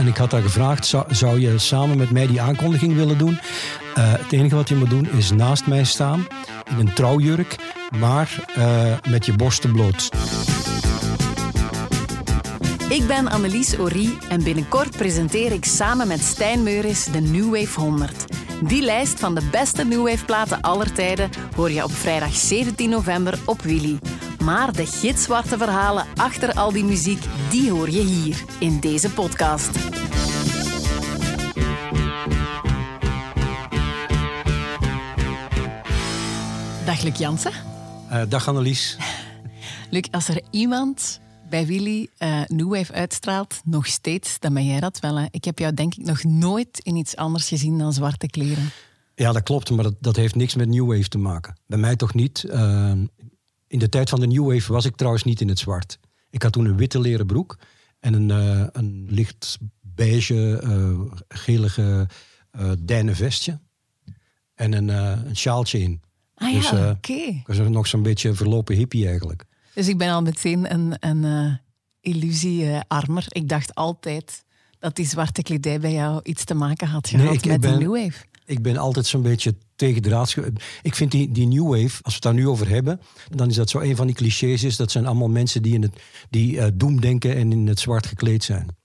En ik had haar gevraagd, zou, je samen met mij die aankondiging willen doen? Uh, het enige wat je moet doen is naast mij staan in een trouwjurk, maar uh, met je borsten bloot. Ik ben Annelies Orie en binnenkort presenteer ik samen met Stijn Meuris de New Wave 100. Die lijst van de beste New Wave platen aller tijden hoor je op vrijdag 17 november op Willy. Maar de gitzwarte verhalen achter al die muziek, die hoor je hier in deze podcast. Dag Luc Jansen. Uh, dag Annelies. Luc, als er iemand bij Willy uh, New Wave uitstraalt, nog steeds, dan ben jij dat wel. Hè? Ik heb jou denk ik nog nooit in iets anders gezien dan zwarte kleren. Ja, dat klopt, maar dat, dat heeft niks met New Wave te maken. Bij mij toch niet. Uh, in de tijd van de New Wave was ik trouwens niet in het zwart. Ik had toen een witte leren broek en een, uh, een licht beige, uh, gelige uh, dijnen vestje. En een, een sjaaltje in. Ah ja, dus, oké. Okay. Ik was nog zo'n beetje verlopen hippie eigenlijk. Dus ik ben al meteen een, een illusie-armer. ik dacht altijd dat die zwarte kledij bij jou iets te maken had gehad nee, met ben, de New Wave ik ben altijd zo'n beetje tegen de Ik vind die, die New Wave, als we het daar nu over hebben, dan is dat zo een van die clichés. Is, dat zijn allemaal mensen die, in het, die uh, doemdenken en in het zwart gekleed zijn.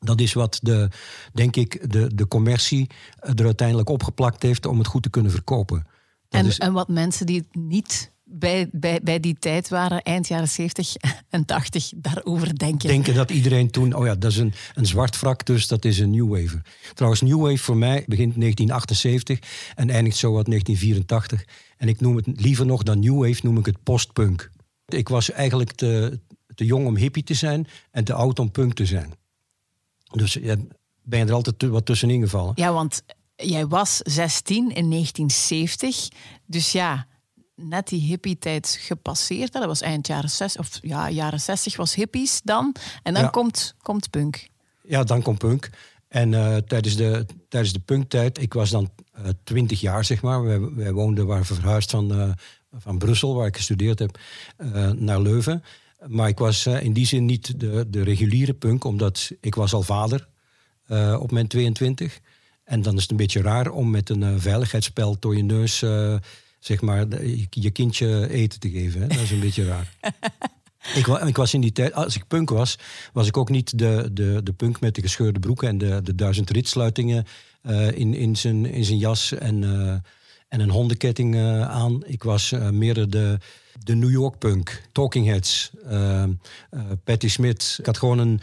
Dat is wat de, denk ik, de, de commercie er uiteindelijk opgeplakt heeft om het goed te kunnen verkopen. en, en wat mensen die het niet bij, bij, bij die tijd waren, eind jaren 70 en 80, daarover denken. Denken dat iedereen toen, oh ja, dat is een, een zwart wrak, dus dat is een New Wave. Trouwens, New Wave voor mij begint 1978 en eindigt zo wat 1984. En ik noem het liever nog dan New Wave, noem ik het postpunk. Ik was eigenlijk te, te jong om hippie te zijn en te oud om punk te zijn. Dus ja, ben je er altijd wat tussenin gevallen. Ja, want jij was 16 in 1970, dus ja net die hippie-tijd gepasseerd. Dat was eind jaren 60, of ja, jaren 60 was hippies dan. En dan komt, komt punk. Ja, dan komt punk. En uh, tijdens, de, tijdens de punktijd, ik was dan uh, eh, 20 jaar, zeg maar. Wij, wij woonden, waren verhuisd van, uh, van Brussel, waar ik gestudeerd heb, naar Leuven. Maar ik was in die zin niet de, de reguliere punk, omdat ik was al vader op mijn 22. En dan is het een beetje raar om met een veiligheidsspel door je neus zeg maar, je kindje eten te geven. Hè? Dat is een beetje raar. Ik, ik, was in die tijd, als ik punk was, was ik ook niet de, de, de punk met de gescheurde broeken en de, de duizend ritsluitingen uh, in, in, zijn, in zijn jas en, uh, en een hondenketting uh, aan. Ik was meer de, de New York punk, Talking Heads, Patti Smith. Ik had gewoon een,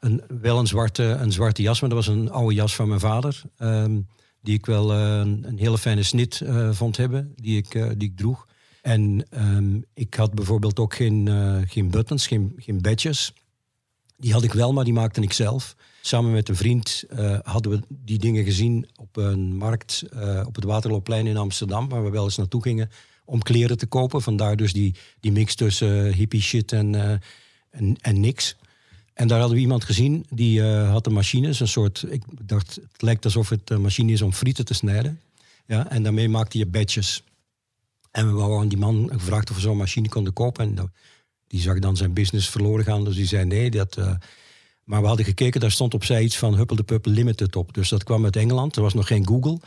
een, wel een zwarte, een zwarte jas, maar dat was een oude jas van mijn vader. Um, die ik wel uh, een hele fijne snit uh, vond hebben, die ik, uh, die ik droeg. En um, ik had bijvoorbeeld ook geen, geen buttons, geen, geen badges. Die had ik wel, maar die maakte ik zelf. Samen met een vriend hadden we die dingen gezien op een markt op het Waterloopplein in Amsterdam, waar we wel eens naartoe gingen om kleren te kopen. Vandaar dus die, die mix tussen hippie shit en, en, en niks. En daar hadden we iemand gezien, die uh, had een machine, een soort, ik dacht, het lijkt alsof het een machine is om frieten te snijden. Ja, en daarmee maakte je badges. En we hadden die man gevraagd of we zo'n machine konden kopen. En die zag dan zijn business verloren gaan, dus die zei nee. Dat, uh, maar we hadden gekeken, daar stond opzij iets van Huppel de Puppel Limited op. Dus dat kwam uit Engeland, er was nog geen Google.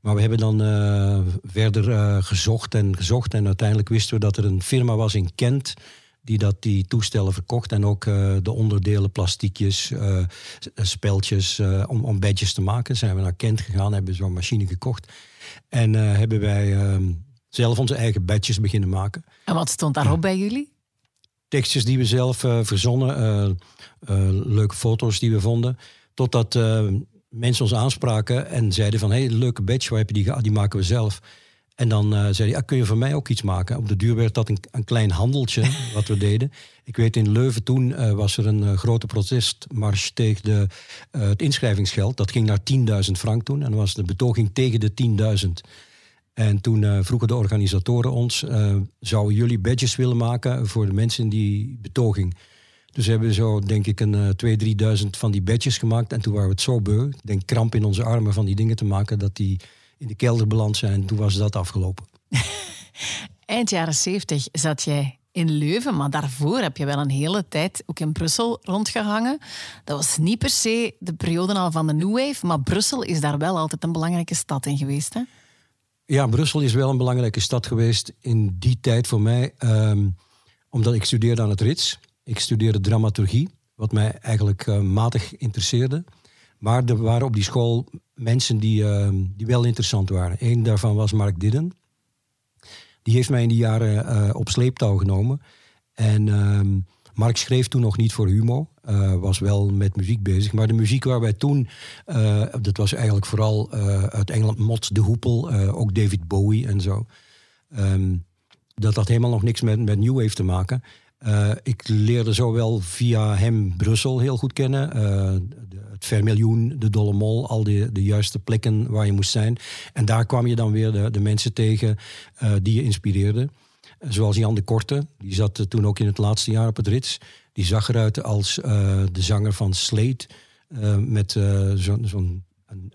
Maar we hebben dan uh, verder gezocht en gezocht. En uiteindelijk wisten we dat er een firma was in Kent die dat, die toestellen verkocht. En ook uh, de onderdelen, plastiekjes, uh, speltjes, uh, om, om bedjes te maken. Zijn we naar Kent gegaan, hebben zo'n machine gekocht. En hebben wij ehm, zelf onze eigen bedjes beginnen maken. En wat stond daarop bij jullie? Tekstjes die we zelf verzonnen, leuke foto's die we vonden. Totdat mensen ons aanspraken en zeiden van... hé, hey, leuke badge, waar heb je die? Die maken we zelf. En dan uh, zei hij, ah, kun je voor mij ook iets maken? Op de duur werd dat een, een klein handeltje wat we deden. Ik weet in Leuven toen uh, was er een uh, grote protestmars tegen de, het inschrijvingsgeld. Dat ging naar 10.000 frank toen. En was de betoging tegen de 10.000. En toen vroegen de organisatoren ons, zouden jullie badges willen maken voor de mensen in die betoging? Dus hebben we zo, denk ik, een 2.000, 3.000 van die badges gemaakt. En toen waren we het zo beu, ik denk kramp in onze armen van die dingen te maken, dat die in de kelder beland zijn. Toen was dat afgelopen. Eind jaren zeventig zat jij in Leuven, maar daarvoor heb je wel een hele tijd ook in Brussel rondgehangen. Dat was niet per se de periode al van de New Wave, maar Brussel is daar wel altijd een belangrijke stad in geweest. Hè? Ja, Brussel is wel een belangrijke stad geweest in die tijd voor mij, ehm, omdat ik studeerde aan het Rits. Ik studeerde dramaturgie, wat mij eigenlijk uh, matig interesseerde. Maar er waren op die school mensen die, ehm, die wel interessant waren. Eén daarvan was Mark Didden. Die heeft mij in die jaren uh, op sleeptouw genomen. En uh, Mark schreef toen nog niet voor Humo. Uh, was wel met muziek bezig. Maar de muziek waar wij toen... Uh, dat was eigenlijk vooral uit Engeland Mot de Hoepel. ook David Bowie en zo. Um, dat had helemaal nog niks met, met New Wave te maken. Ik leerde zowel via hem Brussel heel goed kennen. Het Vermiljoen, de Dolle Mol, al die, de juiste plekken waar je moest zijn. En daar kwam je dan weer de, de mensen tegen uh, die je inspireerden. Zoals Jan de Korte, die zat toen ook in het laatste jaar op het Rits. Die zag eruit als de zanger van Slate. met zo'n zo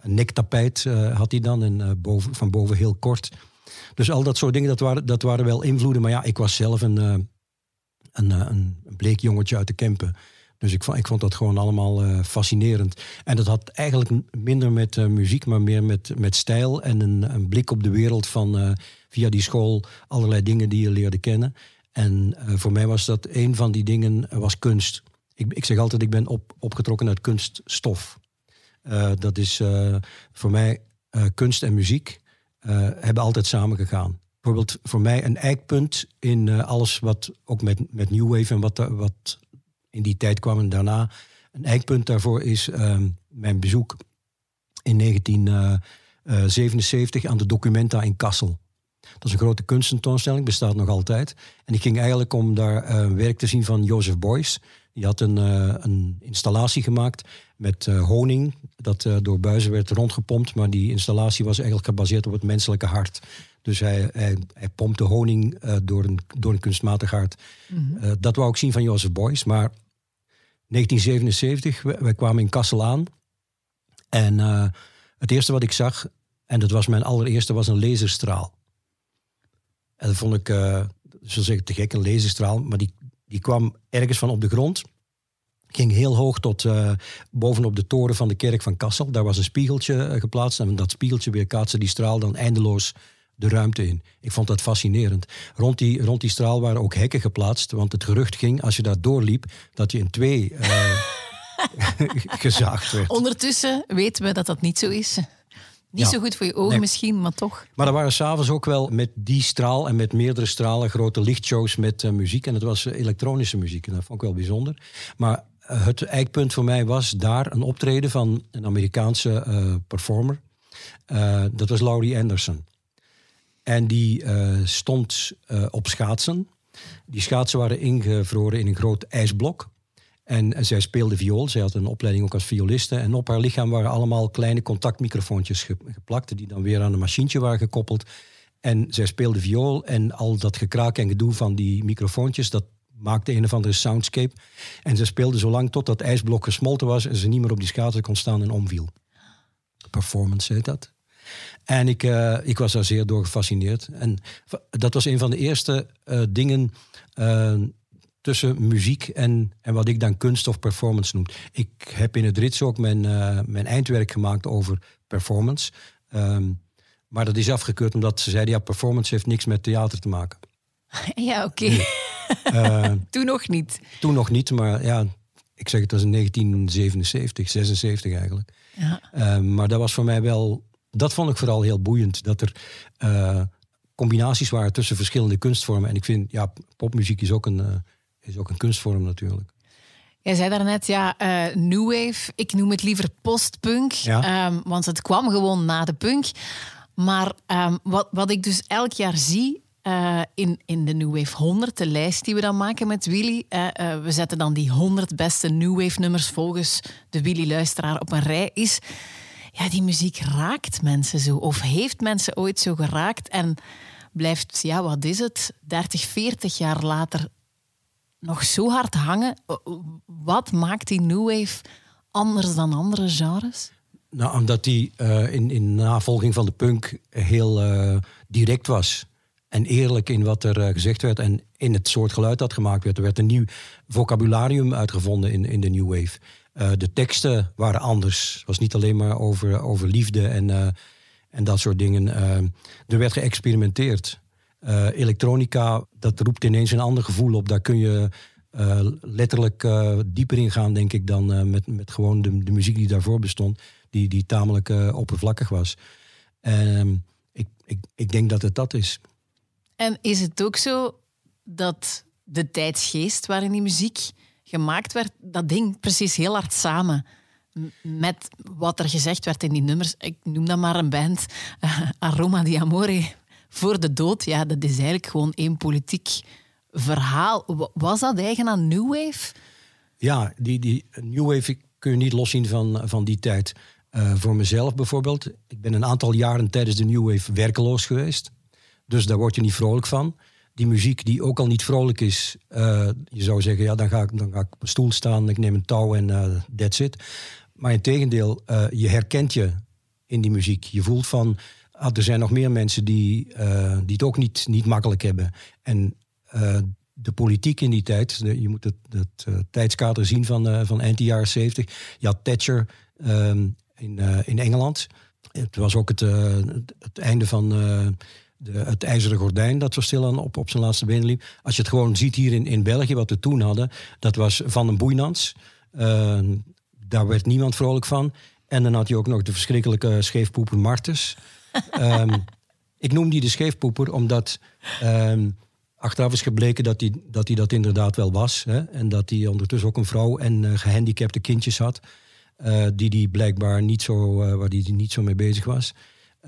nektapijt had hij dan en boven, van boven heel kort. Dus al dat soort dingen, dat waren, dat waren wel invloeden. Maar ja, ik was zelf een eh, een, een bleek jongetje uit de Kempen. Dus ik vond, ik vond dat gewoon allemaal uh, fascinerend. En dat had eigenlijk minder met uh, muziek, maar meer met, met stijl en een, een blik op de wereld van uh, via die school allerlei dingen die je leerde kennen. En voor mij was dat een van die dingen was kunst. Ik, ik zeg altijd, ik ben op, opgetrokken uit kunststof. dat is voor mij kunst en muziek hebben altijd samengegaan bijvoorbeeld voor mij een eikpunt in alles wat ook met, met New Wave en wat, wat in die tijd kwam en daarna. Een eikpunt daarvoor is uh, mijn bezoek in 1977 uh, aan de Documenta in Kassel. Dat is een grote kunstentoonstelling, bestaat nog altijd. En ik ging eigenlijk om daar werk te zien van Joseph Beuys. Die had een, een installatie gemaakt met honing, dat door buizen werd rondgepompt. Maar die installatie was eigenlijk gebaseerd op het menselijke hart. Dus hij, hij, hij pompte honing door, een, door een kunstmatig hart. Mm -hmm. uh, dat wou ik zien van Joseph Beuys. Maar 1977, wij, kwamen in Kassel aan. En uh, het eerste wat ik zag, en dat was mijn allereerste, was een laserstraal. En dat vond ik, zo zeggen, te gek, een laserstraal. Maar die, die kwam ergens van op de grond. Ging heel hoog tot bovenop de toren van de kerk van Kassel. Daar was een spiegeltje geplaatst. En dat spiegeltje weerkaatste die straal dan eindeloos de ruimte in. Ik vond dat fascinerend. Rond die, rond die straal waren ook hekken geplaatst, want het gerucht ging, als je daar doorliep, dat je in twee uh, gezaagd werd. Ondertussen weten we dat dat niet zo is. Niet ja. zo goed voor je ogen nee. misschien, maar toch. Maar er waren s'avonds ook wel met die straal en met meerdere stralen grote lichtshows met uh, muziek. En dat was uh, elektronische muziek. En dat vond ik wel bijzonder. Maar uh, het eikpunt voor mij was daar een optreden van een Amerikaanse performer. dat was Laurie Anderson. En die uh, stond uh, op schaatsen. Die schaatsen waren ingevroren in een groot ijsblok. En zij speelde viool. Zij had een opleiding ook als violiste. En op haar lichaam waren allemaal kleine contactmicrofoontjes geplakt. Die dan weer aan een machientje waren gekoppeld. En zij speelde viool. En al dat gekraak en gedoe van die microfoontjes, dat maakte een of andere soundscape. En ze speelde zo lang tot dat ijsblok gesmolten was. En ze niet meer op die schaatsen kon staan en omviel. Performance heet dat. En ik, uh, ik was daar zeer door gefascineerd. En dat was een van de eerste uh, dingen uh, tussen muziek en, en wat ik dan kunst of performance noem. Ik heb in het Rits ook mijn, mijn eindwerk gemaakt over performance. Um, maar dat is afgekeurd omdat ze zeiden, ja, performance heeft niks met theater te maken. Ja, oké. Okay. toen nog niet. Toen nog niet, maar ja, ik zeg het was in 1977, 76 eigenlijk. Ja. Uh, maar dat was voor mij wel dat vond ik vooral heel boeiend. Dat er uh, combinaties waren tussen verschillende kunstvormen. En ik vind, ja, popmuziek is ook een, uh, is ook een kunstvorm natuurlijk. Jij zei daarnet, ja, uh, New Wave. Ik noem het liever postpunk. Ja. Um, want het kwam gewoon na de punk. Maar um, wat, wat ik dus elk jaar zie uh, in, in de New Wave 100, de lijst die we dan maken met Willy. Uh, uh, we zetten dan die 100 beste New Wave nummers volgens de Willy-luisteraar op een rij. Is ja, die muziek raakt mensen zo. Of heeft mensen ooit zo geraakt en blijft, ja, wat is het, 30, 40 jaar later nog zo hard hangen. Wat maakt die New Wave anders dan andere genres? Nou, omdat die uh, in, in navolging van de punk heel uh, direct was. en eerlijk in wat er gezegd werd en in het soort geluid dat gemaakt werd. Er werd een nieuw vocabularium uitgevonden in, in de New Wave. De teksten waren anders. Het was niet alleen maar over, over liefde en, en dat soort dingen. er werd geëxperimenteerd. elektronica, dat roept ineens een ander gevoel op. Daar kun je letterlijk dieper ingaan, denk ik, dan met, met gewoon de, de muziek die daarvoor bestond, die, die tamelijk oppervlakkig was. En ik, ik, ik denk dat het dat is. En is het ook zo dat de tijdsgeest waarin die muziek gemaakt werd, dat ding precies heel hard samen met wat er gezegd werd in die nummers. Ik noem dat maar een band, Aroma di Amore, voor de dood. Ja, dat is eigenlijk gewoon één politiek verhaal. Was dat eigen aan New Wave? Ja, die, die New Wave kun je niet loszien van, van die tijd. Uh, voor mezelf bijvoorbeeld. Ik ben een aantal jaren tijdens de New Wave werkeloos geweest. Dus daar word je niet vrolijk van. Die muziek die ook al niet vrolijk is. Uh, je zou zeggen, ja, dan ga ik, dan ga ik op een stoel staan, ik neem een touw en uh, that's it. Maar in tegendeel, je herkent je in die muziek. Je voelt van, ah, er zijn nog meer mensen die, die het ook niet, niet makkelijk hebben. En eh, de politiek in die tijd, je moet het, het uh, tijdskader zien van, uh, van eind jaren 70. Je had Thatcher ehm, in, in Engeland. Het was ook het, het einde van de, het ijzeren gordijn dat zo stil op, op zijn laatste benen liep. Als je het gewoon ziet hier in, in België, wat we toen hadden, dat was Van een Boeinans. Ehm, daar werd niemand vrolijk van. En dan had je ook nog de verschrikkelijke scheefpoeper Martens. um, ik noem die de scheefpoeper omdat Achteraf is gebleken dat hij dat, hij dat inderdaad wel was. Hè? En dat hij ondertussen ook een vrouw en uh, gehandicapte kindjes had. Uh, die die blijkbaar niet zo, uh, waar die niet zo mee bezig was.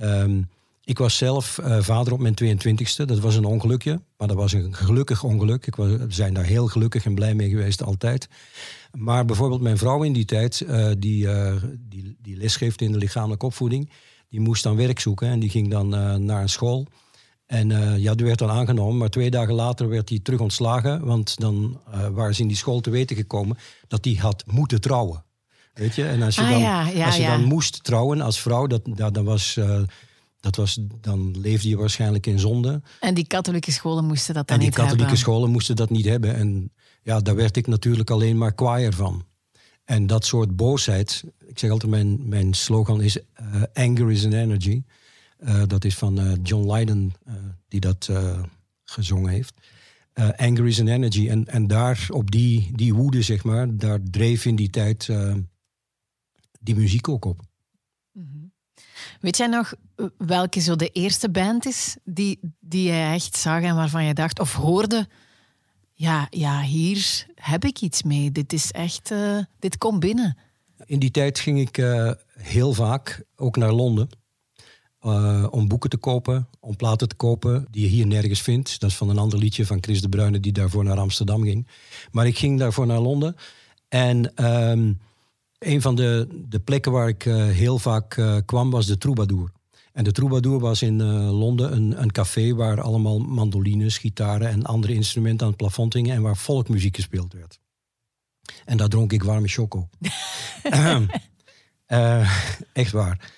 Um, ik was zelf vader op mijn 22e. Dat was een ongelukje, maar dat was een gelukkig ongeluk. Ik was, we zijn daar heel gelukkig en blij mee geweest altijd. Maar bijvoorbeeld mijn vrouw in die tijd, die, die, die lesgeeft in de lichamelijke opvoeding, die moest dan werk zoeken en die ging dan naar een school. En uh, ja, die werd dan aangenomen, maar twee dagen later werd hij terug ontslagen. Want dan uh, waren ze in die school te weten gekomen dat hij had moeten trouwen. Weet je? En als je, ah, dan, ja, als je dan moest trouwen als vrouw, dat, dat, dan was, uh, dat was, dan leefde je waarschijnlijk in zonde. En die katholieke scholen moesten dat dan niet hebben. En die katholieke scholen moesten dat niet hebben. En ja, daar werd ik natuurlijk alleen maar kwaaier van. En dat soort boosheid, ik zeg altijd, mijn, mijn slogan is anger is an energy. Uh, dat is van uh, John Lydon, die dat gezongen heeft. Anger is an Energy. En, en daar, op die, die woede, zeg maar, daar dreef in die tijd die muziek ook op. Mm Weet jij nog welke zo de eerste band is die, die je echt zag en waarvan je dacht of hoorde... Ja, ja, hier heb ik iets mee. Dit is echt... dit komt binnen. In die tijd ging ik heel vaak ook naar Londen. Uh, om boeken te kopen, om platen te kopen die je hier nergens vindt. Dat is van een ander liedje van Chris de Bruyne die daarvoor naar Amsterdam ging. Maar ik ging daarvoor naar Londen. En um, een van de, de plekken waar ik heel vaak kwam was de Troubadour. En de Troubadour was in Londen een, een café waar allemaal mandolines, gitaren en andere instrumenten aan het plafond hingen en waar volkmuziek gespeeld werd. En daar dronk ik warme choco. echt waar.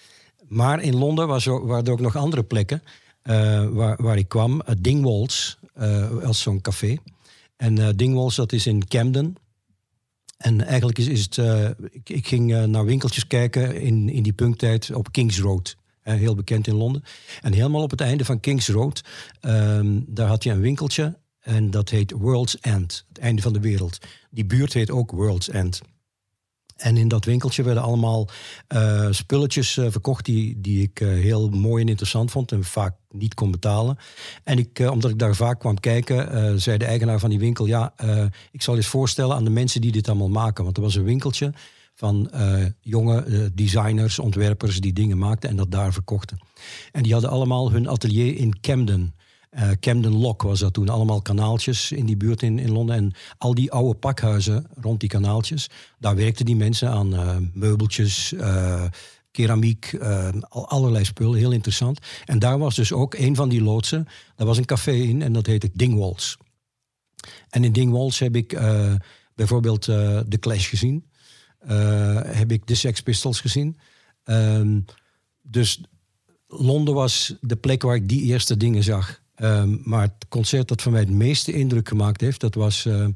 Maar in Londen was er, waren er ook nog andere plekken uh, waar, waar ik kwam. Dingwalls als zo'n café. En Dingwalls, dat is in Camden. En eigenlijk is, is het... ik, ik ging naar winkeltjes kijken in, in die punktijd op Kings Road. Heel bekend in Londen. En helemaal op het einde van Kings Road... Ehm, daar had je een winkeltje en dat heet World's End. Het einde van de wereld. Die buurt heet ook World's End. En in dat winkeltje werden allemaal uh, spulletjes uh, verkocht die, die ik heel mooi en interessant vond en vaak niet kon betalen. En ik, omdat ik daar vaak kwam kijken, zei de eigenaar van die winkel: Ja, ik zal eens voorstellen aan de mensen die dit allemaal maken. Want er was een winkeltje van jonge designers, ontwerpers die dingen maakten en dat daar verkochten. En die hadden allemaal hun atelier in Camden. Uh, Camden Lock was dat toen, allemaal kanaaltjes in die buurt in, in Londen. En al die oude pakhuizen rond die kanaaltjes, daar werkten die mensen aan meubeltjes, keramiek, allerlei spullen, heel interessant. En daar was dus ook een van die loodsen, daar was een café in en dat heette Dingwalls. En in Dingwalls heb ik bijvoorbeeld The Clash gezien, heb ik de Sex Pistols gezien. Um, dus Londen was de plek waar ik die eerste dingen zag. Ehm, maar het concert dat voor mij het meeste indruk gemaakt heeft, dat was. eh,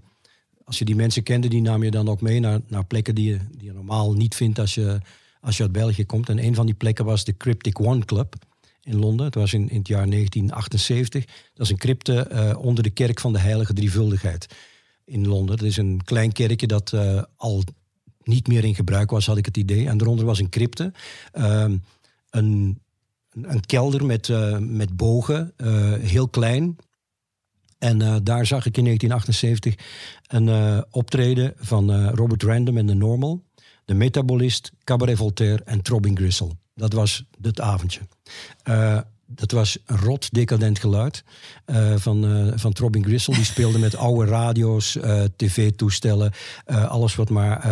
als je die mensen kende, die nam je dan ook mee naar, naar plekken die je, die normaal niet vindt als je, als je uit België komt. En een van die plekken was de Cryptic One Club in Londen. Het was in, in het jaar 1978. Dat is een crypte eh, onder de kerk van de Heilige Drievuldigheid in Londen. Dat is een klein kerkje dat eh, al niet meer in gebruik was, had ik het idee. En daaronder was een crypte. Ehm, een, een kelder met, eh, met bogen, eh, heel klein. En eh, daar zag ik in 1978 een optreden van Robert Random en de Normal, de Metabolist, Cabaret Voltaire en Throbbing Gristle. Dat was het avondje. Dat was een rot decadent geluid eh, van, eh van Throbbing Gristle. Die speelde met oude radio's, eh, tv-toestellen, alles wat maar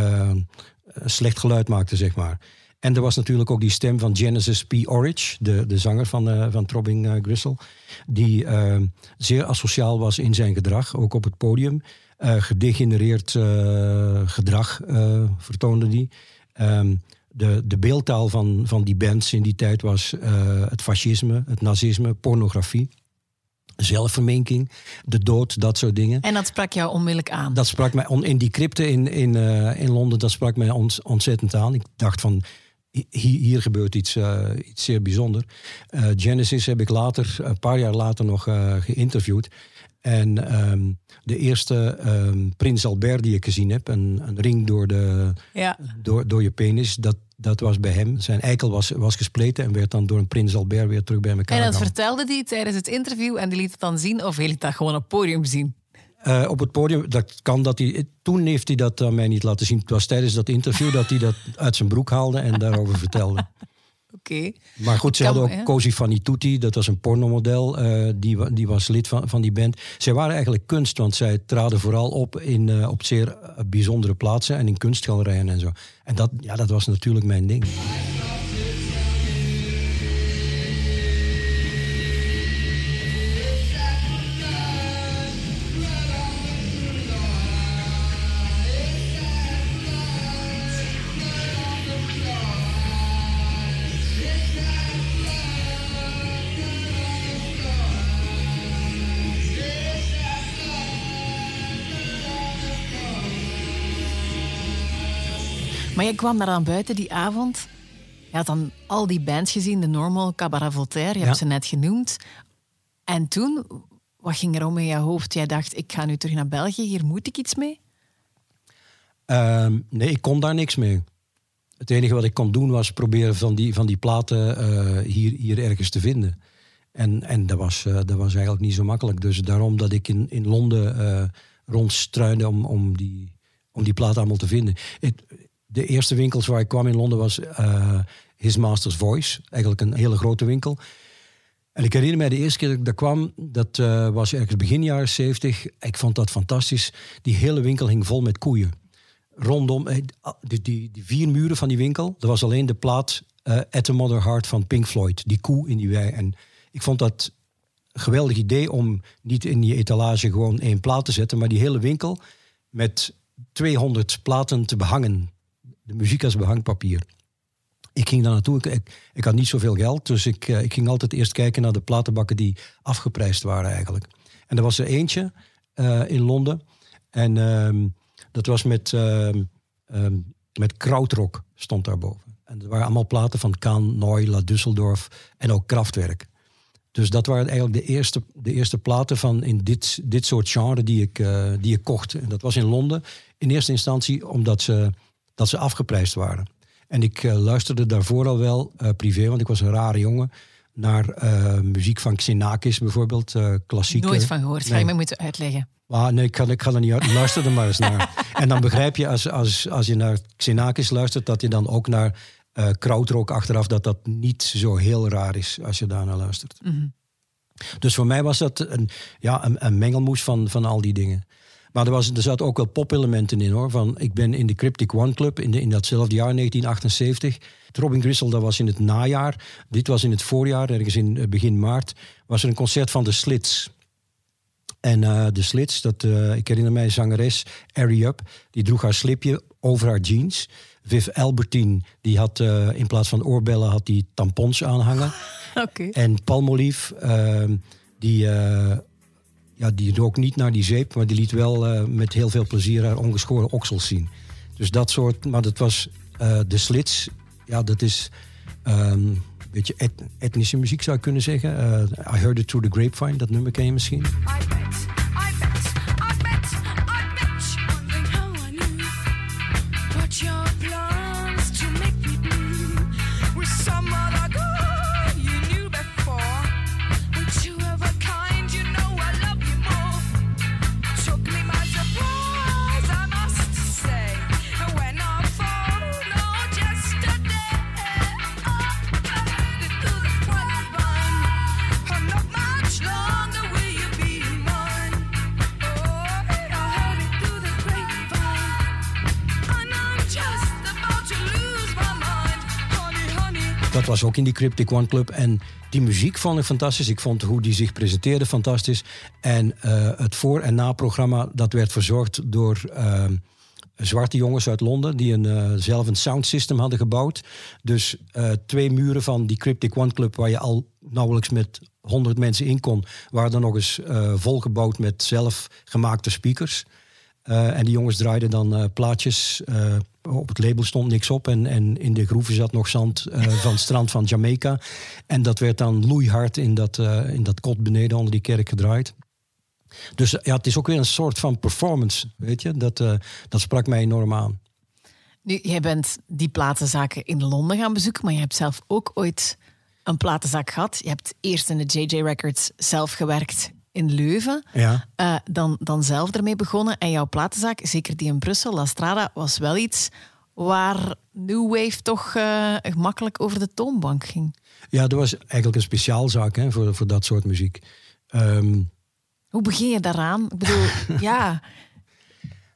slecht geluid maakte, zeg maar. En er was natuurlijk ook die stem van Genesis P. Orridge, de, de zanger van, eh van Throbbing eh, Gristle, die zeer asociaal was in zijn gedrag, ook op het podium. Gedegenereerd gedrag vertoonde die. Ehm, de, de beeldtaal van, van die bands in die tijd was eh, het fascisme, het nazisme, pornografie, zelfverminking, de dood, dat soort dingen. En dat sprak jou onmiddellijk aan. Dat sprak mij on, in die crypte in, in, eh, in Londen, dat sprak mij ons, ontzettend aan. Ik dacht van, hi- hier, hier gebeurt iets, eh, iets zeer bijzonder. Genesis heb ik later, een paar jaar later nog geïnterviewd. En ehm, de eerste ehm, Prins Albert die ik gezien heb, een, een ring door, de, Ja. door, door je penis, dat, dat was bij hem. Zijn eikel was, was gespleten en werd dan door een Prins Albert weer terug bij elkaar En dat vertelde hij tijdens het interview en die liet het dan zien of hij liet dat gewoon op het podium zien? Eh, op het podium, dat kan dat hij. Toen heeft hij dat aan mij niet laten zien. Het was tijdens dat interview dat hij dat uit zijn broek haalde en daarover vertelde. Maar goed, ze Kan, hadden ook ja. Cosi Fanny Tutti, dat was een pornomodel. eh, die, die was lid van, van die band. Zij waren eigenlijk kunst, want zij traden vooral op in, eh, op zeer eh, bijzondere plaatsen en in kunstgalerijen en zo. En dat, ja, dat was natuurlijk mijn ding. Maar je kwam daar dan buiten die avond. Je had dan al die bands gezien, de Normal, Cabaret Voltaire, je Ja. hebt ze net genoemd. En toen, wat ging er om in je hoofd? Jij dacht, ik ga nu terug naar België, hier moet ik iets mee? Ehm, nee, ik kon daar niks mee. Het enige wat ik kon doen was proberen van die, van die platen eh, hier, hier ergens te vinden. En, en dat, was, eh, dat was eigenlijk niet zo makkelijk. Dus daarom dat ik in, in Londen eh rondstruinde om, om, die, om die platen allemaal te vinden. Het- de eerste winkels waar ik kwam in Londen was eh, His Master's Voice. Eigenlijk een hele grote winkel. En ik herinner mij de eerste keer dat ik daar kwam, dat eh, was ergens begin jaren 70. Ik vond dat fantastisch. Die hele winkel hing vol met koeien. Rondom, eh, die, die, vier muren van die winkel, er was alleen de plaat At the Mother Heart van Pink Floyd. Die koe in die wei. En ik vond dat een geweldig idee om niet in die etalage gewoon één plaat te zetten, maar die hele winkel met 200 platen te behangen. Muziek als behangpapier. Ik ging daar naartoe. Ik, had niet zoveel geld, dus ik, eh, ik ging altijd eerst kijken naar de platenbakken die afgeprijsd waren eigenlijk. En er was er eentje eh, in Londen. En ehm, dat was met, ehm, met krautrock stond daarboven. En er waren allemaal platen van Kaan, Noy, La Düsseldorf en ook Kraftwerk. Dus dat waren eigenlijk de eerste, de eerste platen van in dit, dit soort genre die ik, eh, die ik kocht. En dat was in Londen in eerste instantie omdat ze, dat ze afgeprijsd waren. En ik eh, luisterde daarvoor al wel eh, privé, want ik was een rare jongen, naar eh, muziek van Xenakis bijvoorbeeld, klassieke. Nooit van gehoord, ga Nee. je me moeten uitleggen. Ah, nee, ik ga, ik ga er niet uit. Luister er maar eens naar. En dan begrijp je, als, als, als je naar Xenakis luistert, dat je dan ook naar eh krautrock achteraf, dat dat niet zo heel raar is als je daarnaar luistert. Dus voor mij was dat een, ja, een, een mengelmoes van, van al die dingen. Maar er, was, er zat ook wel popelementen in hoor. Van, ik ben in de Cryptic One Club in, de, in datzelfde jaar, 1978. Het Robin Gristle, dat was in het najaar. Dit was in het voorjaar, ergens in eh, begin maart. Was er een concert van de Slits. En eh, de Slits, dat, eh, ik herinner mij zangeres Harry Up, die droeg haar slipje over haar jeans. Viv Albertine, die had in plaats van oorbellen had die tampons aanhangen. Oké. En Palmolive, ehm, die, ja, die rook niet naar die zeep, maar die liet wel met heel veel plezier haar ongeschoren oksels zien. Dus dat soort, maar dat was de slits, ja, dat is um, een beetje etnische muziek zou ik kunnen zeggen. I Heard It Through the Grapevine, dat nummer ken je misschien. Ook in die Cryptic One Club. En die muziek vond ik fantastisch. Ik vond hoe die zich presenteerde fantastisch. En uh, het voor- en na-programma, dat werd verzorgd door... Uh, zwarte jongens uit Londen die een, uh, zelf een sound system hadden gebouwd. Dus twee muren van die Cryptic One Club, waar je al nauwelijks met 100 mensen in kon, waren dan nog eens volgebouwd met zelfgemaakte speakers. En die jongens draaiden dan plaatjes. Op het label stond niks op. En, en in de groeven zat nog zand van het strand van Jamaica. En dat werd dan loeihard in dat, in dat kot beneden onder die kerk gedraaid. Dus ja, het is ook weer een soort van performance, weet je. Dat, dat sprak mij enorm aan. Nu, jij bent die platenzaken in Londen gaan bezoeken, maar je hebt zelf ook ooit een platenzaak gehad. Je hebt eerst in de JJ Records zelf gewerkt in Leuven. Ja. Uh, dan, dan zelf ermee begonnen. En jouw platenzaak, zeker die in Brussel, La Strada, was wel iets waar New Wave toch uh, gemakkelijk over de toonbank ging. Ja, dat was eigenlijk een speciaalzaak hè, voor, voor dat soort muziek. Um... Hoe begin je daaraan? Ik bedoel, ja.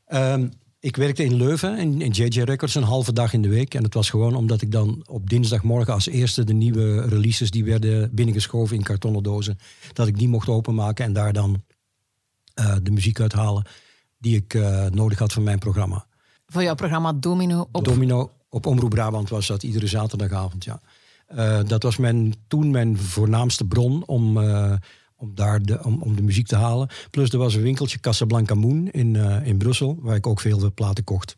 Um, ik werkte in Leuven, in, in JJ Records, een halve dag in de week. En het was gewoon omdat ik dan op dinsdagmorgen als eerste de nieuwe releases die werden binnengeschoven in kartonnen dozen, dat ik die mocht openmaken en daar dan uh, de muziek uithalen die ik uh, nodig had voor mijn programma. Voor jouw programma Domino op... Domino op Omroep Brabant was dat iedere zaterdagavond, ja. Uh, dat was mijn, toen mijn voornaamste bron om om daar de, om, om de muziek te halen. Plus er was een winkeltje Casablanca Moon in, uh, in Brussel, waar ik ook veel platen kocht.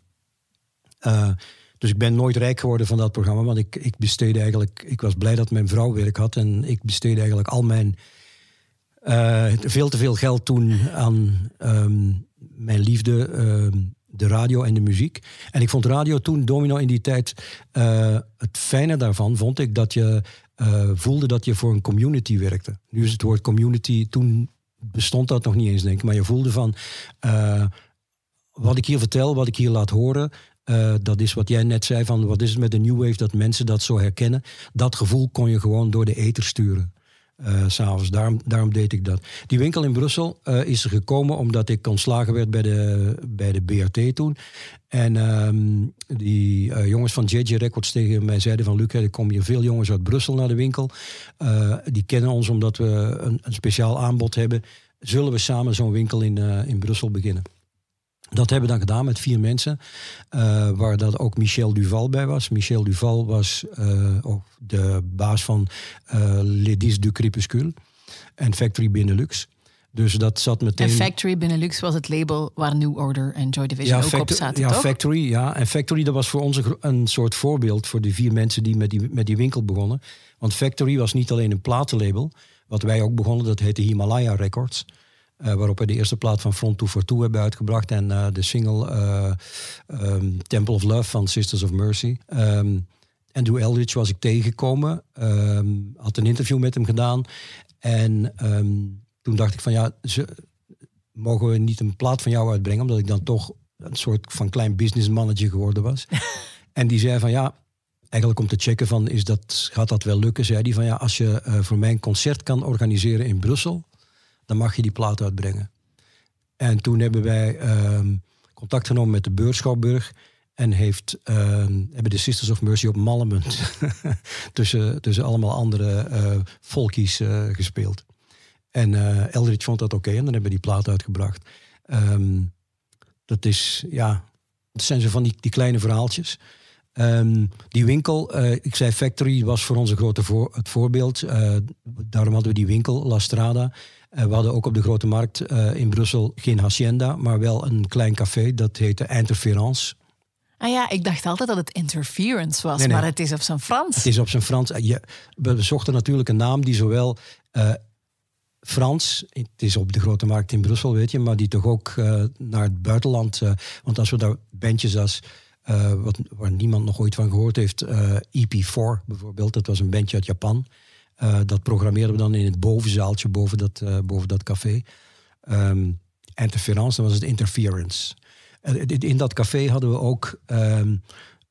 Uh, dus ik ben nooit rijk geworden van dat programma, want ik, ik besteedde eigenlijk, ik was blij dat mijn vrouw werk had en ik besteedde eigenlijk al mijn, uh, veel te veel geld toen aan um, mijn liefde, uh, de radio en de muziek. En ik vond radio toen, Domino in die tijd, het fijne daarvan vond ik dat je uh, voelde dat je voor een community werkte. Nu is het woord community, toen bestond dat nog niet eens, denk ik. Maar je voelde van, uh, wat ik hier vertel, wat ik hier laat horen... Uh, dat is wat jij net zei, van wat is het met de New Wave... dat mensen dat zo herkennen. Dat gevoel kon je gewoon door de ether sturen. Uh, s'avonds. Daarom, daarom deed ik dat. Die winkel in Brussel uh, is er gekomen omdat ik ontslagen werd bij de, bij de BRT toen. En um, die uh, jongens van JJ Records tegen mij zeiden van... Luc, er komen hier veel jongens uit Brussel naar de winkel. die kennen ons omdat we een, een, speciaal aanbod hebben. Zullen we samen zo'n winkel in, in Brussel beginnen? Dat hebben we dan gedaan met vier mensen, uh, waar dat ook Michel Duval bij was. Michel Duval was uh, ook de baas van uh, Ledis du Crépuscule en Factory Benelux. Dus dat zat meteen... En Factory Benelux was het label waar New Order en Joy Division ja, ook op zaten, Ja, toch? Factory, ja. En Factory, dat was voor ons een soort voorbeeld voor die vier mensen die met die, met die winkel begonnen. Want Factory was niet alleen een platenlabel, wat wij ook begonnen, dat heette Himalaya Records. Uh, waarop we de eerste plaat van Front to for Two hebben uitgebracht. En uh, de single uh, um, Temple of Love van Sisters of Mercy. Um, Andrew Eldridge was ik tegengekomen. Um, had een interview met hem gedaan. En toen dacht ik van ja, ze, mogen we niet een plaat van jou uitbrengen? Omdat ik dan toch een soort van klein business manager geworden was. en die zei van ja, eigenlijk om te checken van is dat, gaat dat wel lukken? Zei hij van ja, als je voor mij een concert kan organiseren in Brussel dan mag je die plaat uitbrengen. En toen hebben wij um, contact genomen met de Beurschouwburg. En heeft, um, hebben de Sisters of Mercy op Mallemunt tussen, tussen allemaal andere uh, folkies uh, gespeeld. En uh, Eldridge vond dat oké en dan hebben we die plaat uitgebracht. Um, dat is, ja, dat zijn zo van die, die kleine verhaaltjes. Die winkel, ik zei Factory, was voor ons een grote voor, het voorbeeld. Daarom hadden we die winkel, La Strada. We hadden ook op de Grote Markt in Brussel geen hacienda, maar wel een klein café. Dat heette Interference. Ah ja, ik dacht altijd dat het interference was, maar het is op zijn Frans. Het is op zijn Frans. Je, we zochten natuurlijk een naam die zowel Frans, het is op de grote markt in Brussel, weet je, maar die toch ook uh, naar het buitenland. Uh, want als we daar bandjes als, wat, waar niemand nog ooit van gehoord heeft, EP4 bijvoorbeeld, dat was een bandje uit Japan. Dat programmeerden we dan in het bovenzaaltje boven dat, boven dat café. Um, interference, dan was het interference. in dat café hadden we ook um,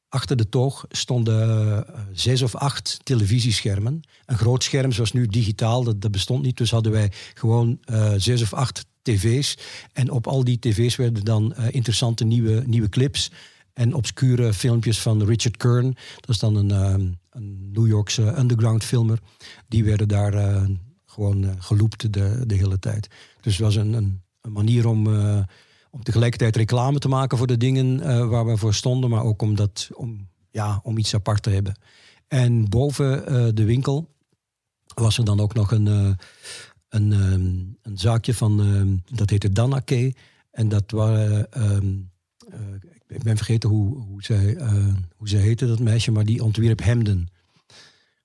Achter de toog stonden eh, zes of acht televisieschermen. Een groot scherm zoals nu digitaal, dat, dat bestond niet. Dus hadden wij gewoon zes of acht tv's. En op al die tv's werden dan interessante nieuwe, nieuwe clips en obscure filmpjes van Richard Kern. Dat is dan een, een New Yorkse underground filmer. Die werden daar gewoon geloopt de, de hele tijd. Dus het was een, een, een manier om om tegelijkertijd reclame te maken voor de dingen waar we voor stonden, maar ook om, dat, om, ja, om iets apart te hebben. En boven de winkel was er dan ook nog een, een, um, een zaakje van, uh, dat heette Danake. En dat waren, um, ik ben vergeten hoe, hoe, zij, hoe zij heette, dat meisje, maar die ontwierp hemden.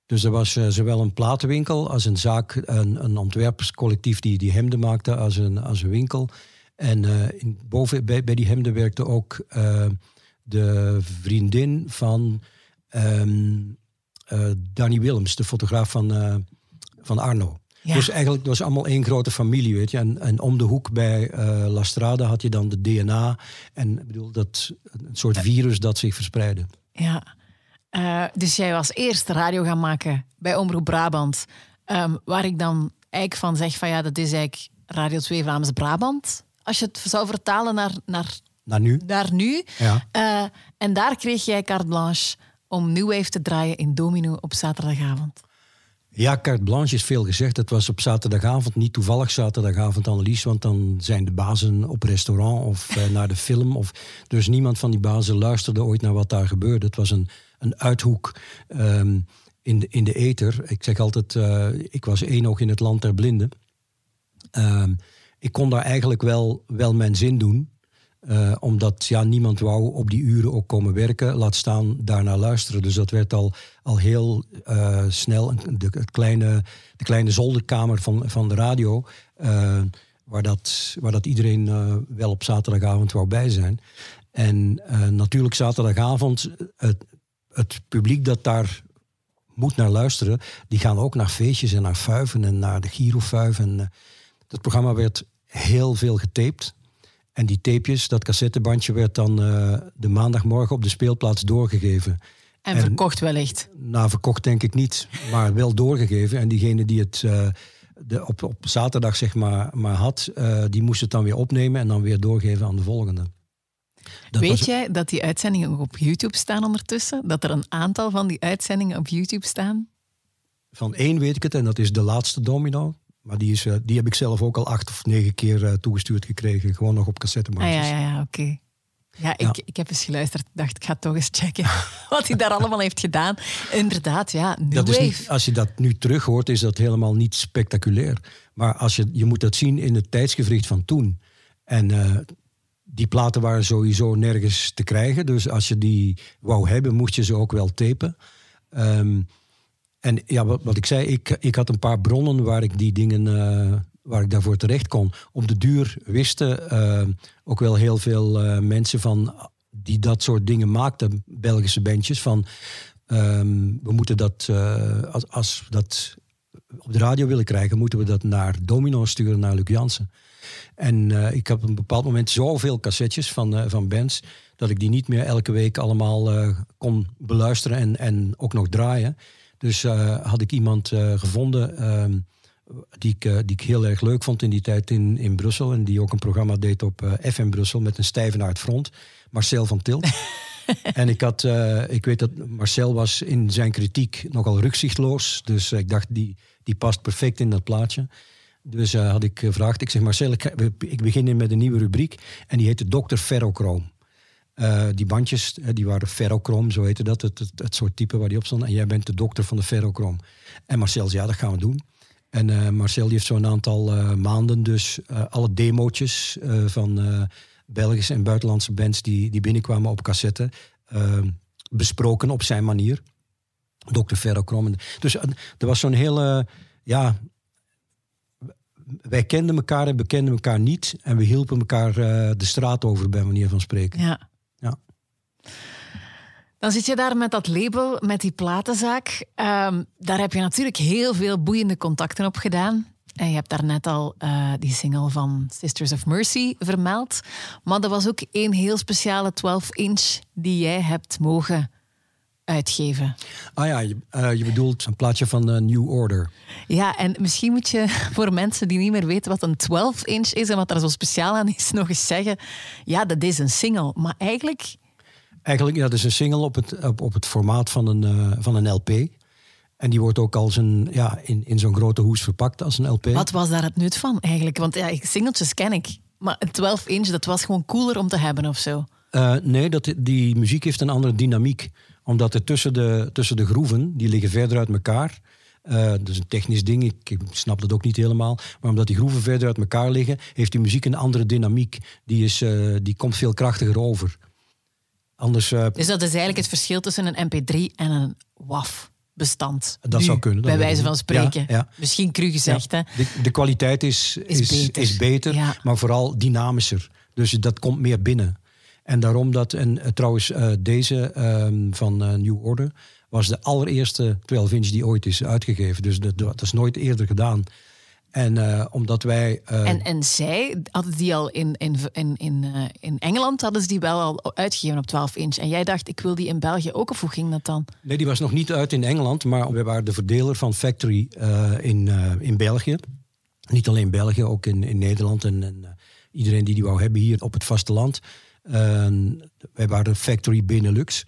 Dus er was zowel een platenwinkel als een zaak, een, een ontwerperscollectief die, die hemden maakte, als een, als een winkel. En uh, in, boven bij, bij, die hemden werkte ook uh, de vriendin van um, uh, Danny Willems, de fotograaf van, van Arno. Ja. Dus eigenlijk het was allemaal één grote familie, weet je. En, en om de hoek bij La Strada had je dan de DNA. En bedoel, dat, een soort virus dat zich verspreidde. Ja, dus jij was eerst radio gaan maken bij Omroep Brabant. Um, waar ik dan eigenlijk van zeg van ja, dat is eigenlijk Radio 2 Vlaams Brabant als je het zou vertalen naar, naar, naar nu. Naar nu. Ja. Uh, en daar kreeg jij carte blanche om New Wave te draaien in Domino op zaterdagavond. Ja, carte blanche is veel gezegd. Het was op zaterdagavond, niet toevallig zaterdagavond analyse, want dan zijn de bazen op restaurant of uh, naar de film. Of, dus niemand van die bazen luisterde ooit naar wat daar gebeurde. Het was een, een uithoek um, in, de, in de ether. Ik zeg altijd, uh, ik was één oog in het land der blinden. Um, ik kon daar eigenlijk wel, wel mijn zin doen. Uh, omdat ja, niemand wou op die uren ook komen werken, laat staan daarna luisteren. Dus dat werd al, al heel uh, snel de, kleine, de kleine zolderkamer van, van de radio, uh, waar, dat, waar dat iedereen wel op zaterdagavond wou bij zijn. En natuurlijk zaterdagavond, het, het publiek dat daar moet naar luisteren, die gaan ook naar feestjes en naar fuiven en naar de Girofuif. En dat programma werd heel veel getaped. En die tapejes, dat cassettebandje, werd dan uh, de maandagmorgen op de speelplaats doorgegeven. En, en verkocht wellicht? Nou, verkocht denk ik niet, maar wel doorgegeven. En diegene die het uh, de, op, op zaterdag zeg maar, maar had, uh, die moest het dan weer opnemen en dan weer doorgeven aan de volgende. Dat Weet jij dat die uitzendingen ook op YouTube staan ondertussen? Dat er een aantal van die uitzendingen op YouTube staan? Van één weet ik het en dat is de laatste domino. Maar die, is, eh, die heb ik zelf ook al acht of negen keer uh, toegestuurd gekregen. Gewoon nog op cassettebandjes. Ah, ja, ja, ja oké. Ja, ik, ik heb eens geluisterd. Ik dacht, ik ga toch eens checken wat hij daar allemaal heeft gedaan. Inderdaad, ja, dat is niet, als je dat nu terug hoort, is dat helemaal niet spectaculair. Maar als je, je moet dat zien in het tijdsgevricht van toen. En uh, die platen waren sowieso nergens te krijgen. Dus als je die wou hebben, moest je ze ook wel tapen. Um, en ja, wat, ik zei, ik, ik had een paar bronnen waar ik die dingen, uh, waar ik daarvoor terecht kon. Op de duur wisten uh, ook wel heel veel uh, mensen van die dat soort dingen maakten, Belgische bandjes, van um, we moeten dat, als, als we dat op de radio willen krijgen, moeten we dat naar Domino sturen, naar Luc Jansen. En ik heb op een bepaald moment zoveel cassettes van, van bands, dat ik die niet meer elke week allemaal kon beluisteren en, en ook nog draaien. Dus uh, had ik iemand uh, gevonden uh, die, ik, uh, die ik heel erg leuk vond in die tijd in, in Brussel. En die ook een programma deed op FM Brussel met een stijve naar het front. Marcel van Tilt. en ik, had, ik weet dat Marcel was in zijn kritiek nogal rugzichtloos. Dus ik dacht, die, die past perfect in dat plaatje. Dus had ik gevraagd, ik zeg Marcel, ik, ik begin met een nieuwe rubriek. En die heette Dr. Ferrochroom. Uh, die bandjes, uh, die waren ferrochroom, zo heette dat, het, het, soort type waar die op stond. En jij bent de dokter van de ferrochroom. En Marcel zei, ja, dat gaan we doen. En Marcel die heeft zo'n aantal maanden dus alle demootjes van Belgische en buitenlandse bands die, die binnenkwamen op cassette besproken op zijn manier. Dr. Ferro Krom. Dus er was zo'n hele, ja, wij kenden elkaar en bekenden elkaar niet. En we hielpen elkaar de straat over, bij manier van spreken. Ja. Dan zit je daar met dat label, met die platenzaak. Um, daar heb je natuurlijk heel veel boeiende contacten op gedaan. En je hebt daarnet al uh, die single van Sisters of Mercy vermeld. Maar er was ook één heel speciale 12-inch die jij hebt mogen uitgeven. Ah ja, je, uh, je bedoelt een plaatje van de New Order. Ja, en misschien moet je voor mensen die niet meer weten wat een 12-inch is en wat daar zo speciaal aan is, nog eens zeggen: ja, dat is een single. Maar eigenlijk. Eigenlijk, ja, dat is een single op het, op, op het formaat van een, uh, van een LP. En die wordt ook als een, ja, in, in zo'n grote hoes verpakt als een LP. Wat was daar het nut van eigenlijk? Want ja, singeltjes ken ik. Maar een 12 inch, dat was gewoon cooler om te hebben of zo. Uh, nee, dat, die muziek heeft een andere dynamiek omdat er tussen de, tussen de groeven, die liggen verder uit elkaar. Uh, dat is een technisch ding, ik, snap dat ook niet helemaal. Maar omdat die groeven verder uit elkaar liggen, heeft die muziek een andere dynamiek. Die, is, uh, die komt veel krachtiger over. Anders, uh, dus dat is eigenlijk het verschil tussen een MP3 en een WAF bestand. Dat zou kunnen. bij wijze van spreken. Ja, Misschien cru gezegd. Hè? De, de, kwaliteit is, is, is beter, is beter maar vooral dynamischer. Dus dat komt meer binnen. En daarom dat, en uh, trouwens, uh, deze um, van uh, New Order was de allereerste 12-inch die ooit is uitgegeven. Dus dat, dat is nooit eerder gedaan. En omdat wij. en, en zij hadden die al in, in, in, in, in Engeland hadden ze die wel al uitgegeven op 12 inch. En jij dacht, ik wil die in België ook, of hoe ging dat dan? Nee, die was nog niet uit in Engeland, maar we waren de verdeler van Factory in, in België. Niet alleen België, ook in, in Nederland en, en iedereen die die wou hebben hier op het vasteland. Ehm, wij waren Factory Benelux.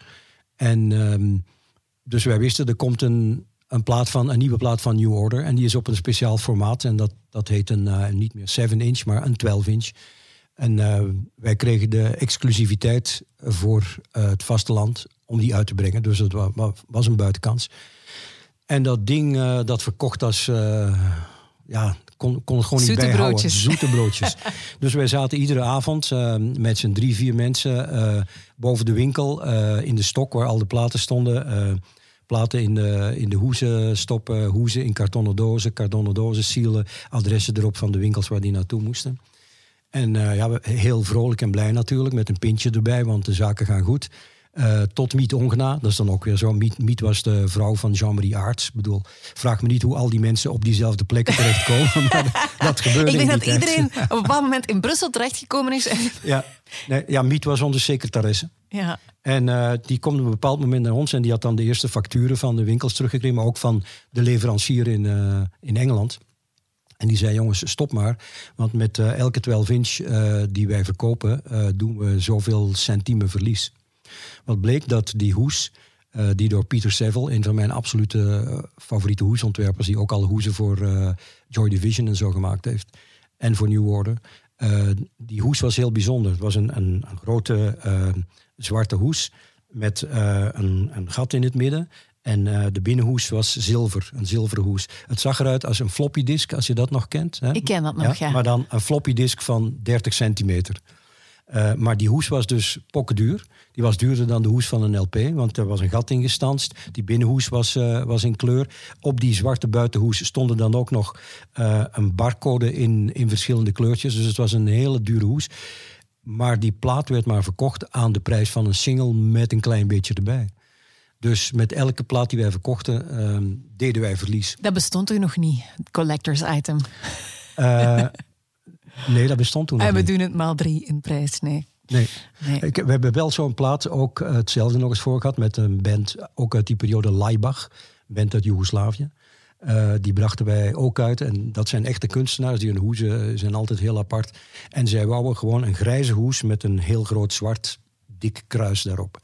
En ehm, dus wij wisten, er komt een, een, plaat van, een nieuwe plaat van New Order. En die is op een speciaal formaat. En dat, dat heet een, uh, niet meer 7 inch, maar een 12 inch. En uh, wij kregen de exclusiviteit voor uh, het vasteland om die uit te brengen. Dus het was, was een buitenkans. En dat ding, dat verkocht als ja, kon, kon het gewoon niet bijhouden. Broodjes. Zoete broodjes. dus wij zaten iedere avond uh, met z'n drie, vier mensen uh, boven de winkel uh, in de stok waar al de platen stonden. Platen in de, in de hoezen stoppen, hoezen in kartonnen dozen, kartonnen dozen, zielen, adressen erop van de winkels waar die naartoe moesten. En ja, heel vrolijk en blij natuurlijk, met een pintje erbij, want de zaken gaan goed. Uh, tot Miet Ongena, dat is dan ook weer zo. Miet, Miet was de vrouw van Jean-Marie Aarts. Ik bedoel, vraag me niet hoe al die mensen op diezelfde plekken terechtkomen. maar dat gebeurde Ik denk dat iedereen op een bepaald moment in Brussel terechtgekomen is. ja, nee, ja, Miet was onze secretaresse. Ja. En uh, die kwam op een bepaald moment naar ons en die had dan de eerste facturen van de winkels teruggekregen, maar ook van de leverancier in, uh, in Engeland. En die zei, jongens, stop maar. Want met elke 12 inch die wij verkopen, doen we zoveel centiemen verlies. Wat bleek dat die hoes, uh, die door Peter Seville, een van mijn absolute uh, favoriete hoesontwerpers, die ook al hoesen voor uh, Joy Division en zo gemaakt heeft, en voor New Order, die hoes was heel bijzonder. Het was een, een, een grote zwarte hoes met een, een gat in het midden. En uh, de binnenhoes was zilver, een zilveren hoes. Het zag eruit als een floppy disk, als je dat nog kent. Hè? Ik ken dat nog, ja. Maar dan een floppy disk van 30 centimeter. Uh, maar die hoes was dus duur. Die was duurder dan de hoes van een LP, want er was een gat ingestanst. Die binnenhoes was, uh, was in kleur. Op die zwarte buitenhoes stonden dan ook nog uh, een barcode in, in verschillende kleurtjes. Dus het was een hele dure hoes. Maar die plaat werd maar verkocht aan de prijs van een single met een klein beetje erbij. Dus met elke plaat die wij verkochten, uh, deden wij verlies. Dat bestond u nog niet, collectors item. nee, dat bestond toen nog En we doen het maal drie in prijs, nee. Nee. nee. Ik, we hebben wel zo'n plaat ook hetzelfde nog eens voor gehad met een band, ook uit die periode Laibach, band uit Joegoslavië. Uh, die brachten wij ook uit. En dat zijn echte kunstenaars. Die hun hoezen zijn altijd heel apart. En zij wouden gewoon een grijze hoes met een heel groot zwart dik kruis daarop.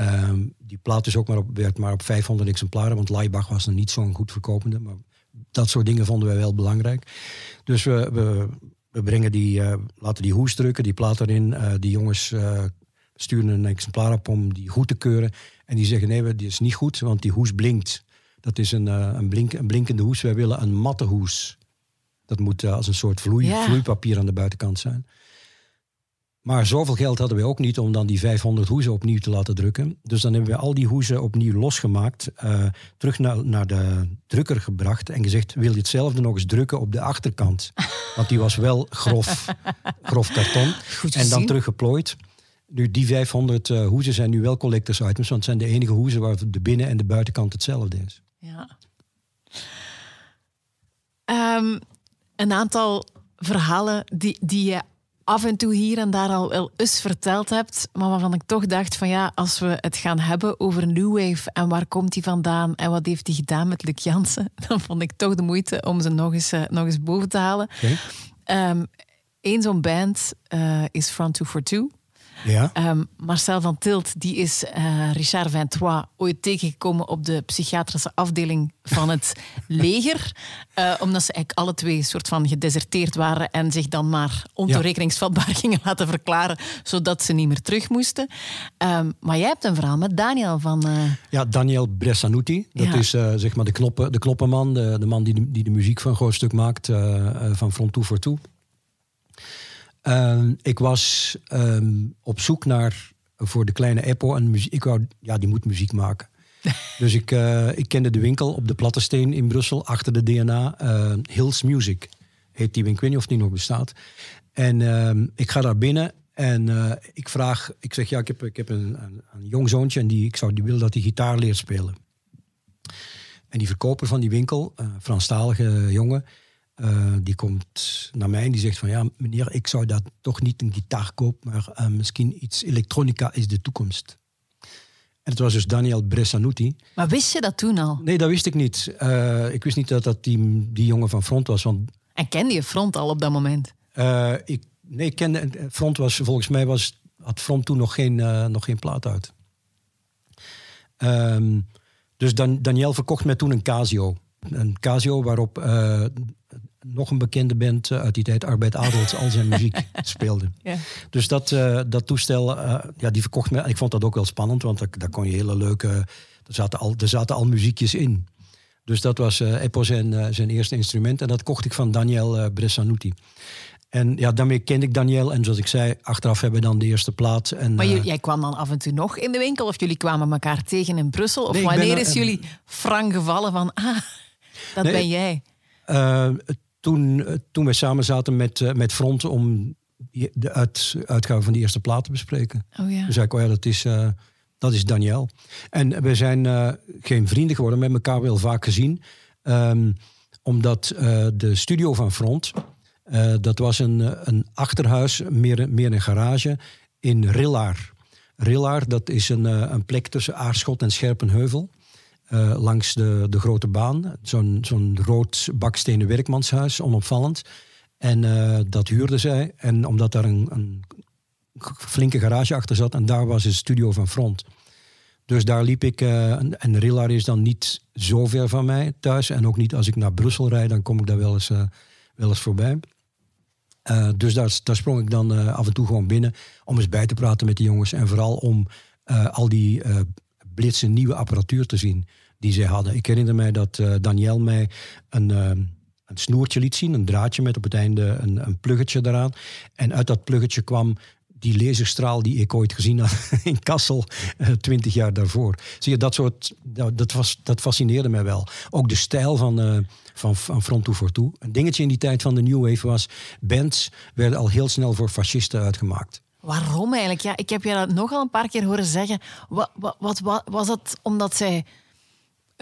Uh, die plaat is ook maar op, werd maar op 500 exemplaren. Want Laibach was er niet zo'n goed verkopende. Maar dat soort dingen vonden wij wel belangrijk. Dus we, we we brengen die, uh, laten die hoes drukken, die plaat erin. Die jongens sturen een exemplaar op om die goed te keuren. En die zeggen nee, die is niet goed, want die hoes blinkt. Dat is een, uh, een, blink, een blinkende hoes. Wij willen een matte hoes. Dat moet als een soort vloei, vloeipapier aan de buitenkant zijn. Maar zoveel geld hadden we ook niet om dan die 500 hoezen opnieuw te laten drukken. Dus dan hebben we al die hoezen opnieuw losgemaakt, uh, terug naar, naar de drukker gebracht en gezegd: wil je hetzelfde nog eens drukken op de achterkant? Want die was wel grof, grof karton. en dan teruggeplooid. Nu, die 500 uh, eh, hoezen zijn nu wel collectors items, want het zijn de enige hoezen waar de binnen- en de buitenkant hetzelfde is. Ja. Um, een aantal verhalen die, die je af en toe hier en daar al wel eens verteld hebt, maar waarvan ik toch dacht van ja, als we het gaan hebben over New Wave en waar komt die vandaan en wat heeft die gedaan met Luc Jansen, dan vond ik toch de moeite om ze nog eens, uh, nog eens boven te halen. Okay. Um, Eén zo'n band uh, is Front 242. Ja. Um, Marcel van Tilt die is uh, Richard Vintois ooit tegengekomen op de psychiatrische afdeling van het leger. Uh, omdat ze eigenlijk alle twee soort van gedeserteerd waren en zich dan maar ontoerekeningsvatbaar ja. gingen laten verklaren, zodat ze niet meer terug moesten. Um, maar jij hebt een verhaal met Daniel van. Uh... Ja, Daniel Bressanuti. Dat ja. is zeg maar de, knoppen, de knoppenman, de, de man die de, die de muziek van een groot stuk maakt van Front 2 for 2. Uh, ik was um, op zoek naar voor de kleine Eppo en muziek. Ik wou, ja, die moet muziek maken. dus ik, uh, ik kende de winkel op de Plattensteen in Brussel achter de DNA. Uh, Hills Music heet die winkel. Ik weet niet of die nog bestaat. En uh, ik ga daar binnen en uh, ik vraag, ik zeg ja, ik heb, ik heb een, een, een jong zoontje en die, ik zou, die wil dat hij gitaar leert spelen. En die verkoper van die winkel, Franstalige jongen, uh, die komt naar mij en die zegt van ja, meneer, ik zou dat toch niet een gitaar kopen, maar uh, misschien iets elektronica is de toekomst. En het was dus Daniel Bressanuti. Maar wist je dat toen al? Nee, dat wist ik niet. Uh, ik wist niet dat dat die, die jongen van Front was. Want, en kende je Front al op dat moment? ik, nee, ik kende Front was volgens mij was, had Front toen nog geen, nog geen plaat uit. Um, dus Dan, Daniel verkocht mij toen een Casio. Een Casio waarop nog een bekende band eh, uit die tijd, Arbeid Adels, al zijn muziek speelde. Ja. Dus dat, uh, dat toestel, uh, ja, die verkocht me. Ik vond dat ook wel spannend, want daar, kon je hele leuke. Er zaten al, er zaten al muziekjes in. Dus dat was uh, Eppo zijn, zijn eerste instrument. En dat kocht ik van Daniel Bressanuti. En ja, daarmee kende ik Daniel. En zoals ik zei, achteraf hebben we dan de eerste plaat. En, maar jij kwam dan af en toe nog in de winkel? Of jullie kwamen elkaar tegen in Brussel? Of wanneer is jullie frank gevallen van... Ah, dat ben jij? Toen, eh, toen wij samen zaten met, uh, met Front om de uit, uitgave van die eerste plaat te bespreken. Oh ja. Toen zei ik, oh ja, dat is, uh, dat is Daniel. En we zijn uh, geen vrienden geworden, met elkaar wel vaak gezien. Um, omdat de studio van Front, dat was een, een achterhuis, meer, meer een garage, in Rillaar. Rillaar, dat is een, een plek tussen Aarschot en Scherpenheuvel. Uh, langs de, de grote baan. Zo'n zo'n rood bakstenen werkmanshuis, onopvallend. En uh, dat huurde zij. En omdat daar een, een, flinke garage achter zat, en daar was het studio van Front. Dus daar liep ik, uh, en, Rillar is dan niet zo ver van mij thuis. En ook niet als ik naar Brussel rijd, dan kom ik daar wel eens, wel eens voorbij. dus daar, daar sprong ik dan af en toe gewoon binnen om eens bij te praten met die jongens. En vooral om al die blitsen nieuwe apparatuur te zien die zij hadden. Ik herinner mij dat uh, Daniel mij een, uh, een snoertje liet zien, een draadje met op het einde een, een pluggetje eraan. En uit dat pluggetje kwam die laserstraal die ik ooit gezien had in Kassel, uh, twintig jaar daarvoor. Zie je, dat soort, dat, dat, was, dat fascineerde mij wel. Ook de stijl van, van, van Front to Two. Een dingetje in die tijd van de New Wave was, bands werden al heel snel voor fascisten uitgemaakt. Waarom eigenlijk? Ja, ik heb je dat nogal een paar keer horen zeggen. Wat, wat, wat was dat omdat zij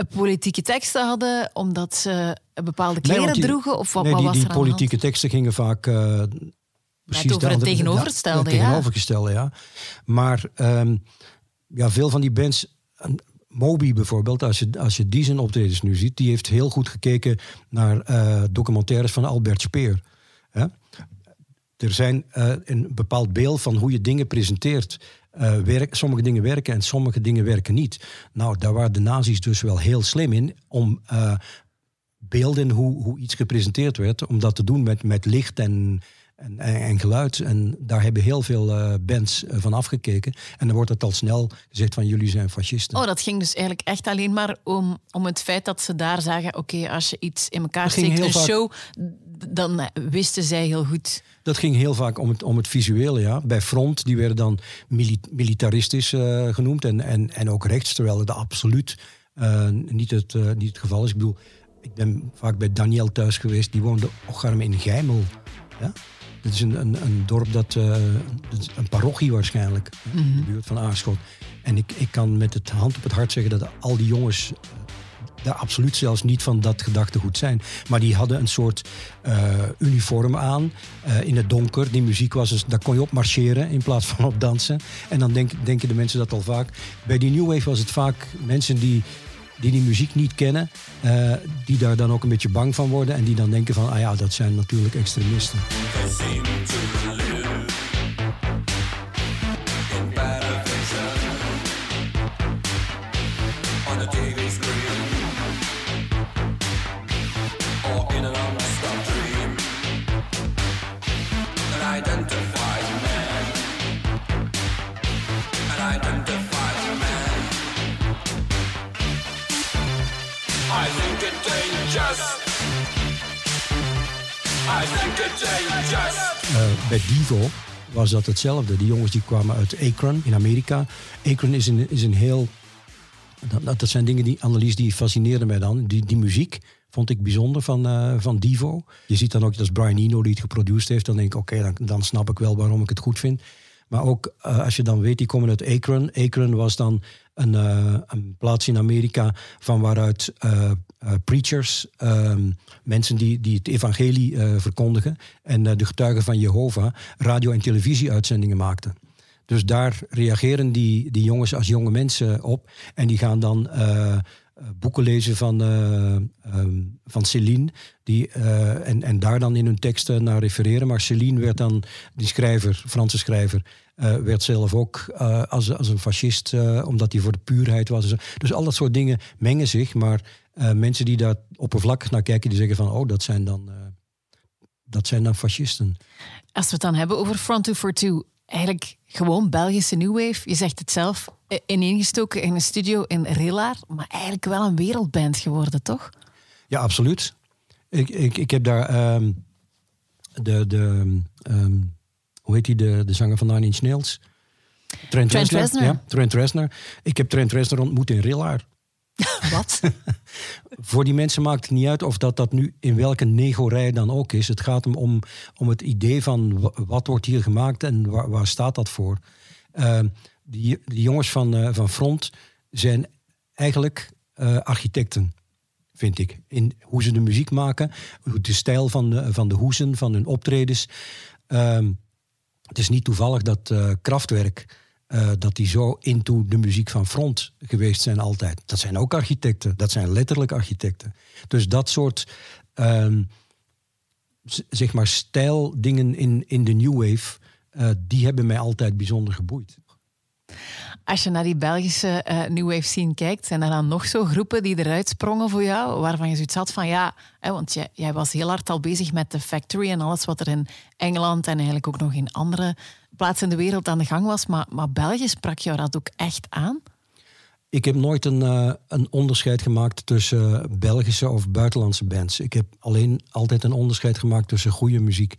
politieke teksten hadden, omdat ze bepaalde kleren droegen? Of wat, nee, die, was die politieke teksten gingen vaak... Uh, precies over het tegenovergestelde, ja. tegenovergestelde, ja. Maar um, ja, veel van die bands... Moby bijvoorbeeld, als je, als je die zijn optredens nu ziet, die heeft heel goed gekeken naar uh, documentaires van Albert Speer. Hè? Er zijn uh, een bepaald beeld van hoe je dingen presenteert. Uh, werk, sommige dingen werken en sommige dingen werken niet. Nou, daar waren de nazi's dus wel heel slim in om uh, beelden hoe, hoe iets gepresenteerd werd, om dat te doen met, met licht en, en, en, geluid. En daar hebben heel veel uh, bands van afgekeken. En dan wordt het al snel gezegd van jullie zijn fascisten. Oh, dat ging dus eigenlijk echt alleen maar om, om het feit dat ze daar zagen... oké, als je iets in elkaar steekt, een vaak... show, dan wisten zij heel goed... Dat ging heel vaak om het, om het visuele, ja. Bij front, die werden dan militaristisch genoemd en, en, en ook rechts, terwijl het absoluut niet, het, niet het geval is. Ik bedoel, ik ben vaak bij Daniel thuis geweest, die woonde Ocharm in Geimel. Ja? Dat is een, een, een dorp dat, een parochie waarschijnlijk, in de mhm. buurt van Aarschot. En ik, ik kan met het hand op het hart zeggen dat al die jongens eh, daar absoluut zelfs niet van dat gedachtegoed zijn. Maar die hadden een soort uh, uniform aan, in het donker. Die muziek was dus, daar kon je op marcheren in plaats van op dansen. En dan denk, denken de mensen dat al vaak. Bij die New Wave was het vaak mensen die die die muziek niet kennen, uh, die daar dan ook een beetje bang van worden en die dan denken van, ah ja, dat zijn natuurlijk extremisten. Bij Divo was dat hetzelfde. Die jongens die kwamen uit Akron in Amerika. Akron is een, is een heel... Dat, dat zijn dingen die, Annelies, die fascineerden mij dan. Die, die muziek vond ik bijzonder van, uh, van Divo. Je ziet dan ook, dat is Brian Eno die het geproduceerd heeft. Dan denk ik, oké, dan, dan snap ik wel waarom ik het goed vind. Maar ook uh, als je dan weet, die komen uit Akron. Akron was dan een, uh, een plaats in Amerika van waaruit uh, preachers, um, mensen die, die het evangelie verkondigen en de getuigen van Jehovah, radio- en televisieuitzendingen maakten. Dus daar reageren die, die jongens als jonge mensen op en die gaan dan boeken lezen van, um, van Céline. Die, en, en daar dan in hun teksten naar refereren. Maar Céline werd dan, die schrijver, Franse schrijver, uh, werd zelf ook uh, als, als een fascist, uh, omdat hij voor de puurheid was. Dus al dat soort dingen mengen zich. Maar mensen die daar oppervlakkig naar kijken, die zeggen van, oh, dat zijn dan, dat zijn dan fascisten. Als we het dan hebben over Front 242, eigenlijk gewoon Belgische New Wave. Je zegt het zelf, ineengestoken in een studio in Rillaar, maar eigenlijk wel een wereldband geworden, toch? Ja, absoluut. Ik, ik, ik heb daar um, de, de um, hoe heet hij, de, de zanger van Nine Inch Nails? Trent, Trent Reznor. Ja, Trent Reznor. Ik heb Trent Reznor ontmoet in Rillaar. Wat? Voor die mensen maakt het niet uit of dat, dat nu in welke negorij dan ook is. Het gaat hem om, om het idee van wat wordt hier gemaakt en waar, staat dat voor. Uh, die, jongens van, uh, van Front zijn eigenlijk uh, architecten, vind ik. In hoe ze de muziek maken, de stijl van de, van de hoesen, van hun optredens. Ehm, het is niet toevallig dat uh, Kraftwerk, uh, dat die zo into de muziek van front geweest zijn altijd. Dat zijn ook architecten, dat zijn letterlijk architecten. Dus dat soort, uh, zeg maar, stijldingen in, in de new wave, uh, die hebben mij altijd bijzonder geboeid. Als je naar die Belgische uh, New Wave scene kijkt, zijn er dan nog zo groepen die eruit sprongen voor jou, waarvan je zoiets had van ja, hè, want jij, jij, was heel hard al bezig met de Factory en alles wat er in Engeland en eigenlijk ook nog in andere plaatsen in de wereld aan de gang was, maar, maar België sprak jou dat ook echt aan? Ik heb nooit een, uh, een onderscheid gemaakt tussen Belgische of buitenlandse bands. Ik heb alleen altijd een onderscheid gemaakt tussen goede muziek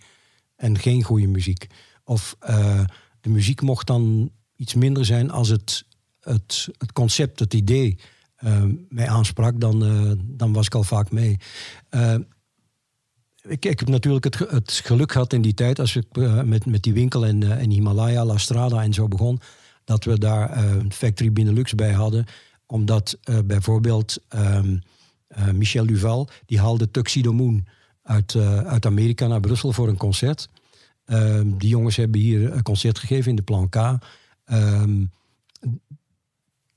en geen goede muziek. Of uh, de muziek mocht dan iets minder zijn als het, het, het concept, het idee uh, mij aansprak, dan, dan was ik al vaak mee. Ik, heb natuurlijk het, het, geluk gehad in die tijd, als ik met, met die winkel en, en Himalaya, La Strada en zo begon, dat we daar een Factory Benelux bij hadden. Omdat bijvoorbeeld um, Michel Duval, die haalde Tuxedo Moon uit, uit Amerika naar Brussel voor een concert. Ehm, die jongens hebben hier een concert gegeven in de Plan K. Um,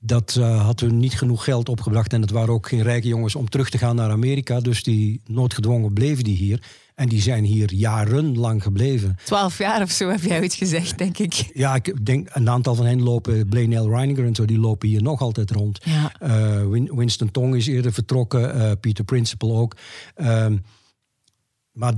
dat uh, had hun niet genoeg geld opgebracht. En het waren ook geen rijke jongens om terug te gaan naar Amerika. Dus die noodgedwongen bleven die hier. En die zijn hier jarenlang gebleven. Twaalf jaar of zo heb jij ooit gezegd, denk ik. Ja, ik denk een aantal van hen lopen, Blaine L. Reininger en zo, die lopen hier nog altijd rond. Ja. Uh, Winston Tong is eerder vertrokken, uh, Peter Principle ook. Uh, maar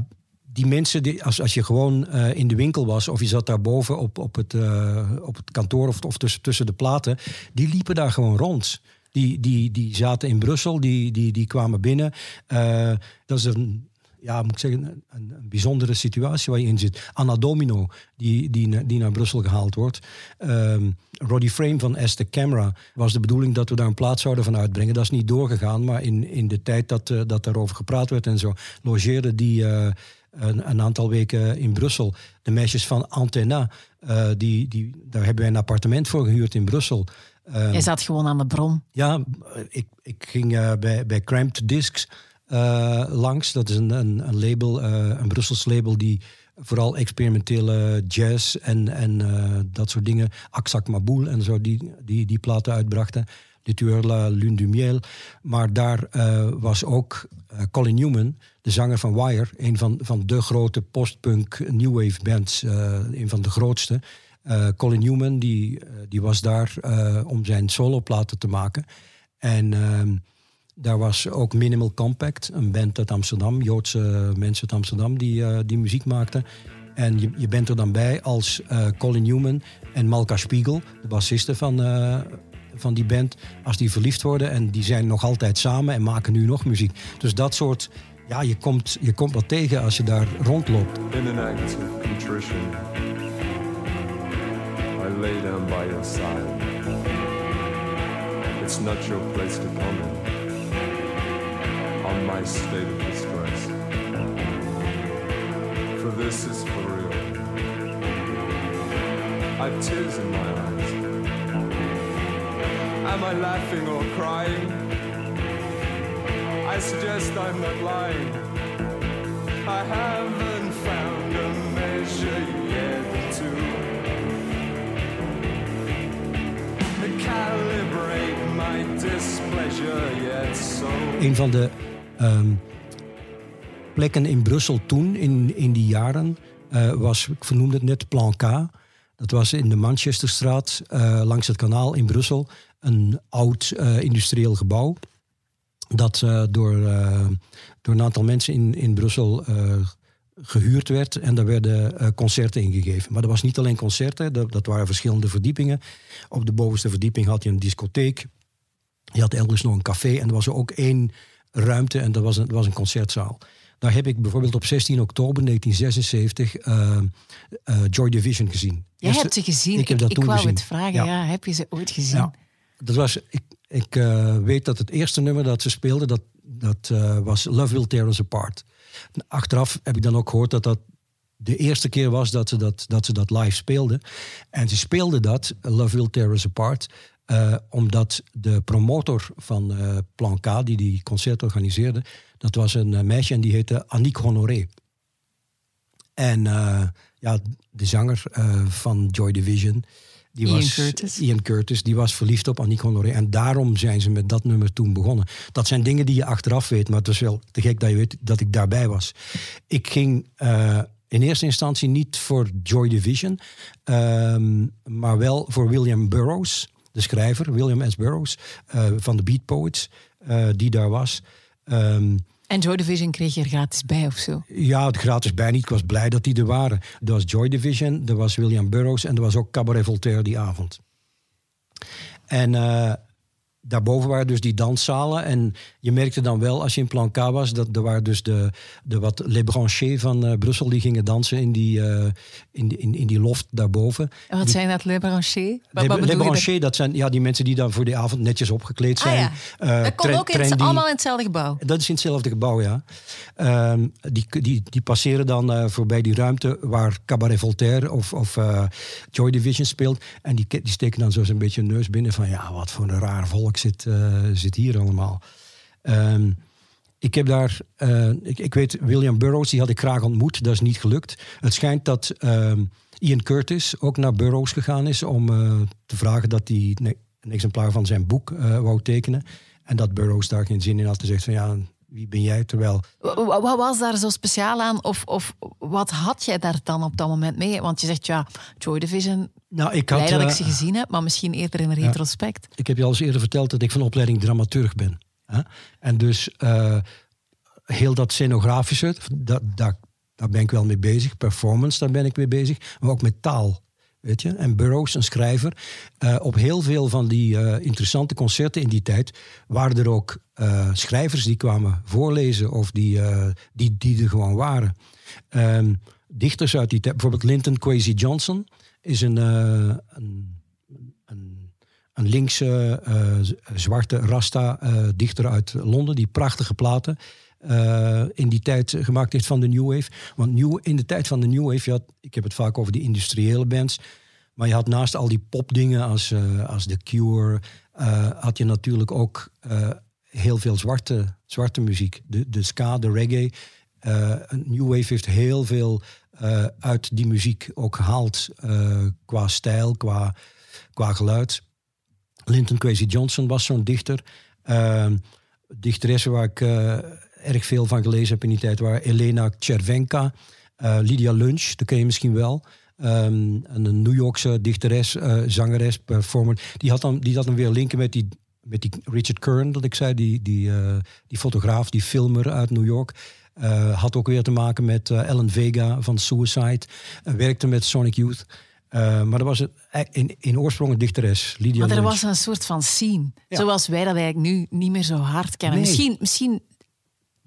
die mensen, die, als, als je gewoon eh, in de winkel was of je zat daarboven op, op, het, uh, op het kantoor of, of tussen, tussen de platen, die liepen daar gewoon rond. Die, die, die zaten in Brussel, die, die, die kwamen binnen. Uh, dat is een ja, moet ik zeggen, een, bijzondere situatie waar je in zit. Anna Domino, die, die, die naar Brussel gehaald wordt. Um, Roddy Frame van Esther Camera was de bedoeling dat we daar een plaats zouden van uitbrengen. Dat is niet doorgegaan, maar in, in de tijd dat, uh, dat daarover gepraat werd en zo, logeerde die een, een, aantal weken in Brussel. De meisjes van Antenna, uh, die, die, daar hebben wij een appartement voor gehuurd in Brussel. Um, Jij zat gewoon aan de bron. Ja, ik, ik ging bij, bij Cramped Discs uh, langs. Dat is een, een, een label, uh, een Brussels label die vooral experimentele jazz en, en uh, dat soort dingen, Aksak Maboul en zo, die, die, die platen uitbrachten. De Tueur La Lune du Miel. Maar daar was ook Colin Newman, de zanger van Wire, een van, van de grote postpunk new wave bands, een van de grootste. Colin Newman, die, die was daar om zijn soloplaten te maken. En ehm, daar was ook Minimal Compact, een band uit Amsterdam, Joodse mensen uit Amsterdam die, die muziek maakten. En je, je bent er dan bij als Colin Newman en Malka Spiegel, de bassiste van, van die band, als die verliefd worden. En die zijn nog altijd samen en maken nu nog muziek. Dus dat soort, ja, je komt, je komt wat tegen als je daar rondloopt. In an act of contrition, I lay down by your side. It's not your place to comment. on my state of disgrace. For this is for real. I've tears in my eyes. Am I laughing or crying? I suggest I'm not lying. I haven't found a measure yet to calibrate my displeasure yet. So. Een van de Um, plekken in Brussel toen, in, in die jaren, uh, was, ik vernoemde het net, Plan K. Dat was in de Manchesterstraat, uh, langs het kanaal in Brussel. Een oud uh, industrieel gebouw. Dat door, door een aantal mensen in, in Brussel gehuurd werd. En daar werden concerten ingegeven. Maar dat was niet alleen concerten, dat, dat waren verschillende verdiepingen. Op de bovenste verdieping had je een discotheek. Je had elders nog een café. En er was ook één ruimte en dat was een, was een concertzaal. Daar heb ik bijvoorbeeld op 16 oktober 1976 uh, uh, Joy Division gezien. Jij hebt ze gezien? Ik, heb dat ik, toen ik wou gezien. het vragen, ja. ja. Heb je ze ooit gezien? Ja. Dat was, ik ik uh, weet dat het eerste nummer dat ze speelden, dat, dat uh, was Love Will Tear Us Apart. Achteraf heb ik dan ook gehoord dat dat de eerste keer was dat ze dat, dat, ze dat live speelden. En ze speelden dat, Love Will Tear Us Apart, uh, omdat de promotor van Plan K, die die concert organiseerde, dat was een meisje en die heette Annick Honoré. En ja, de zanger van Joy Division, die Ian was, Curtis. Ian Curtis, die was verliefd op Annick Honoré. En daarom zijn ze met dat nummer toen begonnen. Dat zijn dingen die je achteraf weet, maar het is wel te gek dat je weet dat ik daarbij was. Ik ging in eerste instantie niet voor Joy Division, um, maar wel voor William Burroughs de schrijver, William S. Burroughs, uh, van de Beat Poets, uh, die daar was. Um, en Joy Division kreeg je er gratis bij of zo? Ja, het gratis bij niet. Ik was blij dat die er waren. Er was Joy Division, er was William Burroughs en er was ook Cabaret Voltaire die avond. En uh, daarboven waren dus die danszalen. En je merkte dan wel, als je in Plan K was, dat er waren dus de, de wat Branchés van uh, Brussel die gingen dansen in die, uh, in, in, in die loft daarboven. En wat die, zijn dat? Les, Les Branchés, dat zijn ja, die mensen die dan voor die avond netjes opgekleed zijn. Ah, ja. uh, dat komt ook in het, allemaal in hetzelfde gebouw? Dat is in hetzelfde gebouw, ja. Um, die, die, die passeren dan voorbij die ruimte waar Cabaret Voltaire of, of Joy Division speelt. En die, die steken dan zo een beetje hun neus binnen van ja, wat voor een raar volk zit, uh, zit hier allemaal. Um, ik heb daar, uh, ik, ik, weet, William Burroughs, die had ik graag ontmoet. Dat is niet gelukt. Het schijnt dat um, Ian Curtis ook naar Burroughs gegaan is om uh, te vragen dat hij een exemplaar van zijn boek wou tekenen. En dat Burroughs daar geen zin in had. Te zeggen van ja, wie ben jij? Terwijl... Wat was daar zo speciaal aan? Of, of wat had jij daar dan op dat moment mee? Want je zegt ja, Joy Division, nou, ik had, dat ik ze gezien heb, maar misschien eerder in retrospect. Ik heb je al eens eerder verteld dat ik van opleiding dramaturg ben. Hè? En dus uh, heel dat scenografische, dat, dat, daar ben ik wel mee bezig. Performance, daar ben ik mee bezig. Maar ook met taal. Weet je? En Burroughs, een schrijver. eh, op heel veel van die eh, interessante concerten in die tijd waren er ook eh, schrijvers die kwamen voorlezen of die, eh, die, die er gewoon waren. Ehm, dichters uit die tijd, bijvoorbeeld Linton Kwesi Johnson, is een, eh, een, een, een linkse eh, zwarte rasta-dichter uit Londen, die prachtige platen eh, in die tijd gemaakt heeft van de New Wave. Want new, in de tijd van de New Wave, je had, ik heb het vaak over die industriële bands, maar je had naast al die popdingen als, eh, als The Cure, eh, had je natuurlijk ook eh, heel veel zwarte, zwarte muziek. De, de ska, de reggae. Eh, New Wave heeft heel veel eh, uit die muziek ook gehaald. eh, qua stijl, qua, qua geluid. Linton Kwesi Johnson was zo'n dichter. Ehm, dichteressen waar ik eh, erg veel van gelezen heb in die tijd waren Elena Chervenka, eh, Lydia Lunch, dat ken je misschien wel. Ehm, een New Yorkse dichteres, zangeres, performer. Die had, dan, die had dan weer linken met die, met die Richard Kern, dat ik zei, die, die, die fotograaf, die filmer uit New York. Eh, had ook weer te maken met eh, Ellen Vega van Suicide. Werkte met Sonic Youth. Eh, maar dat was het, in, in oorsprong een dichteres, Lydia Maar er was een soort van scene. Ja. Zoals wij dat eigenlijk nu niet meer zo hard kennen. Nee. Misschien, misschien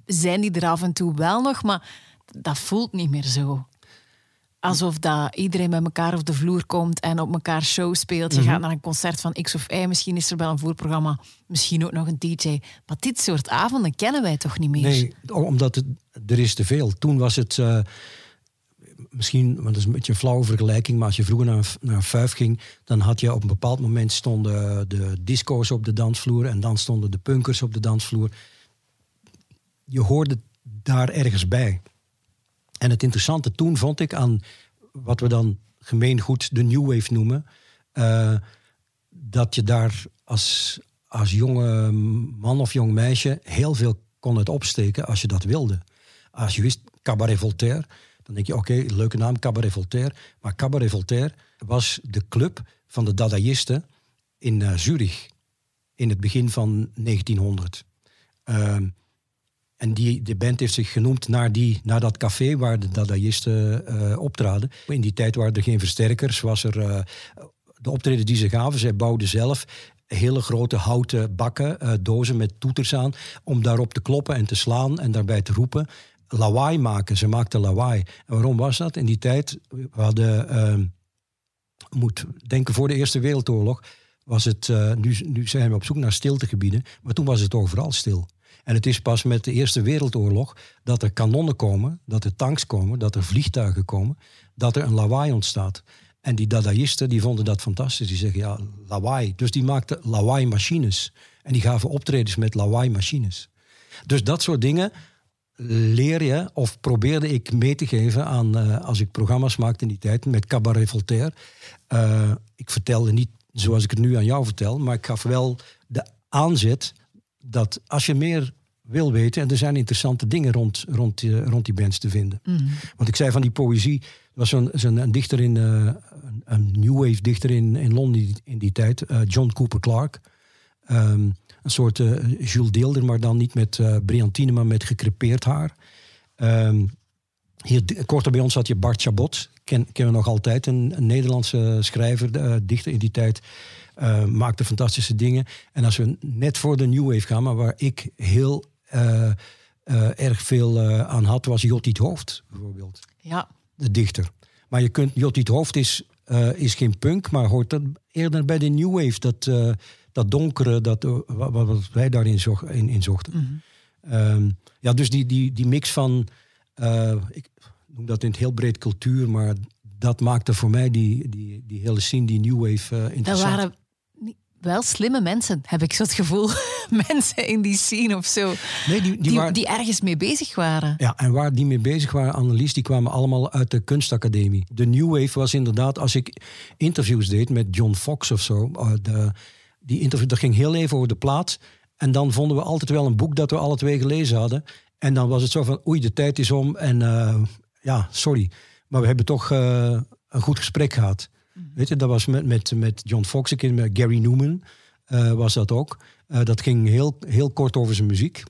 zijn die er af en toe wel nog, maar dat voelt niet meer zo. Alsof dat iedereen bij elkaar op de vloer komt en op elkaar show speelt. Je Mhm. gaat naar een concert van X of Y. Misschien is er wel een voorprogramma. Misschien ook nog een DJ. Maar dit soort avonden kennen wij toch niet meer? Nee, omdat het, er is te veel. Toen was het eh, misschien, want dat is een beetje een flauwe vergelijking, maar als je vroeger naar, naar fuif ging, dan had je op een bepaald moment stonden de disco's op de dansvloer en dan stonden de punkers op de dansvloer. Je hoorde daar ergens bij. En het interessante toen vond ik aan wat we dan gemeengoed de New Wave noemen, eh, dat je daar als, als jonge man of jong meisje heel veel kon het opsteken als je dat wilde. Als je wist Cabaret Voltaire, dan denk je oké, leuke naam Cabaret Voltaire. Maar Cabaret Voltaire was de club van de dadaïsten in eh, Zurich in het begin van 1900. Ehm, en die, de band heeft zich genoemd naar, die, naar dat café waar de dadaïsten eh, optraden. In die tijd waren er geen versterkers. Was er, eh, de optreden die ze gaven, zij bouwden zelf hele grote houten bakken, eh, dozen met toeters aan, om daarop te kloppen en te slaan en daarbij te roepen. Lawaai maken, ze maakten lawaai. En waarom was dat? In die tijd, we hadden, ehm, moet denken voor de Eerste Wereldoorlog, was het, nu, nu zijn we op zoek naar stiltegebieden, maar toen was het overal stil. En het is pas met de Eerste Wereldoorlog dat er kanonnen komen, dat er tanks komen, dat er vliegtuigen komen, dat er een lawaai ontstaat. En die dadaïsten die vonden dat fantastisch. Die zeggen ja, lawaai. Dus die maakten lawaai-machines. En die gaven optredens met lawaai-machines. Dus dat soort dingen leer je of probeerde ik mee te geven aan eh, als ik programma's maakte in die tijd met Cabaret Voltaire. Eh, ik vertelde niet zoals ik het nu aan jou vertel, maar ik gaf wel de aanzet dat als je meer wil weten, en er zijn interessante dingen rond, rond, die, rond die bands te vinden. Want ik zei van die poëzie, er was zo'n, een dichter in, eh, een, new wave dichter in, in Londen in die, tijd, eh, John Cooper Clarke. Ehm, een soort eh, Jules Deelder, maar dan niet met eh brillantine, maar met gecrepeerd haar. Ehm, hier korter bij ons had je Bart Chabot, ken, kennen we nog altijd, een, een Nederlandse schrijver, eh, dichter in die tijd. Eh, maakte fantastische dingen. En als we net voor de New Wave gaan, maar waar ik heel eh, eh, erg veel aan had, was Jottiet Hoofd bijvoorbeeld Ja, de dichter. Maar je kunt, Jottiet Hoofd is, is geen punk, maar hoort dat eerder bij de New Wave. Dat, dat donkere, dat, wat, wat wij daarin in, in zochten. Ehm, ja, dus die, die, die mix van, ik noem dat in het heel breed cultuur, maar dat maakte voor mij die, die, die hele scene, die New Wave, interessant. waren wel slimme mensen, heb ik zo het gevoel. mensen in die scene of zo. Nee, die, die, Die, waren, die ergens mee bezig waren. Ja, en waar die mee bezig waren, Annelies, die kwamen allemaal uit de kunstacademie. De New Wave was inderdaad, als ik interviews deed met John Fox of zo, eh, de, die interview, dat ging heel even over de plaat. En dan vonden we altijd wel een boek dat we alle twee gelezen hadden. En dan was het zo van, oei, de tijd is om. En eh, ja, sorry. Maar we hebben toch eh, een goed gesprek gehad. Weet je, dat was met, met, met John Fox, met Gary Newman eh, was dat ook. Eh, dat ging heel, heel kort over zijn muziek.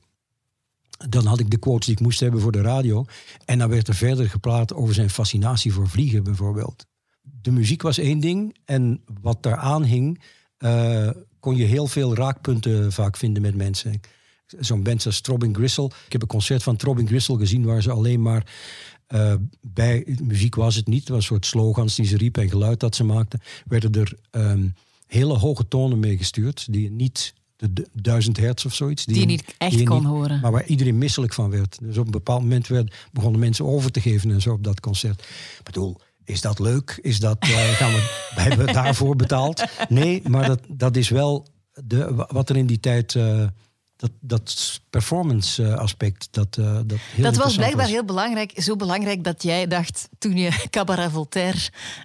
Dan had ik de quotes die ik moest hebben voor de radio. En dan werd er verder gepraat over zijn fascinatie voor vliegen bijvoorbeeld. De muziek was één ding. En wat daaraan hing, eh, kon je heel veel raakpunten vaak vinden met mensen. Zo'n band als Throbbing Gristle. Ik heb een concert van Throbbing Gristle gezien waar ze alleen maar eh, bij muziek was het niet. Het was een soort slogans die ze riepen en geluid dat ze maakten. Werden er ehm, hele hoge tonen mee gestuurd die niet de, duizend hertz of zoiets. Die je niet echt je kon horen. Maar waar iedereen misselijk van werd. Dus op een bepaald moment werd, begonnen mensen over te geven en zo op dat concert. Ik bedoel, is dat leuk? Is dat, eh, gaan we, hebben we daarvoor betaald? Nee, maar dat, dat is wel de, wat er in die tijd... eh, dat, dat performance eh, aspect, dat, eh, dat heel Dat was blijkbaar heel belangrijk. Zo belangrijk dat jij dacht, toen je Cabaret Voltaire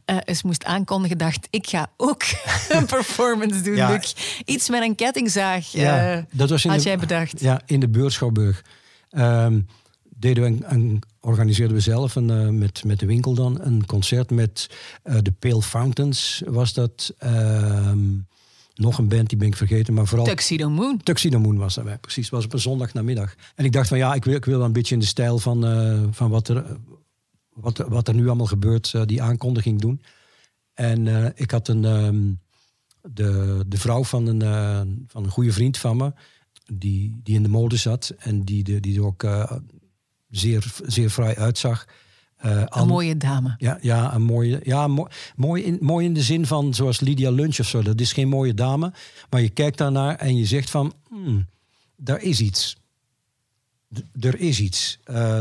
eh, eens moest aankondigen, dacht ik ga ook een performance doen, Ja. Luc. Iets met een kettingzaag Ja, dat was in had de- jij bedacht. Ja, in de Beurschouwburg. Ehm, deden we een, een- organiseerden we zelf een, met, met de winkel dan een concert met de Pale Fountains was dat. Ehm, nog een band, die ben ik vergeten, maar vooral... Tuxedo Moon. Tuxedo Moon was daarbij, precies. Was op een zondagnamiddag. En ik dacht van ja, ik wil, ik wil wel een beetje in de stijl van, eh, van wat, er, wat, wat er nu allemaal gebeurt, eh, die aankondiging doen. En eh, ik had een, ehm, de, de vrouw van een, van een goede vriend van me, die, die in de mode zat en die, de, die er ook zeer, zeer fraai uitzag. Eh, Een mooie dame. ja, ja, een mooie, ja mo- mooi, in, mooi in de zin van zoals Lydia Lunch of zo. Dat is geen mooie dame, maar je kijkt daarnaar en je zegt van, hmm, daar is iets. D- er is iets. Eh,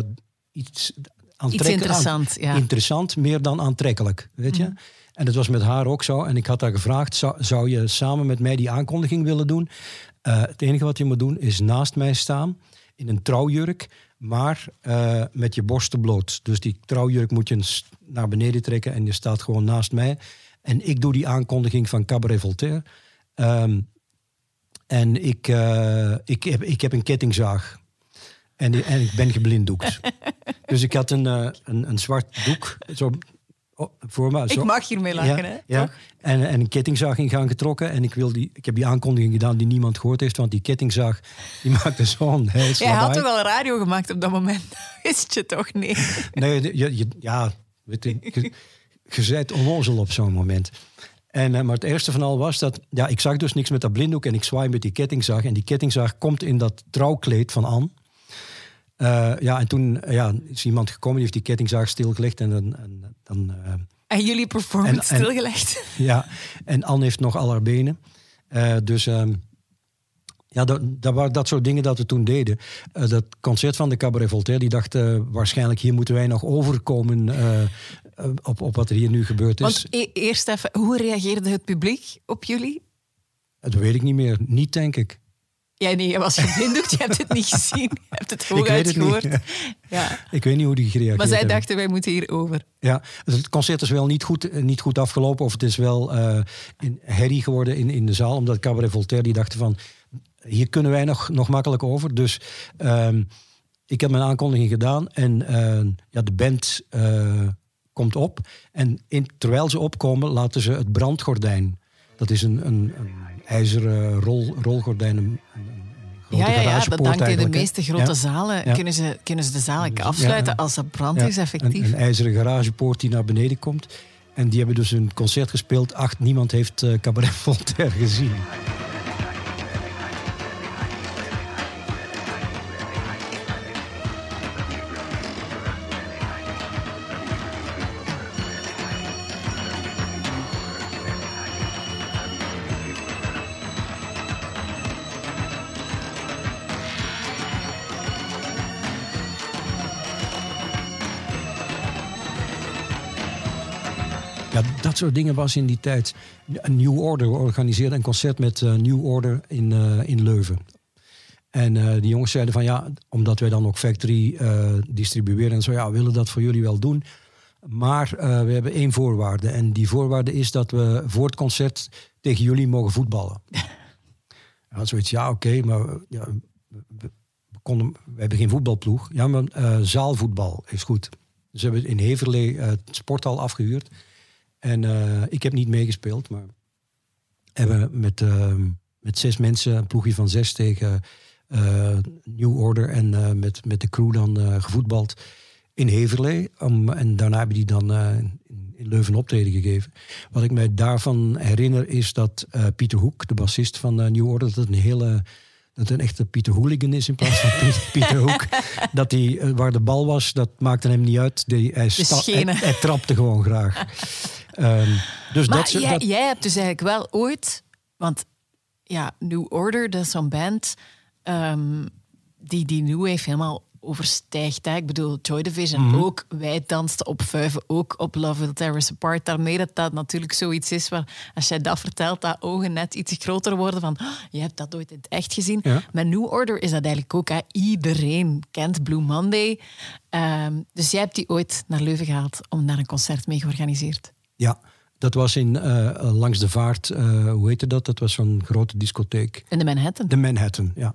iets aantrekkelijk- interessant, ja. Interessant, meer dan aantrekkelijk, weet je. En dat was met haar ook zo. En ik had haar gevraagd, zou, zou je samen met mij die aankondiging willen doen? Eh, het enige wat je moet doen is naast mij staan in een trouwjurk, maar eh, met je borsten bloot. Dus die trouwjurk moet je naar beneden trekken en je staat gewoon naast mij. En ik doe die aankondiging van Cabaret Voltaire. Ehm, en ik, eh, ik, heb, ik heb een kettingzaag. En, en ik ben geblinddoekt. dus ik had een, eh, een, een zwart doek zo, voor me. Zo. Ik mag hiermee lachen, ja, hè? ja. En, en een kettingzaag in gang getrokken. En ik, wil die, ik heb die aankondiging gedaan die niemand gehoord heeft. Want die kettingzaag die maakte zo'n heel Jij had toch al radio gemaakt op dat moment? Wist je toch niet? Nee, je, je- ja, weet je, je, je bent onnozel op zo'n moment. En, eh, maar het eerste van al was dat, ja, ik zag dus niks met dat blinddoek en ik zwaai met die kettingzaag. En die kettingzaag komt in dat trouwkleed van Anne. Eh, ja, en toen eh, ja, is iemand gekomen, die heeft die kettingzaag stilgelegd. En dan, en, dan eh, En jullie performance En- en- stilgelegd? ja, en Anne heeft nog al haar benen. Dus ehm, ja, dat, dat waren dat soort dingen dat we toen deden. Dat concert van de Cabaret Voltaire, die dacht waarschijnlijk hier moeten wij nog overkomen op, op wat er hier nu gebeurd is. Want e- eerst even, hoe reageerde het publiek op jullie? Dat weet ik niet meer. Niet, denk ik. Ja, nee, je was geblinddoekt, je hebt het niet gezien. Je hebt het hooguit gehoord. niet. Ja. Ik weet niet hoe die gereageerd Maar zij hebben. dachten, wij moeten hier over. Ja, dus het concert is wel niet goed, eh, niet goed afgelopen. Of het is wel eh in herrie geworden in, in de zaal. Omdat Cabaret Voltaire die dachten van... Hier kunnen wij nog, nog makkelijk over. Dus ehm, ik heb mijn aankondiging gedaan. En eh, ja, de band eh, komt op. En in, terwijl ze opkomen laten ze het brandgordijn. Dat is een, een, een ijzeren rol, rolgordijn. Een, Ja, ja, ja, dat garagepoort hangt in de meeste grote Ja. zalen. Ja. Kunnen, ze, kunnen ze de zalen afsluiten als er brand is, effectief? Een, een ijzeren garagepoort die naar beneden komt. En die hebben dus een concert gespeeld. Acht, niemand heeft eh, Cabaret Voltaire gezien. Dat soort dingen was in die tijd. Een New Order we organiseerden een concert met eh, New Order in, eh, in Leuven. En eh, die jongens zeiden van ja, omdat wij dan ook Factory distribueren en zo, ja, we willen dat voor jullie wel doen. Maar we hebben één voorwaarde. En die voorwaarde is dat we voor het concert tegen jullie mogen voetballen. ja, zoiets, ja, oké, maar ja, we, konden, we hebben geen voetbalploeg. Ja, maar zaalvoetbal is goed. Dus we hebben in Heverlee het sporthal afgehuurd. En eh, ik heb niet meegespeeld, maar hebben met, eh, met zes mensen, een ploegje van zes tegen eh, New Order en eh, met, met de crew dan gevoetbald in Heverlee. En daarna hebben die dan in, Leuven optreden gegeven. Wat ik mij daarvan herinner is dat Pieter Hoek, de bassist van New Order, dat het een hele dat een echte Pieter Hooligan is in plaats van Piet- Pieter Hoek. Dat hij, waar de bal was, dat maakte hem niet uit. Die, hij, sta- hij, hij trapte gewoon graag. Ehm, dus Maar dat, jij, dat, jij hebt dus eigenlijk wel ooit... Want ja, New Order, dat is zo'n band ehm, die, die New Wave helemaal overstijgt. Hè? Ik bedoel, Joy Division Mhm. ook. Wij dansten op vuiven ook op Love Will Tear Us Apart. Daarmee dat dat natuurlijk zoiets is waar, als jij dat vertelt, dat ogen net iets groter worden van "Oh, je hebt dat ooit in het echt gezien. Ja. Met New Order is dat eigenlijk ook. Hè? Iedereen kent Blue Monday. Ehm, dus jij hebt die ooit naar Leuven gehaald om daar een concert mee georganiseerd. Ja, dat was in, eh, langs de vaart, eh, hoe heette dat? Dat was zo'n grote discotheek. In de Manhattan. De Manhattan, ja. In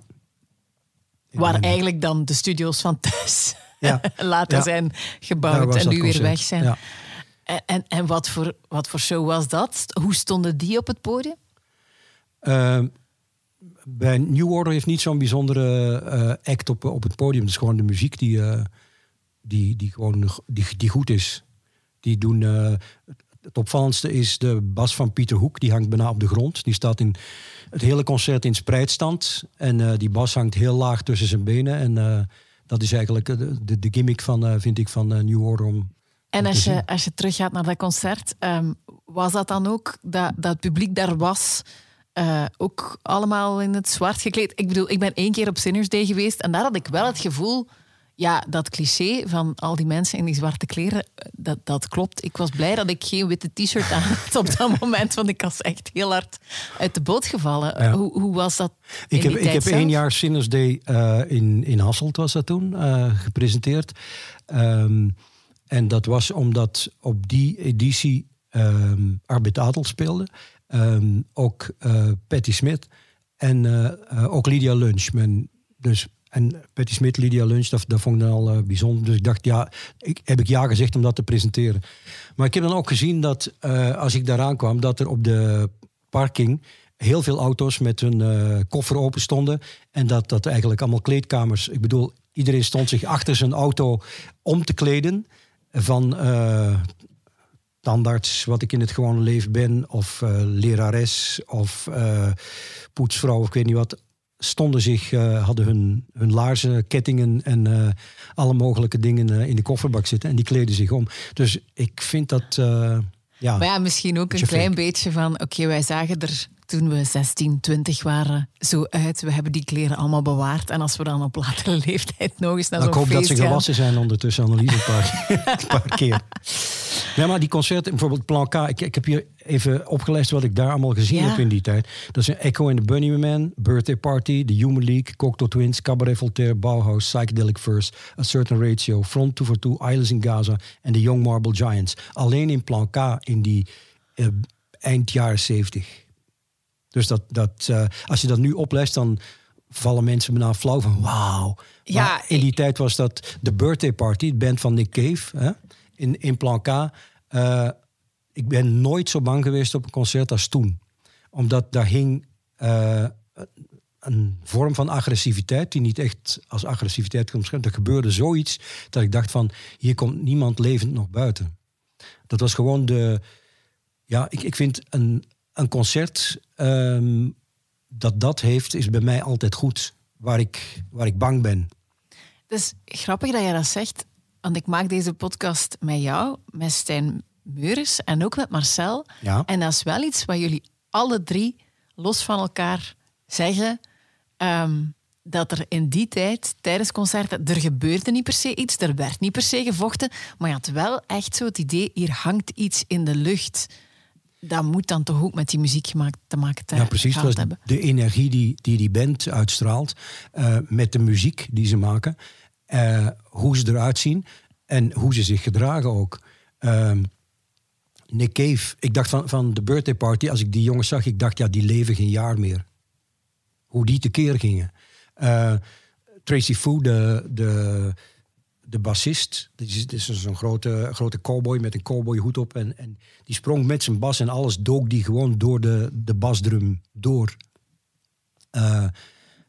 Waar Manhattan. eigenlijk dan de studio's van thuis Ja. later Ja. zijn gebouwd en nu weer weg zijn. Ja. En, en, en wat, voor, wat voor show was dat? Hoe stonden die op het podium? Ehm, bij New Order heeft niet zo'n bijzondere eh, act op, op het podium. Het is gewoon de muziek die, die, die, gewoon, die, die goed is. Die doen, het opvallendste is de bas van Pieter Hoek. Die hangt bijna op de grond. Die staat in het hele concert in spreidstand. En eh, die bas hangt heel laag tussen zijn benen. En eh, dat is eigenlijk de, de, gimmick van, eh, vind ik, van New Order. Om, En als je, als je teruggaat naar dat concert, ehm, was dat dan ook dat, dat het publiek daar was, ook allemaal in het zwart gekleed? Ik bedoel, ik ben één keer op Sinners Day geweest en daar had ik wel het gevoel, ja, dat cliché van al die mensen in die zwarte kleren, dat, dat klopt. Ik was blij dat ik geen witte t-shirt aan had op dat moment, want ik was echt heel hard uit de boot gevallen. Ja. Hoe, hoe was dat? in Ik heb, ik heb zelf? één jaar Sinners Day eh, in, in Hasselt, was dat toen, eh, gepresenteerd. Ehm, en dat was omdat op die editie Arbit Adel speelde. Ehm, ook eh Patty Smith en ook Lydia Lunch. Dus, en Patty Smith, Lydia Lunch, dat, vond ik dan al eh, bijzonder. Dus ik dacht, ja, ik, heb ik ja gezegd om dat te presenteren. Maar ik heb dan ook gezien dat eh, als ik daaraan kwam, dat er op de parking heel veel auto's met hun eh, koffer open stonden. En dat dat eigenlijk allemaal kleedkamers. Ik bedoel, iedereen stond zich achter zijn auto om te kleden. Van tandarts, wat ik in het gewone leven ben, of lerares, of poetsvrouw, of ik weet niet wat. Stonden zich, eh, hadden hun, hun laarzen, kettingen en eh, alle mogelijke dingen eh, in de kofferbak zitten. En die kleden zich om. Dus ik vind dat. ja, Maar ja, misschien ook een klein fake. beetje van... Oké, wij zagen er toen we 16, 20 waren zo uit. We hebben die kleren allemaal bewaard. En als we dan op latere leeftijd nog eens naar Nou, zo'n ik hoop dat feest ze gaan... gewassen zijn ondertussen, Annelies, een paar, een paar keer. Ja, maar die concerten, bijvoorbeeld Plan K, ik, ik heb hier even opgelijst wat ik daar allemaal gezien Ja. heb in die tijd. Dat zijn Echo and the Bunnymen, Birthday Party, The Human League, Cocteau Twins, Cabaret Voltaire, Bauhaus, Psychedelic First, A Certain Ratio, Front 2 for 2, Islands in Gaza en The Young Marble Giants. Alleen in Plan K in die eh, eind jaren 70. Dus dat, dat, eh, als je dat nu oplijst, dan vallen mensen bijna flauw van wauw. Ja, in die tijd was dat de Birthday Party, het band van Nick Cave, hè, in, in Plan K. Eh, ik ben nooit zo bang geweest op een concert als toen. Omdat daar hing eh, een vorm van agressiviteit die niet echt als agressiviteit kon beschrijven. Er gebeurde zoiets dat ik dacht van, hier komt niemand levend nog buiten. Dat was gewoon de... Ja, ik, ik vind een, een concert ehm, dat dat heeft, is bij mij altijd goed. Waar ik, waar ik bang ben. Het is grappig dat je dat zegt. Want ik maak deze podcast met jou, met Stijn Meuris en ook met Marcel. Ja. En dat is wel iets wat jullie alle drie los van elkaar zeggen. ehm, dat er in die tijd, tijdens concerten, er gebeurde niet per se iets, er werd niet per se gevochten, maar je had wel echt zo het idee, hier hangt iets in de lucht. Dat moet dan toch ook met die muziek gemaakt, te maken te Ja, precies. gehad hebben. de energie die die, die band uitstraalt. eh, met de muziek die ze maken. eh, hoe ze eruit zien. En hoe ze zich gedragen ook. Ehm, Nick Cave. Ik dacht van, van de birthday party. Als ik die jongens zag, ik dacht ja, die leven geen jaar meer. Hoe die tekeer gingen. Eh, Tracy Foo, de, de, de bassist. Die is, zo'n grote, grote cowboy met een cowboyhoed op. En, en die sprong met zijn bas en alles dook die gewoon door de, de basdrum door. Eh,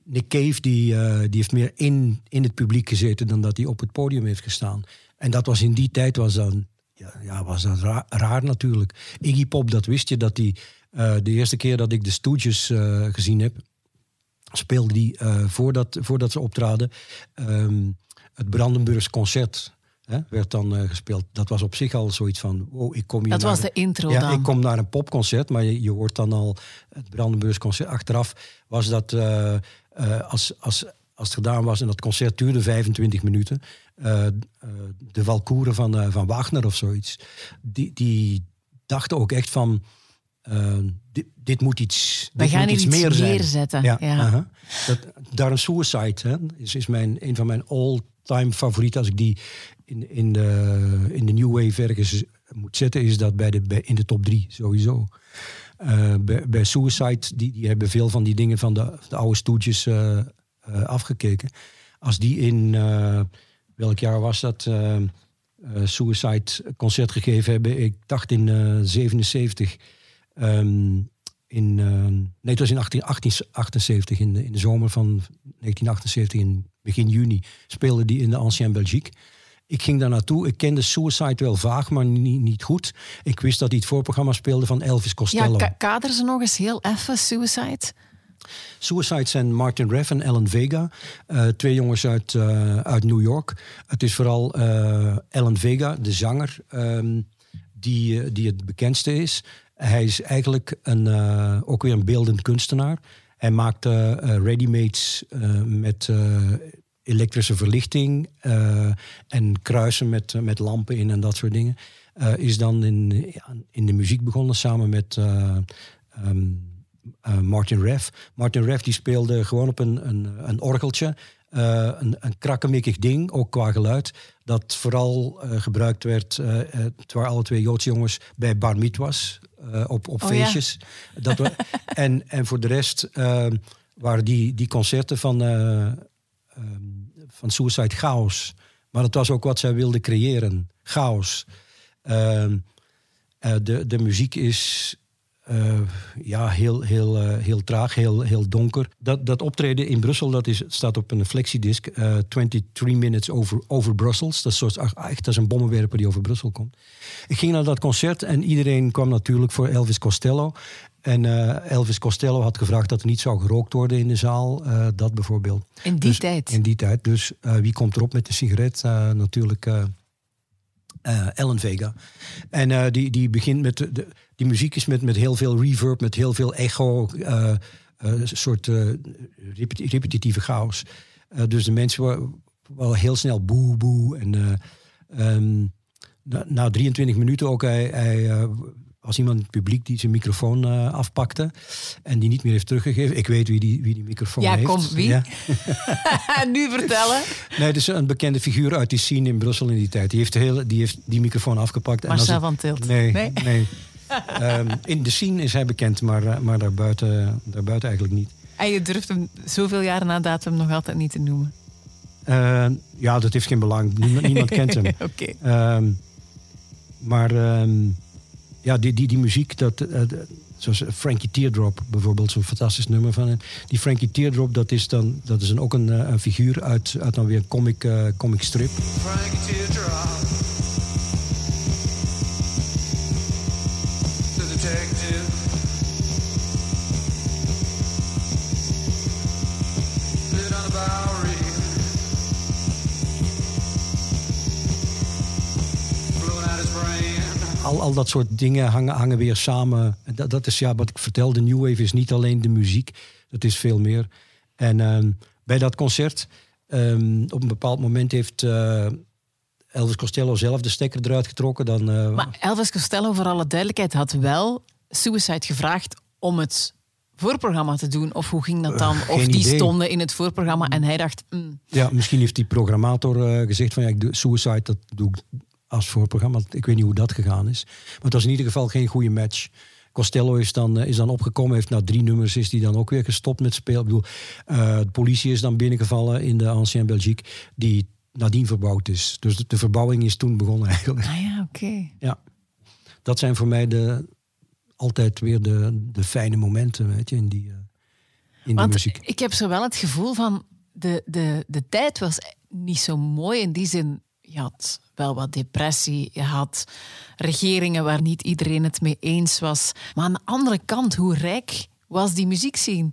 Nick Cave die, eh, die heeft meer in, in het publiek gezeten dan dat hij op het podium heeft gestaan. En dat was in die tijd was dan, ja, ja, was dat raar, raar natuurlijk. Iggy Pop, dat wist je, dat die eh, de eerste keer dat ik de Stooges eh, gezien heb, speelde die eh, voordat, voordat ze optraden ehm, het Brandenburgs concert. Hè, werd dan gespeeld. Dat was op zich al zoiets van, oh, ik kom hier Dat naar was de intro ja, dan. ik kom naar een popconcert, maar je, je hoort dan al het Brandenburgs concert. Achteraf was dat, als, als, als het gedaan was en dat concert duurde 25 minuten, eh, eh, de Walkoeren van, eh, van Wagner of zoiets, die, die dachten ook echt van, dit, dit moet iets, We dit gaan moet iets iets meer zijn. neerzetten. Ja, Ja. aha. dat, daarom Suicide hè, is, is mijn, een van mijn all-time favorieten. Als ik die in, in, de, in de New Wave ergens moet zetten, is dat bij de, bij, in de top drie sowieso. Bij, bij Suicide, die, die hebben veel van die dingen van de, de oude stoetjes afgekeken. Als die in, welk jaar was dat, eh, eh, Suicide concert gegeven hebben, ik dacht in eh 77. ehm, in, eh, nee, het was in 18, 1878, in de, in de zomer van 1978, in begin juni, speelde die in de Ancien Belgique. Ik ging daar naartoe. Ik kende Suicide wel vaag, maar niet, niet goed. Ik wist dat hij het voorprogramma speelde van Elvis Ja, Costello. ka- kader ze nog eens heel even, Suicide. Suicide zijn Martin Reff en Alan Vega. eh, twee jongens uit, eh, uit New York. Het is vooral eh, Alan Vega, de zanger, ehm, die, die het bekendste is. Hij is eigenlijk een, ook weer een beeldend kunstenaar. Hij maakt ready-mates met elektrische verlichting en kruisen met, met lampen in en dat soort dingen. Is dan in, in de muziek begonnen samen met eh, ehm, eh, Martin Reff. Martin Reff die speelde gewoon op een, een, een orgeltje. eh, een, een krakkemikkig ding, ook qua geluid. Dat vooral eh, gebruikt werd, het waren alle twee Joodse jongens, bij bar mitzwas, eh op, op Oh ja. feestjes. Dat en, en voor de rest eh, waren die, die concerten van, eh, ehm, van Suicide chaos. Maar het was ook wat zij wilden creëren. Chaos. Ehm, eh, de, de muziek is eh, ja, heel, heel, eh, heel traag, heel, heel donker. Dat, dat optreden in Brussel dat is, staat op een flexidisc. eh 23 Minutes over, over Brussels. Dat is, soort, ach, echt, dat is een bommenwerper die over Brussel komt. Ik ging naar dat concert en iedereen kwam natuurlijk voor Elvis Costello. En Elvis Costello had gevraagd dat er niet zou gerookt worden in de zaal. dat bijvoorbeeld. In die Dus- tijd. In die tijd. Dus wie komt erop met de sigaret? Natuurlijk Ellen Vega. En die, die begint met... De- die muziek is met, met heel veel reverb, met heel veel echo. eh, eh, een soort eh, repeti- repetitieve chaos. Eh, dus de mensen waren, waren heel snel boe, boe. En eh, ehm, na, na 23 minuten ook, hij, hij eh, was iemand in het publiek die zijn microfoon eh, afpakte. En die niet meer heeft teruggegeven. Ik weet wie die, wie die microfoon Ja, heeft. kom, wie? Ja. nu vertellen. Nee, het is een bekende figuur uit die scene in Brussel in die tijd. Die heeft, de hele, die, heeft die microfoon afgepakt. als Marcel van Tilt. Nee, Nee? nee. Ehm, in de scene is hij bekend, maar, eh, maar daarbuiten, daarbuiten eigenlijk niet. En je durft hem zoveel jaren na datum nog altijd niet te noemen. Eh, ja, dat heeft geen belang. Niemand, niemand kent hem. Oké. Ehm, maar ehm, ja, die, die, die muziek, dat, eh, zoals Frankie Teardrop bijvoorbeeld, zo'n fantastisch nummer van hem. Die Frankie Teardrop, dat is, dan, dat is dan ook een, eh, een figuur uit, uit dan weer een comic, eh, comic strip. Frankie Teardrop. The detective. Lived on the Bowery. Blowing out his brain. Al, al dat soort dingen hangen, hangen weer samen. En Dat, dat is ja, wat ik vertelde. New Wave is niet alleen de muziek, dat is veel meer. En ehm, bij dat concert, ehm, op een bepaald moment heeft eh, Elvis Costello zelf de stekker eruit getrokken. Dan, eh, Maar Elvis Costello, voor alle duidelijkheid, had wel Suicide gevraagd om het voorprogramma te doen. Of hoe ging dat dan? Eh, of die idee. stonden in het voorprogramma en hij dacht... mm, ja, misschien heeft die programmator gezegd van ja, ik doe Suicide, dat doe ik als voorprogramma. Ik weet niet hoe dat gegaan is. Maar het was in ieder geval geen goede match. Costello is dan, eh, is dan opgekomen, heeft na drie nummers is die dan ook weer gestopt met spelen. Ik bedoel, eh, de politie is dan binnengevallen in de Ancien Belgique, die nadien verbouwd is. Dus de, de verbouwing is toen begonnen eigenlijk. ah ja, oké. Ja. Dat zijn voor mij de, altijd weer de, de fijne momenten, weet je, in die... eh, in de Want muziek. ik heb zo wel het gevoel van de, de, de tijd was niet zo mooi in die zin. Je had wel wat depressie, je had regeringen waar niet iedereen het mee eens was. Maar aan de andere kant, hoe rijk was die muziekscene?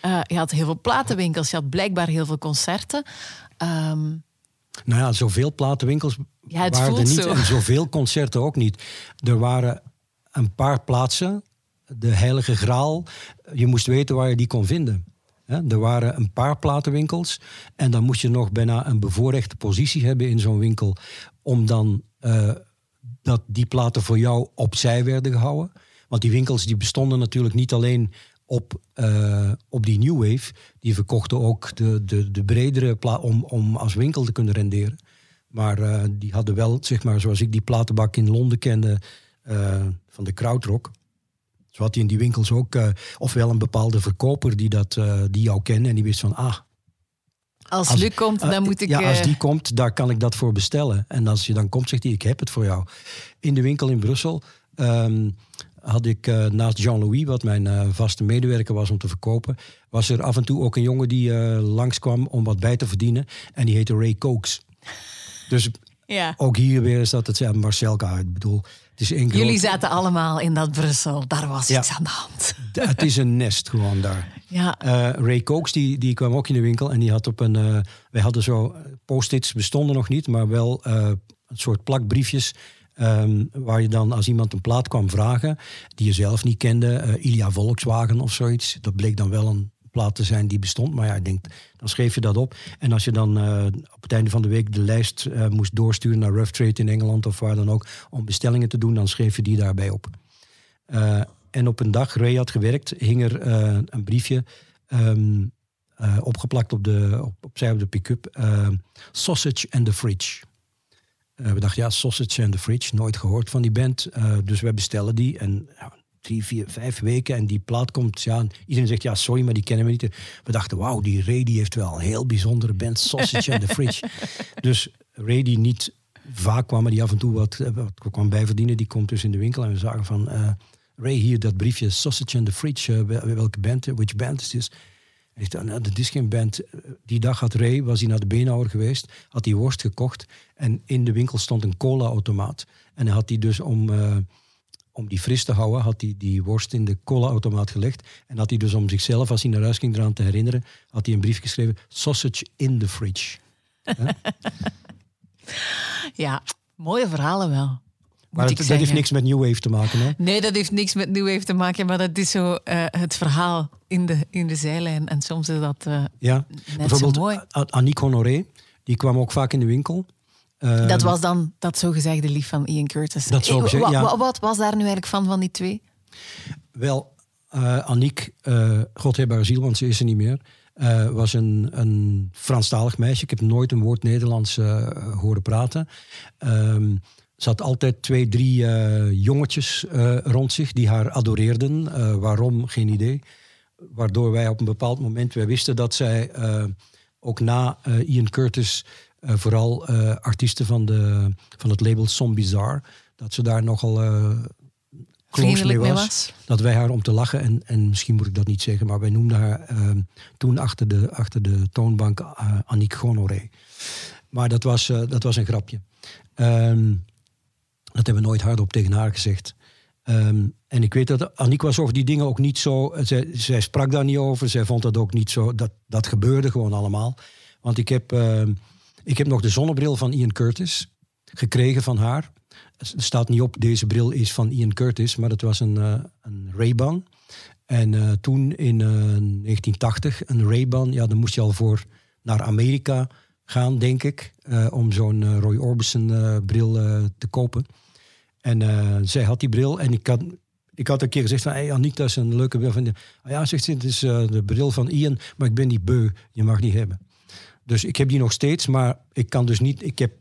Eh je had heel veel platenwinkels, je had blijkbaar heel veel concerten. Ehm, Nou ja, zoveel platenwinkels Ja, waren er niet zo. en zoveel concerten ook niet. Er waren een paar plaatsen, de Heilige Graal. Je moest weten waar je die kon vinden. Er waren een paar platenwinkels en dan moest je nog bijna een bevoorrechte positie hebben in zo'n winkel om dan eh, dat die platen voor jou opzij werden gehouden. Want die winkels die bestonden natuurlijk niet alleen op, eh, op die New Wave. Die verkochten ook de, de, de bredere plaat om, om als winkel te kunnen renderen. Maar eh, die hadden wel, zeg maar, zoals ik die platenbak in Londen kende van de Krautrock. Zo had hij in die winkels ook ofwel een bepaalde verkoper die, dat, die jou kende en die wist van, ah, als, Als- Luc komt, dan eh, moet ik... Ja, als eh, die komt, daar kan ik dat voor bestellen. En als je dan komt, zegt hij, ik heb het voor jou. In de winkel in Brussel ehm, had ik eh, naast Jean-Louis, wat mijn vaste medewerker was om te verkopen, was er af en toe ook een jongen die eh, langskwam om wat bij te verdienen. En die heette Ray Cokes. Dus ja. ook hier weer is dat het ja, Marcelka. Ik bedoel, is Jullie zaten allemaal in dat Brussel. Daar was Ja. iets aan de hand. Het is een nest gewoon daar. Ja, Eh, Ray Cokes, die, die kwam ook in de winkel en die had op een... eh, wij hadden zo, eh, post-its bestonden nog niet, maar wel een soort plakbriefjes... ehm, waar je dan, als iemand een plaat kwam vragen, die je zelf niet kende, Ilia Volkswagen of zoiets, dat bleek dan wel een te zijn die bestond. Maar ja, ik denk, dan schreef je dat op. En als je dan eh, op het einde van de week de lijst eh, moest doorsturen naar Rough Trade in Engeland of waar dan ook, om bestellingen te doen, dan schreef je die daarbij op. Eh, en op een dag, Ray had gewerkt, hing er een briefje ehm, eh, opgeplakt op de, op, opzij op de pick-up. sausage and the Fridge. We dachten, ja, Sausage and the Fridge, nooit gehoord van die band. Dus wij bestellen die en ja, drie, vier, vijf weken en die plaat komt. Ja, en iedereen zegt, ja, sorry, maar die kennen we niet. We dachten, wauw, die Ray die heeft wel een heel bijzondere band, Sausage and the Fridge. Dus Ray die niet vaak kwam, maar die af en toe wat, eh, wat kwam bijverdienen, die komt dus in de winkel en we zagen van... eh, Ray, hier dat briefje, Sausage and the Fridge, eh, wel- welke band, which band is this? Hij zegt, nou, dat is geen band. Die dag had Ray, was hij naar de beenhouwer geweest, had hij worst gekocht en in de winkel stond een cola-automaat. En hij had die dus om, om die fris te houden, had hij die worst in de cola-automaat gelegd. En had hij dus om zichzelf, als hij naar huis ging eraan te herinneren, had hij een brief geschreven, sausage in the fridge. ja, mooie verhalen wel. Maar dat, heeft niks met New Wave te maken, hè? Nee, dat heeft niks met New Wave te maken, maar dat is zo eh, het verhaal in de, in de zijlijn. En soms is dat eh, Ja. net zo mooi. Annick Honoré, die kwam ook vaak in de winkel. Dat was dan dat zogezegde lief van Ian Curtis. Dat zogezegd, Eh, wa- ja. wa- wat was daar nu eigenlijk van, van die twee? Wel, eh Annick, eh God heb haar ziel, want ze is er niet meer, eh, was een, een Franstalig meisje. Ik heb nooit een woord Nederlands horen praten. Ehm, ze had altijd twee, drie jongetjes rond zich die haar adoreerden. Waarom, geen idee. Waardoor wij op een bepaald moment, wij wisten dat zij ook na Ian Curtis eh, vooral eh, artiesten van, de, van het label Som Bizarre, dat ze daar nogal eh close mee was, was. Dat wij haar om te lachen, en, en misschien moet ik dat niet zeggen, maar wij noemden haar ehm, toen achter de, achter de toonbank Annick Gonoré. Maar dat was, dat was een grapje. Ehm, dat hebben we nooit hardop tegen haar gezegd. Ehm, en ik weet dat Annick was over die dingen ook niet zo... Zij, zij sprak daar niet over. Zij vond dat ook niet zo... Dat, dat gebeurde gewoon allemaal. Want ik heb, ik heb nog de zonnebril van Ian Curtis gekregen van haar. Er staat niet op, deze bril is van Ian Curtis. Maar het was een, eh, een Ray-Ban. En eh, toen in eh, 1980, een Ray-Ban... Ja, dan moest je al voor naar Amerika gaan, denk ik. eh, om zo'n eh, Roy Orbison eh, bril eh, te kopen. En eh, zij had die bril en ik had, ik had een keer gezegd van... Hey, dat is een leuke bril. Van ah ja, zegt ze, het is eh, de bril van Ian, maar ik ben die beu. Je mag die hebben. Dus ik heb die nog steeds, maar ik kan dus niet... Ik heb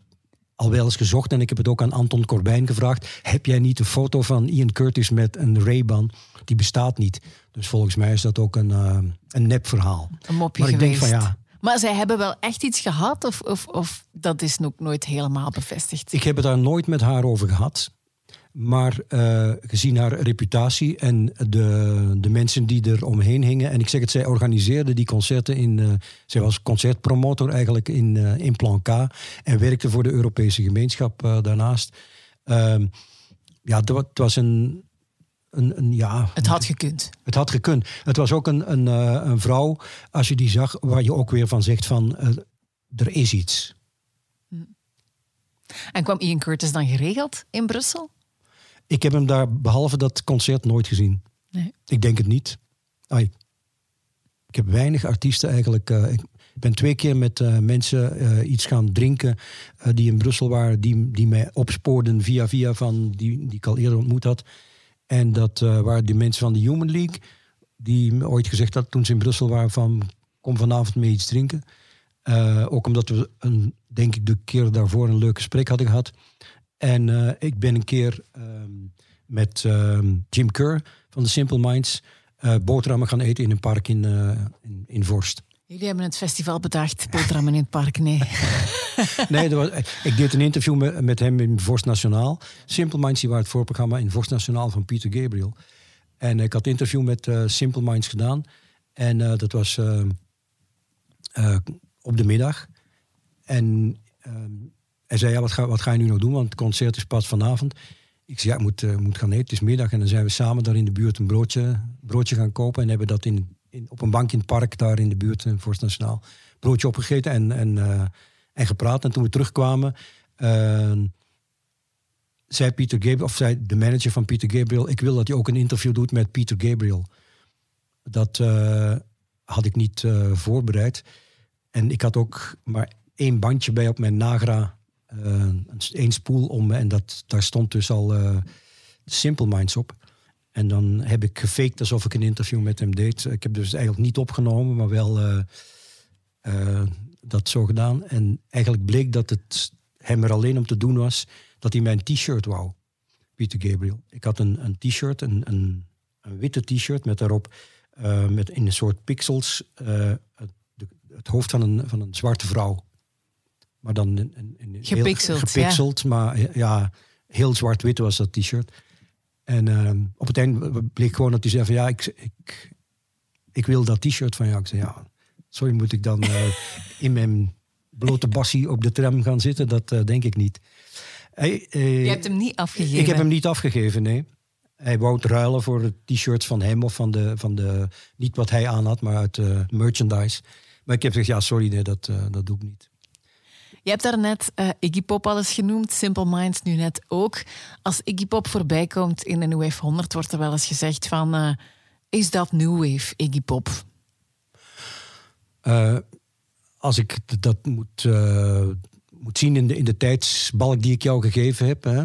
al wel eens gezocht en ik heb het ook aan Anton Corbijn gevraagd. Heb jij niet een foto van Ian Curtis met een Ray-Ban? Die bestaat niet. Dus volgens mij is dat ook een, eh een nepverhaal. Een mopje Maar ik denk geweest. van ja, Maar zij hebben wel echt iets gehad, of, of, of dat is nog nooit helemaal bevestigd? Ik heb het daar nooit met haar over gehad. Maar eh, gezien haar reputatie en de, de mensen die er omheen hingen. En ik zeg het, zij organiseerde die concerten in. eh, zij was concertpromotor eigenlijk in, eh, in Plan K. En werkte voor de Europese gemeenschap daarnaast. Ehm, ja, het wa- het was een. een, een ja, Het had gekund. het had gekund. Het was ook een, een, een vrouw, als je die zag, waar je ook weer van zegt van. er is iets. En kwam Ian Curtis dan geregeld in Brussel? Ik heb hem daar behalve dat concert nooit gezien. Nee. Ik denk het niet. Ai. Ik heb weinig artiesten eigenlijk. eh, ik ben twee keer met eh, mensen eh, iets gaan drinken die in Brussel waren, die, die mij opspoorden via via van die, die ik al eerder ontmoet had. En dat waren de mensen van de Human League, die me ooit gezegd had toen ze in Brussel waren van kom vanavond mee iets drinken. Ook omdat we een, denk ik de keer daarvoor een leuk gesprek hadden gehad. En eh, ik ben een keer ehm, met ehm, Jim Kerr van de Simple Minds eh, boterhammen gaan eten in een park in, eh, in, in Vorst. Jullie hebben het festival bedacht, boterhammen in het park. Nee. Nee, was, ik deed een interview met, met hem in Vorst Nationaal. Simple Minds die waren het voorprogramma in Vorst Nationaal van Peter Gabriel. En ik had een interview met Simple Minds gedaan. En dat was eh, eh, op de middag. En ehm, hij zei, ja, wat ga, wat ga je nu nog doen? Want het concert is pas vanavond. Ik zei, ja, ik moet, eh, moet gaan eten. Het is middag. En dan zijn we samen daar in de buurt een broodje, broodje gaan kopen. En hebben dat in, in, op een bank in het park daar in de buurt, in Vorst Nationaal, broodje opgegeten en, en, eh, en gepraat. En toen we terugkwamen, eh, zei Peter Gabriel, of zei de manager van Peter Gabriel, ik wil dat hij ook een interview doet met Peter Gabriel. Dat eh, had ik niet eh, voorbereid. En ik had ook maar één bandje bij op mijn Nagra. Eh, één spoel om. En dat, daar stond dus al eh, Simple Minds op. En dan heb ik gefaked alsof ik een interview met hem deed. Ik heb dus eigenlijk niet opgenomen, maar wel eh, dat zo gedaan. En eigenlijk bleek dat het hem er alleen om te doen was dat hij mijn t-shirt wou. Peter Gabriel. Ik had een, een t-shirt, een, een, een witte t-shirt met daarop met in een soort pixels het hoofd van een, van een zwarte vrouw. Maar dan in, in heel Gepixeld, gepixeld maar eh, ja, heel zwart-wit was dat t-shirt. En ehm, op het einde bleek gewoon dat hij zei van ja, ik, ik, ik wil dat t-shirt van jou. Ik zei ja, sorry, moet ik dan eh, in mijn blote bassie op de tram gaan zitten? Dat eh, denk ik niet. Hij, Je hebt hem niet afgegeven. ik heb hem niet afgegeven, nee. Hij wou het ruilen voor t-shirts van hem of van de, van de... Niet wat hij aan had, maar uit merchandise. Maar ik heb gezegd, ja, sorry, nee, dat, dat doe ik niet. Je hebt daarnet eh Iggy Pop al eens genoemd, Simple Minds nu net ook. Als Iggy Pop voorbij komt in de New Wave 100, wordt er wel eens gezegd van... eh, is dat New Wave, Iggy Pop? Eh, als ik dat moet, eh, moet zien in de, in de tijdsbalk die ik jou gegeven heb, hè,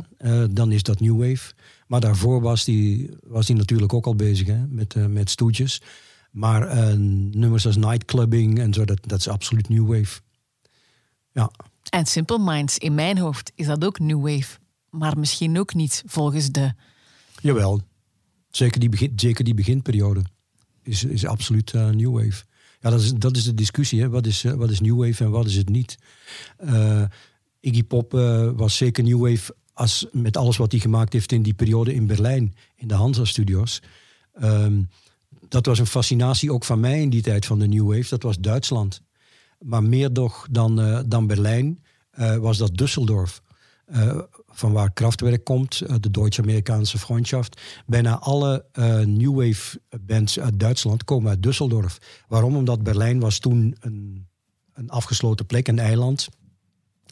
dan is dat New Wave. Maar daarvoor was die, was die natuurlijk ook al bezig hè, met, met stoetjes. Maar nummers als Nightclubbing en zo, dat, dat is absoluut New Wave. Ja, En Simple Minds, in mijn hoofd is dat ook New Wave. Maar misschien ook niet volgens de... Jawel. Zeker die, begin, zeker die beginperiode is, is absoluut eh, New Wave. Ja, dat is, dat is de discussie. Hè. Wat, is, eh, wat is New Wave en wat is het niet? Eh, Iggy Pop was zeker New Wave als, met alles wat hij gemaakt heeft in die periode in Berlijn, in de Hansa-studios. Ehm, dat was een fascinatie ook van mij in die tijd van de New Wave. Dat was Duitsland. Maar meer nog dan, eh, dan Berlijn eh, was dat Düsseldorf. Eh, van waar Kraftwerk komt, de Duits-Amerikaanse Freundschaft. Bijna alle New Wave bands uit Duitsland komen uit Düsseldorf. Waarom? Omdat Berlijn was toen een, een afgesloten plek, een eiland.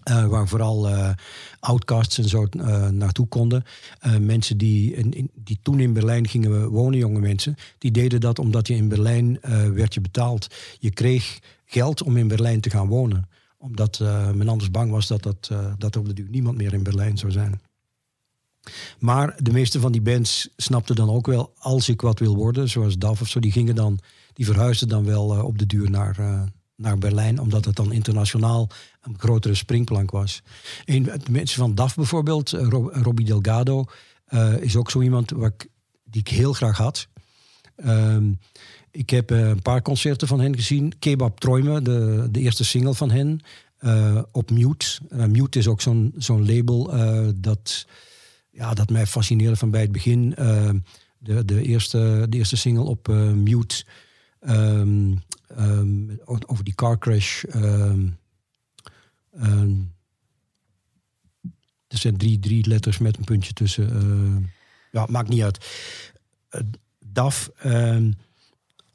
waar vooral outcasts en zo naartoe konden. Mensen die, in, die toen in Berlijn gingen wonen, jonge mensen, die deden dat omdat je in Berlijn werd je betaald. Je kreeg geld om in Berlijn te gaan wonen omdat eh, men anders bang was dat, dat, eh, dat er op de duur niemand meer in Berlijn zou zijn. Maar de meeste van die bands snapten dan ook wel, als ik wat wil worden, zoals DAF of zo, die gingen dan, die verhuisden dan wel eh, op de duur naar, naar Berlijn, omdat het dan internationaal een grotere springplank was. De mensen van DAF bijvoorbeeld, Rob- Robbie Delgado, is ook zo iemand waar ik, die ik heel graag had. Ehm, ik heb eh, een paar concerten van hen gezien. Kebab Träume, de, de eerste single van hen, eh, op Mute. Eh, Mute is ook zo'n zo'n label dat ja, dat mij fascineerde van bij het begin. de, de, eerste, de eerste single op Mute. ehm, ehm, over die car crash. ehm, er zijn drie, drie letters met een puntje tussen. ja, maakt niet uit. DAF,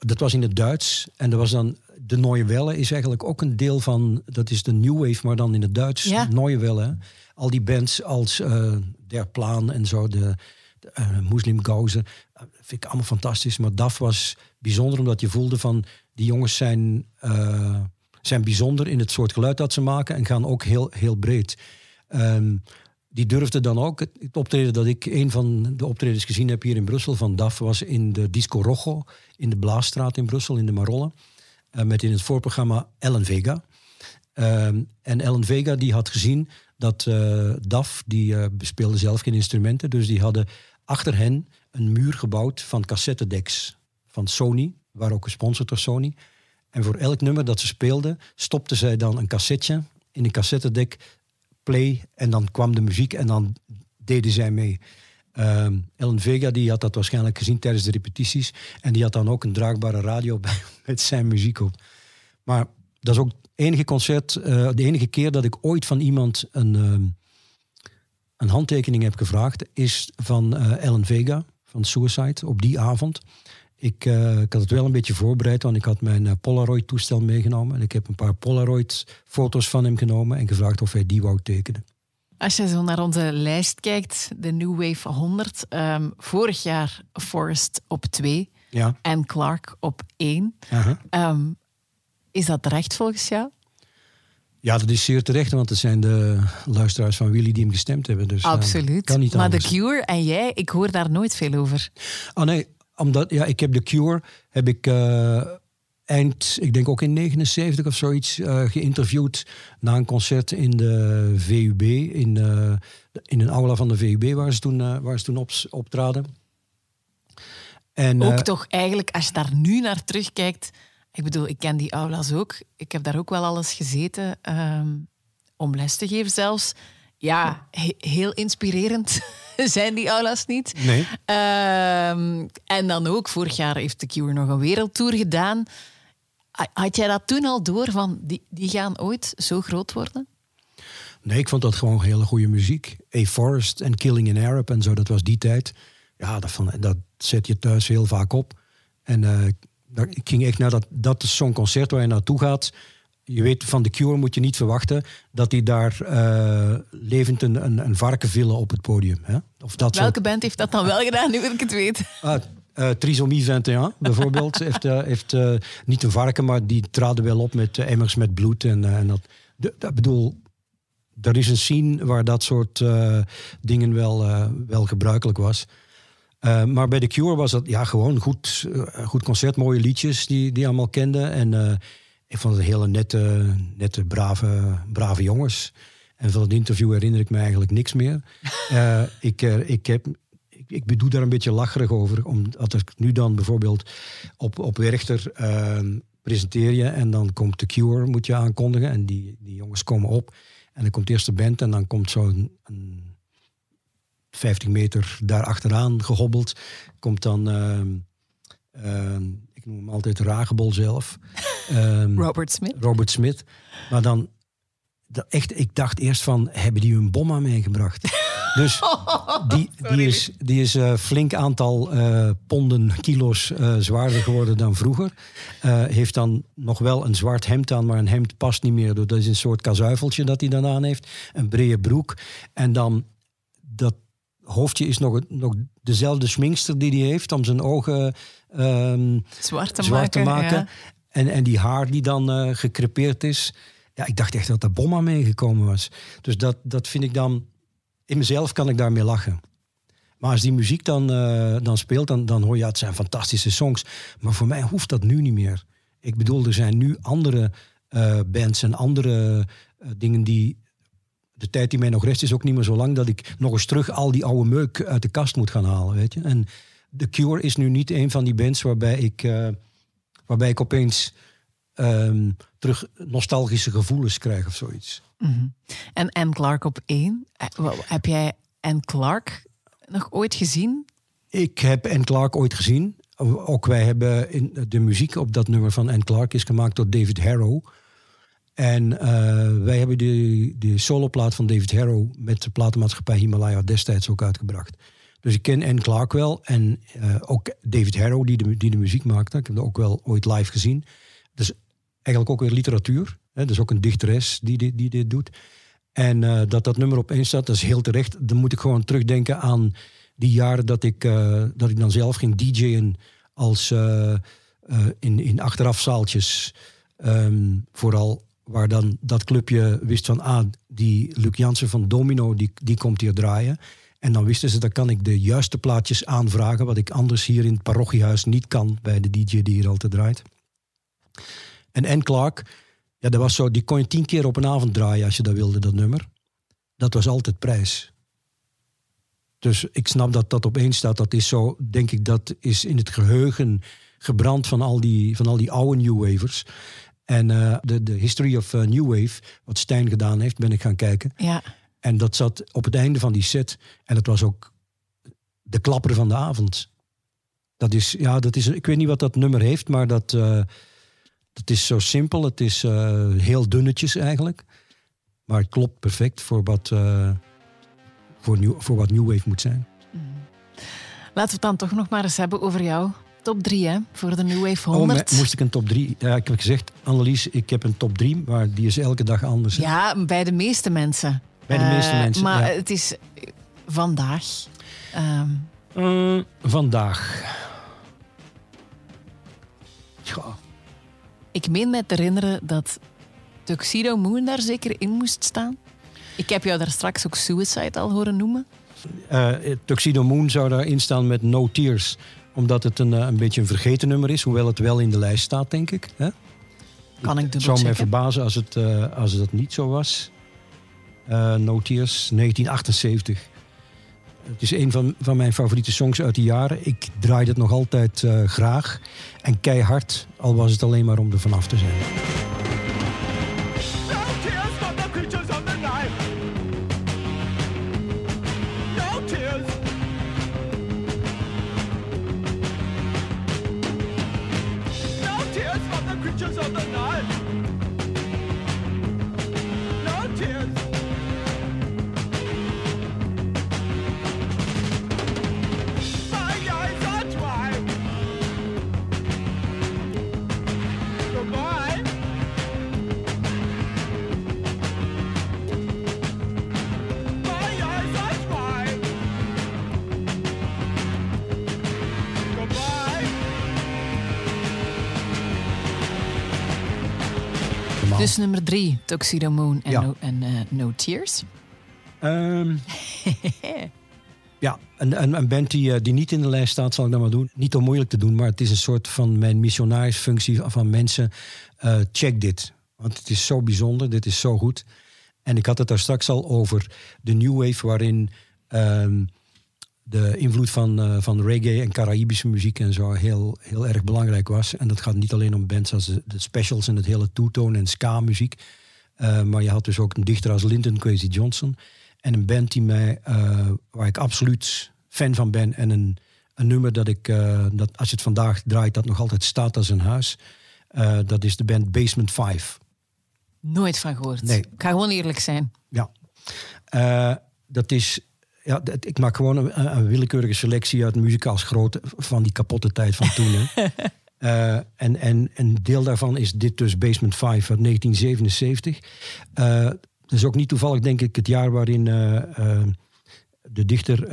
dat was in het Duits. En er was dan de Neue Welle is eigenlijk ook een deel van, dat is de New Wave, maar dan in het Duits. Ja. Neue Welle. Al die bands als eh, Der Plan en zo, de, de eh, Muslim Gauze, eh, vind ik allemaal fantastisch. Maar DAF was bijzonder omdat je voelde van, die jongens zijn, zijn bijzonder in het soort geluid dat ze maken en gaan ook heel, heel breed. Ehm, die durfde dan ook. Het, optreden dat ik, een van de optredens gezien heb hier in Brussel van DAF, was in de Disco Rojo in de Blaasstraat in Brussel, in de Marolle. Eh, met in het voorprogramma Ellen Vega. Ehm, en Ellen Vega die had gezien dat eh, DAF, die eh, bespeelde zelf geen instrumenten, dus die hadden achter hen een muur gebouwd van cassettedecks van Sony, waar ook gesponsord door Sony. En voor elk nummer dat ze speelden, stopten zij dan een cassetje in een cassettedek, play, en dan kwam de muziek en dan deden zij mee. Ehm, Ellen Vega die had dat waarschijnlijk gezien tijdens de repetities. En die had dan ook een draagbare radio bij met zijn muziek op. Maar dat is ook het enige concert, eh, de enige keer dat ik ooit van iemand een, ehm, een handtekening heb gevraagd, is van eh, Ellen Vega van Suicide op die avond. Ik, eh, ik had het wel een beetje voorbereid, want ik had mijn eh, Polaroid-toestel meegenomen. En ik heb een paar Polaroid-foto's van hem genomen en gevraagd of hij die wou tekenen. Als je zo naar onze lijst kijkt, de New Wave 100, ehm, vorig jaar Forrest op 2 Ja, en Clark op 1. aha. Ehm, is dat terecht volgens jou? Ja, dat is zeer terecht, want het zijn de luisteraars van Willy die hem gestemd hebben. Dus, eh, Absoluut. kan niet maar. The Cure en jij, ik hoor daar nooit veel over. Ah nee, omdat ja, ik heb The Cure, heb ik eh, eind, ik denk ook in 79 of zoiets, eh, geïnterviewd na een concert in de VUB, in, eh, in een aula van de VUB waar ze toen, waar ze toen op, optraden. En, Ook toch eigenlijk, als je daar nu naar terugkijkt... Ik bedoel, ik ken die aulas ook. Ik heb daar ook wel alles gezeten. ehm, om les te geven zelfs. Ja, he- heel inspirerend zijn die aulas niet. Nee. Ehm, en dan ook, vorig jaar heeft The Cure nog een wereldtour gedaan. Ha- Had jij dat toen al door van, die, die gaan ooit zo groot worden? Nee, ik vond dat gewoon hele goede muziek. A Forest en Killing an Arab en zo, dat was die tijd. Ja, dat, van, dat zet je thuis heel vaak op. En eh, ik ging echt naar dat, dat is zo'n concert waar je naartoe gaat. Je weet, van The Cure moet je niet verwachten dat die daar eh, levend een, een, een varken villen op het podium. Hè? Of dat Welke band heeft dat dan wel gedaan, nu wil ik het weten? Ah, eh, Trisomie 21 bijvoorbeeld heeft, eh, heeft niet een varken, maar die traden wel op met emmers met bloed. En, en dat, de, dat bedoel, er is een scene waar dat soort dingen wel, wel gebruikelijk was. Maar bij The Cure was dat ja, gewoon goed, goed concert, mooie liedjes die, die allemaal kenden. En ik vond het hele nette, nette brave, brave jongens. En van het interview herinner ik me eigenlijk niks meer. Eh, ik, eh, ik, heb, ik, ik bedoel daar een beetje lacherig over. Omdat ik nu dan bijvoorbeeld op, op Werchter eh, presenteer je. En dan komt The Cure, moet je aankondigen. En die, die jongens komen op. En dan komt eerst de band en dan komt zo'n een 50 meter daar achteraan gehobbeld. Komt dan, ehm, ehm, ik noem hem altijd Ragebol zelf. Ehm, Robert Smith. Robert Smith. Maar dan, dat echt, ik dacht eerst van, hebben die hun bomma meegebracht? Dus die, die is, die is een flink aantal eh, ponden, kilo's eh, zwaarder geworden dan vroeger. Eh, heeft dan nog wel een zwart hemd aan, maar een hemd past niet meer. Dat is een soort kazuifeltje dat hij dan aan heeft. Een brede broek. En dan dat hoofdje is nog, nog dezelfde sminkster die hij heeft om zijn ogen ehm, Zwart te zwart te maken. ja. En, en die haar die dan eh gecrepeerd is. Ja, ik dacht echt dat de bomma meegekomen was. Dus dat, dat vind ik dan... In mezelf kan ik daarmee lachen. Maar als die muziek dan, eh, dan speelt, dan, dan hoor je... Ja, het zijn fantastische songs. Maar voor mij hoeft dat nu niet meer. Ik bedoel, er zijn nu andere eh, bands en andere dingen die... De tijd die mij nog rest is ook niet meer zo lang... dat ik nog eens terug al die oude meuk uit de kast moet gaan halen, weet je. En The Cure is nu niet een van die bands waarbij ik... eh, waarbij ik opeens ehm, terug nostalgische gevoelens krijg of zoiets. En Anne Clark op één. Eh, Heb jij Anne Clark nog ooit gezien? Ik heb Anne Clark ooit gezien. Ook wij hebben in de muziek op dat nummer van Anne Clark is gemaakt door David Harrow. En eh, wij hebben de, de soloplaat van David Harrow met de platenmaatschappij Himalaya destijds ook uitgebracht. Dus ik ken Anne Clark wel en eh, ook David Harrow die de, die de muziek maakte. Ik heb dat ook wel ooit live gezien. Dus eigenlijk ook weer literatuur. Hè? Dus ook een dichteres die, die, die dit doet. En eh, dat dat nummer op één staat, dat is heel terecht. Dan moet ik gewoon terugdenken aan die jaren dat ik, uh, dat ik dan zelf ging DJ'en als in, in achterafzaaltjes. Um, vooral waar dan dat clubje wist van, ah, die Luc Jansen van Domino, die, die komt hier draaien. En dan wisten ze, dan kan ik de juiste plaatjes aanvragen, wat ik anders hier in het parochiehuis niet kan bij de DJ die hier altijd draait. En Anne Clark, ja, dat was zo, die kon je tien keer op een avond draaien als je dat wilde, dat nummer. Dat was altijd prijs. Dus ik snap dat dat opeens staat. Dat is zo, denk ik, dat is in het geheugen gebrand van al die, van al die oude New Wavers. En uh, de, de History of uh, New Wave, wat Stijn gedaan heeft, ben ik gaan kijken. Ja. En dat zat op het einde van die set. En dat was ook de klapper van de avond. Dat is, ja, dat is, ik weet niet wat dat nummer heeft, maar dat, uh, dat is zo simpel. Het is heel dunnetjes eigenlijk. Maar het klopt perfect voor wat voor, new, voor wat New Wave moet zijn. Laten we het dan toch nog maar eens hebben over jou. Top 3 hè, voor de New Wave 100. Oh, moest ik een top 3? Ja, ik heb gezegd, Annelies, ik heb een top 3, maar die is elke dag anders. Ja, bij de meeste mensen. Bij de meeste uh, mensen, Maar ja. het is vandaag. Um... Uh, vandaag. Ja. Ik meen mij te herinneren dat Tuxedo Moon daar zeker in moest staan. Ik heb jou daar straks ook Suicide al horen noemen. Uh, Tuxedo Moon zou daarin staan met No Tears. Omdat het een, een beetje een vergeten nummer is. Hoewel het wel in de lijst staat, denk ik. Hè? Kan ik Het zou mij verbazen als het, uh, als het niet zo was. Uh, no Tears, 1978. Het is een van, van mijn favoriete songs uit die jaren. Ik draai het nog altijd uh, graag. En keihard, al was het alleen maar om er vanaf te zijn. Dus nummer drie, Tuxedo Moon en, Ja. no, en eh, no Tears. Ehm, ja, een, een, een band die, eh, die niet in de lijst staat, zal ik dan maar doen. Niet om moeilijk te doen, maar het is een soort van mijn missionarisfunctie van mensen. eh, check dit, want het is zo bijzonder, dit is zo goed. En ik had het daar straks al over de New Wave, waarin ehm, de invloed van, eh, van reggae en Caraïbische muziek en zo heel, heel erg belangrijk was. En dat gaat niet alleen om bands als de, de Specials en het hele two-tone en ska-muziek. Uh, maar je had dus ook een dichter als Linton Kwesi Johnson. En een band die mij, uh, waar ik absoluut fan van ben. En een, een nummer dat ik, uh, dat als je het vandaag draait, dat nog altijd staat als een huis. Uh, dat is de band Basement 5. Nooit van gehoord. Nee. Ik ga gewoon eerlijk zijn. Ja. Uh, dat is ja, ik maak gewoon een, een, willekeurige selectie uit muziek als grote van die kapotte tijd van toen. uh, en, en een deel daarvan is dit dus Basement 5 uit 1977. Uh, dat is ook niet toevallig, denk ik, het jaar waarin uh, de dichter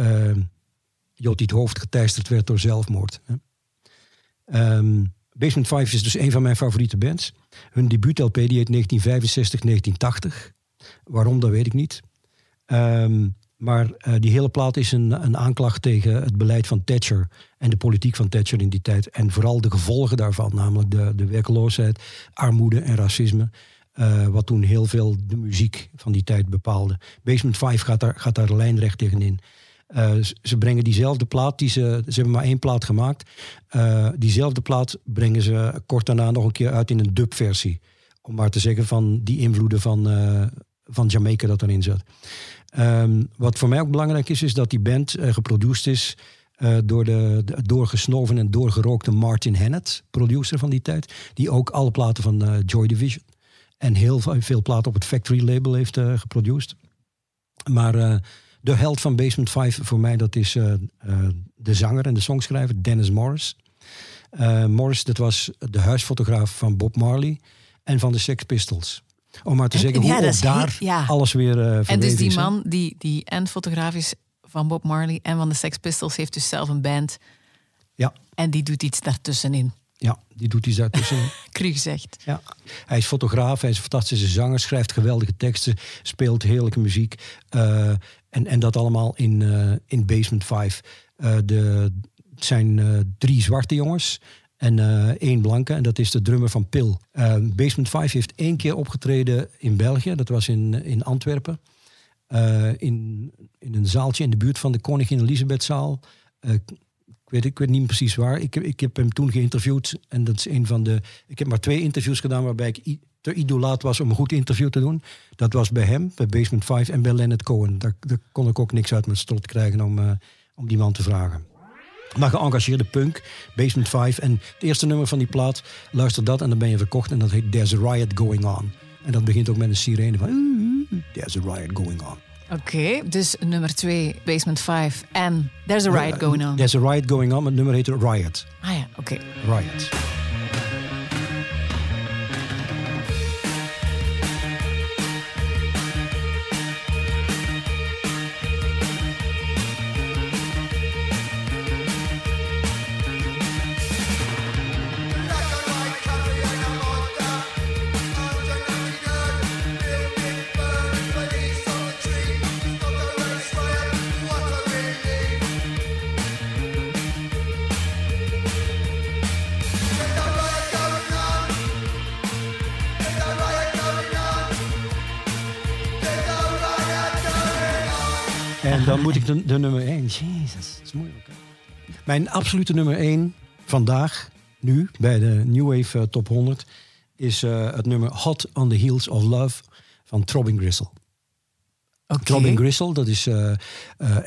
Jotiet Hoofd geteisterd werd door zelfmoord. Um, Basement 5 is dus een van mijn favoriete bands. Hun debuut-LP die heet 1965-1980. Waarom, dat weet ik niet. Um, maar uh, die hele plaat is een, een, aanklacht tegen het beleid van Thatcher en de politiek van Thatcher in die tijd. En vooral de gevolgen daarvan, namelijk de, de werkeloosheid, armoede en racisme. Uh, wat toen heel veel de muziek van die tijd bepaalde. Basement 5 gaat daar, gaat daar lijnrecht tegenin. Uh, ze brengen diezelfde plaat, die ze, ze hebben maar één plaat gemaakt. Diezelfde plaat brengen ze kort daarna nog een keer uit in een dubversie. Om maar te zeggen van die invloeden van, van Jamaica dat erin zat. Ehm, wat voor mij ook belangrijk is, is dat die band uh, geproduceerd is uh, door de, doorgesnoven en doorgerookte Martin Hannett, producer van die tijd. Die ook alle platen van uh, Joy Division en heel veel platen op het Factory label heeft geproduceerd. Maar de held van Basement 5 voor mij, dat is de zanger en de songschrijver Dennis Morris. Morris, dat was de huisfotograaf van Bob Marley en van de Sex Pistols. Om maar te en, zeggen hoe ja, daar ja. alles weer uh, En dus die is, man, die, die en fotograaf is van Bob Marley en van de Sex Pistols, heeft dus zelf een band. Ja. En die doet iets daartussenin. Ja, die doet iets daartussenin. Cru zegt. Ja. Hij is fotograaf, hij is een fantastische zanger, schrijft geweldige teksten, speelt heerlijke muziek. Uh, en, en dat allemaal in, uh, in Basement 5. Uh, de, het zijn drie zwarte jongens en uh, één blanke. En dat is de drummer van Pil. Uh, Basement 5 heeft één keer opgetreden in België. Dat was in, in Antwerpen. Uh, in, in een zaaltje in de buurt van de Koningin Elisabethzaal. ik, weet, ik weet niet precies waar. Ik, ik heb hem toen geïnterviewd. En dat is een van de. Ik heb maar twee interviews gedaan waarbij ik te idolaat was om een goed interview te doen. Dat was bij hem, bij Basement 5 en bij Leonard Cohen. Daar, daar kon ik ook niks uit mijn strot krijgen om, om die man te vragen. Maar geëngageerde punk, Basement 5. En het eerste nummer van die plaat, luister dat en dan ben je verkocht. En dat heet There's a Riot Going On. En dat begint ook met een sirene van There's a Riot Going On. Oké, okay, dus nummer 2, Basement 5 en There's a Riot Going On. There's a Riot Going On, het nummer heet Riot. Ah ja, oké. Okay. Riot. Moet ik de, de nummer 1. Jezus, dat is moeilijk. Mijn absolute nummer 1 vandaag, nu, bij de New Wave uh, Top 100, is uh, het nummer Hot on the Heels of Love van Throbbing Gristle. Okay. Throbbing Gristle, dat is uh,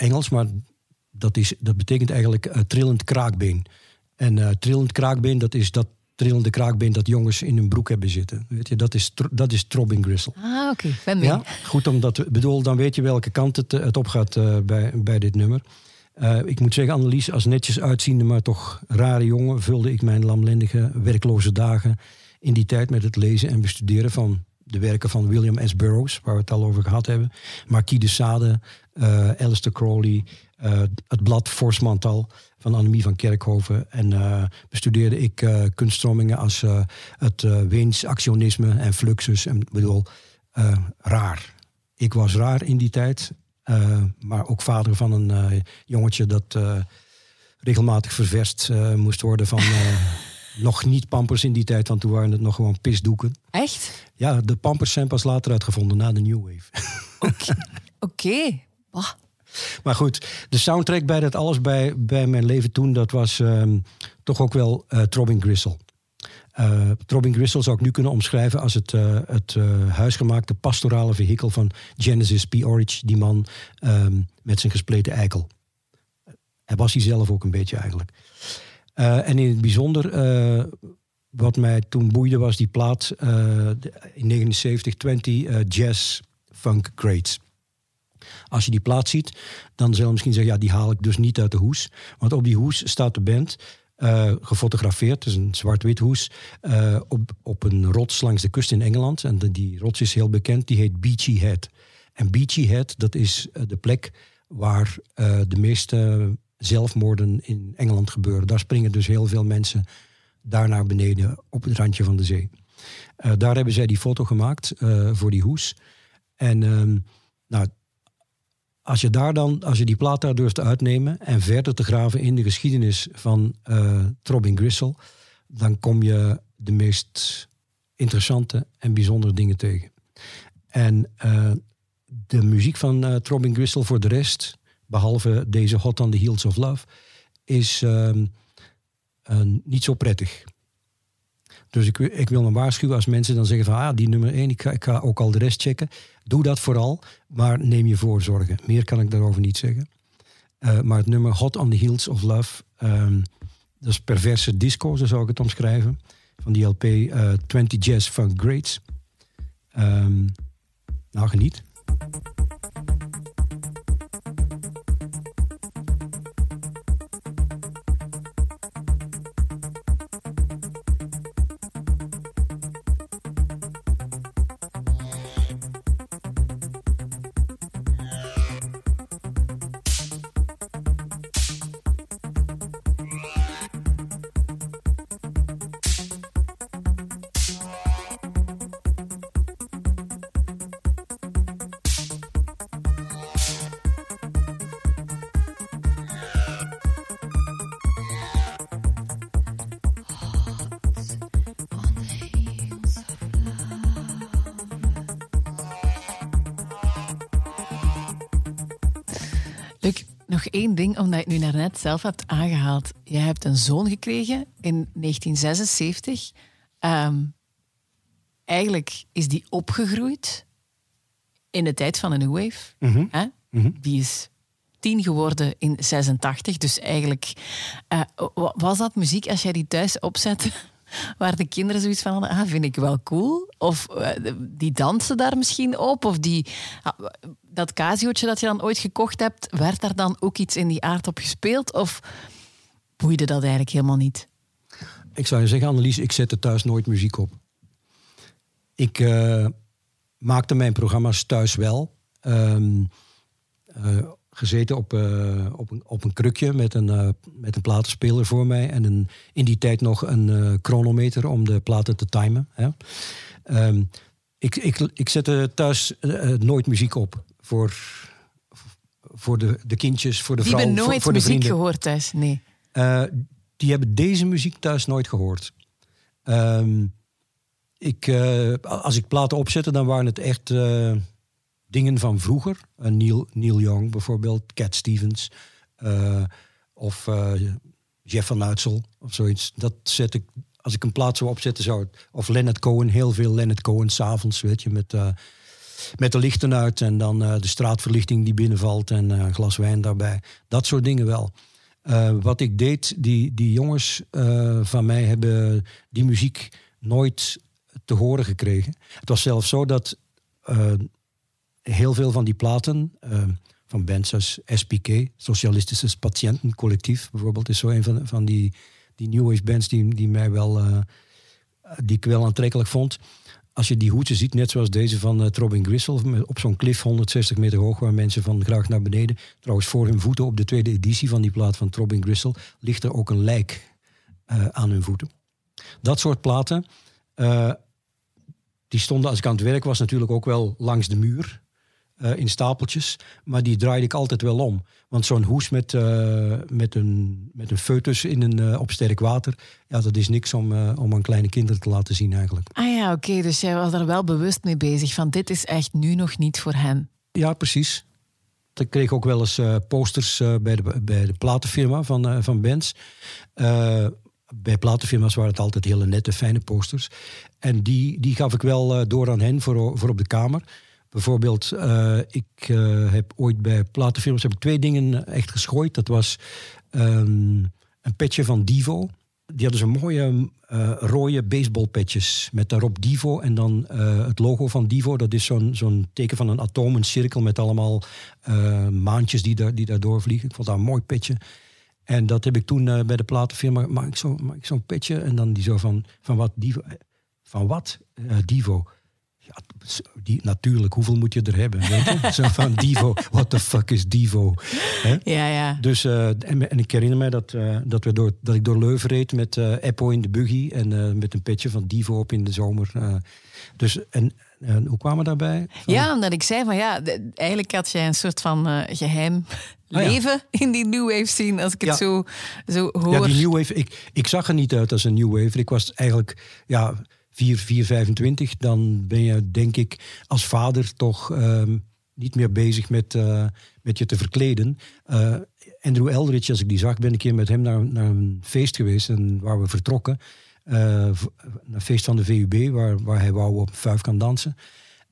Engels, maar dat, is, dat betekent eigenlijk trillend kraakbeen. En trillend kraakbeen, dat is dat trillende kraakbeen dat jongens in hun broek hebben zitten. Weet je, dat is, dat is throbbing gristle. Ah, oké. Okay. Ja, goed, omdat, bedoel, dan weet je welke kant het, het op gaat uh, bij, bij dit nummer. Uh, ik moet zeggen, Annelies, als netjes uitziende, maar toch rare jongen, vulde ik mijn lamlendige, werkloze dagen in die tijd met het lezen en bestuderen van de werken van William S. Burroughs, waar we het al over gehad hebben. Marquis de Sade, uh, Alistair Crowley, het blad Forsmantal van Annemie van Kerkhoven. En uh, bestudeerde ik uh, kunststromingen als uh, het Weens actionisme en fluxus. En bedoel, raar. Ik was raar in die tijd, maar ook vader van een jongetje dat regelmatig ververst moest worden van. nog niet pampers in die tijd, want toen waren het nog gewoon pisdoeken. Echt? Ja, de pampers zijn pas later uitgevonden, na de New Wave. Oké. Okay. Okay. Maar goed, de soundtrack bij dat alles bij, bij mijn leven toen, dat was um, toch ook wel uh, Throbbing Gristle. Uh, Throbbing Gristle zou ik nu kunnen omschrijven als het, uh, het huisgemaakte pastorale vehikel van Genesis P. Orridge, die man um, met zijn gespleten eikel. Hij was hij zelf ook een beetje eigenlijk. en in het bijzonder, wat mij toen boeide, was die plaat in 79, 20 Jazz Funk Greats. Als je die plaat ziet, dan zal je misschien zeggen, ja, die haal ik dus niet uit de hoes. Want op die hoes staat de band uh, gefotografeerd, dus een zwart-wit hoes, uh, op, op een rots langs de kust in Engeland. En die rots is heel bekend, die heet Beachy Head. En Beachy Head, dat is uh, de plek waar de meeste zelfmoorden in Engeland gebeuren. Daar springen dus heel veel mensen daar naar beneden op het randje van de zee. daar hebben zij die foto gemaakt voor die hoes. En ehm, nou, als je daar dan, als je die plaat daar durft te uitnemen en verder te graven in de geschiedenis van uh, Throbbing Gristle, dan kom je de meest interessante en bijzondere dingen tegen. En uh, de muziek van uh, Throbbing Gristle voor de rest, behalve deze Hot on the Heels of Love, is uh, niet zo prettig. Dus ik, ik wil me waarschuwen als mensen dan zeggen van ah, die nummer 1, ik ga, ik ga ook al de rest checken. Doe dat vooral, maar neem je voorzorgen. Meer kan ik daarover niet zeggen. Eh, maar het nummer Hot on the Heels of Love, ehm, dat is perverse disco, zo zou ik het omschrijven. Van die LP eh 20 Jazz Funk Greats. Ehm, nou, geniet. Je zelf hebt aangehaald. Jij hebt een zoon gekregen in 1976. Ehm, eigenlijk is die opgegroeid in de tijd van de New Wave. Mhm. Hè? Die is tien geworden in 86. Dus eigenlijk eh, wa- was dat muziek als jij die thuis opzette. Waar de kinderen zoiets van hadden, ah, vind ik wel cool. Of eh, die dansen daar misschien op. Of die, ah, dat casiootje dat je dan ooit gekocht hebt, werd daar dan ook iets in die aard op gespeeld? Of boeide dat eigenlijk helemaal niet? Ik zou je zeggen, Annelies, ik zette thuis nooit muziek op. Ik eh, maakte mijn programma's thuis wel. Ehm, eh, gezeten op, eh, op, een, op een krukje met een, eh, met een platenspeler voor mij. En een, in die tijd nog een eh, chronometer om de platen te timen. Hè. Ehm, ik, ik, ik zette thuis nooit muziek op. Voor, voor de, de kindjes, voor de Die vrouw, hebben nooit voor muziek gehoord thuis, nee. Die hebben deze muziek thuis nooit gehoord. Ehm, ik, als ik platen opzette, dan waren het echt dingen van vroeger. Eh, Neil, Neil Young bijvoorbeeld, Cat Stevens. eh, of eh, Jeff van Uitsel of zoiets. Dat zet ik, als ik een plaat zou opzetten, zou het... Of Leonard Cohen, heel veel Leonard Cohen s'avonds, weet je, met... met de lichten uit en dan de straatverlichting die binnenvalt en een glas wijn daarbij. Dat soort dingen wel. Wat ik deed, die, die jongens van mij hebben die muziek nooit te horen gekregen. Het was zelfs zo dat heel veel van die platen eh, van bands als SPK, Socialistische Patiëntencollectief bijvoorbeeld, is zo een van, van die, die New Wave bands die, die mij wel, eh, die ik wel aantrekkelijk vond. Als je die hoedjes ziet, net zoals deze van uh, Robin Grisel, met- op zo'n klif 160 meter hoog, waar mensen van graag naar beneden. Trouwens, voor hun voeten op de tweede editie van die plaat van Robin Grisel ligt er ook een lijk eh, aan hun voeten. Dat soort platen, eh, die stonden als ik aan het werk was natuurlijk ook wel langs de muur. Eh, in stapeltjes, maar die draaide ik altijd wel om. Want zo'n hoes met, eh, met, een, met een foetus in een, eh, op sterk water, ja, dat is niks om, om aan kleine kinderen te laten zien eigenlijk. Ah ja, oké. dus jij was er wel bewust mee bezig van dit is echt nu nog niet voor hen. Ja, precies. Ik kreeg ook wel eens posters bij, de, bij de platenfirma van, van bands. Bij platenfirma's waren het altijd hele nette, fijne posters. En die, die gaf ik wel door aan hen voor, voor op de kamer. Bijvoorbeeld, eh, ik eh, heb ooit bij platenfirma's heb ik twee dingen echt geschooid. Dat was ehm, een petje van Divo. Die hadden zo'n mooie eh, rode baseballpetjes met daarop Divo en dan het logo van Divo. Dat is zo'n zo'n teken van een atoom, cirkel met allemaal maantjes die, daar, die daardoor vliegen. Ik vond dat een mooi petje. En dat heb ik toen bij de platenfirma, maak ik zo- zo'n petje en dan die zo van, van wat Divo? Van wat? Divo. Ja, die, natuurlijk, hoeveel moet je er hebben? Weet je? Zo van Divo, what the fuck is Divo? Ja, ja. Dus, eh, en, en ik herinner mij dat, eh, dat, we door, dat ik door Leuven reed met eh Eppo in de buggy en met een petje van Divo op in de zomer. dus, en, en hoe kwamen we daarbij? Van- Ja, omdat ik zei van ja, de- eigenlijk had jij een soort van eh, geheim Ah, ja. leven in die New Wave scene, als ik het zo, zo hoor. Ja, die New Wave. Ik, ik zag er niet uit als een New Wave. Ik was eigenlijk ja, 4, 4, 25. Dan ben je, denk ik, als vader toch ehm, niet meer bezig met, eh, met je te verkleden. Eh, Andrew Eldridge, als ik die zag, ben ik een keer met hem naar, naar een feest geweest en waar we vertrokken. eh, v- een feest van de VUB, waar, waar hij wou op vijf kan dansen.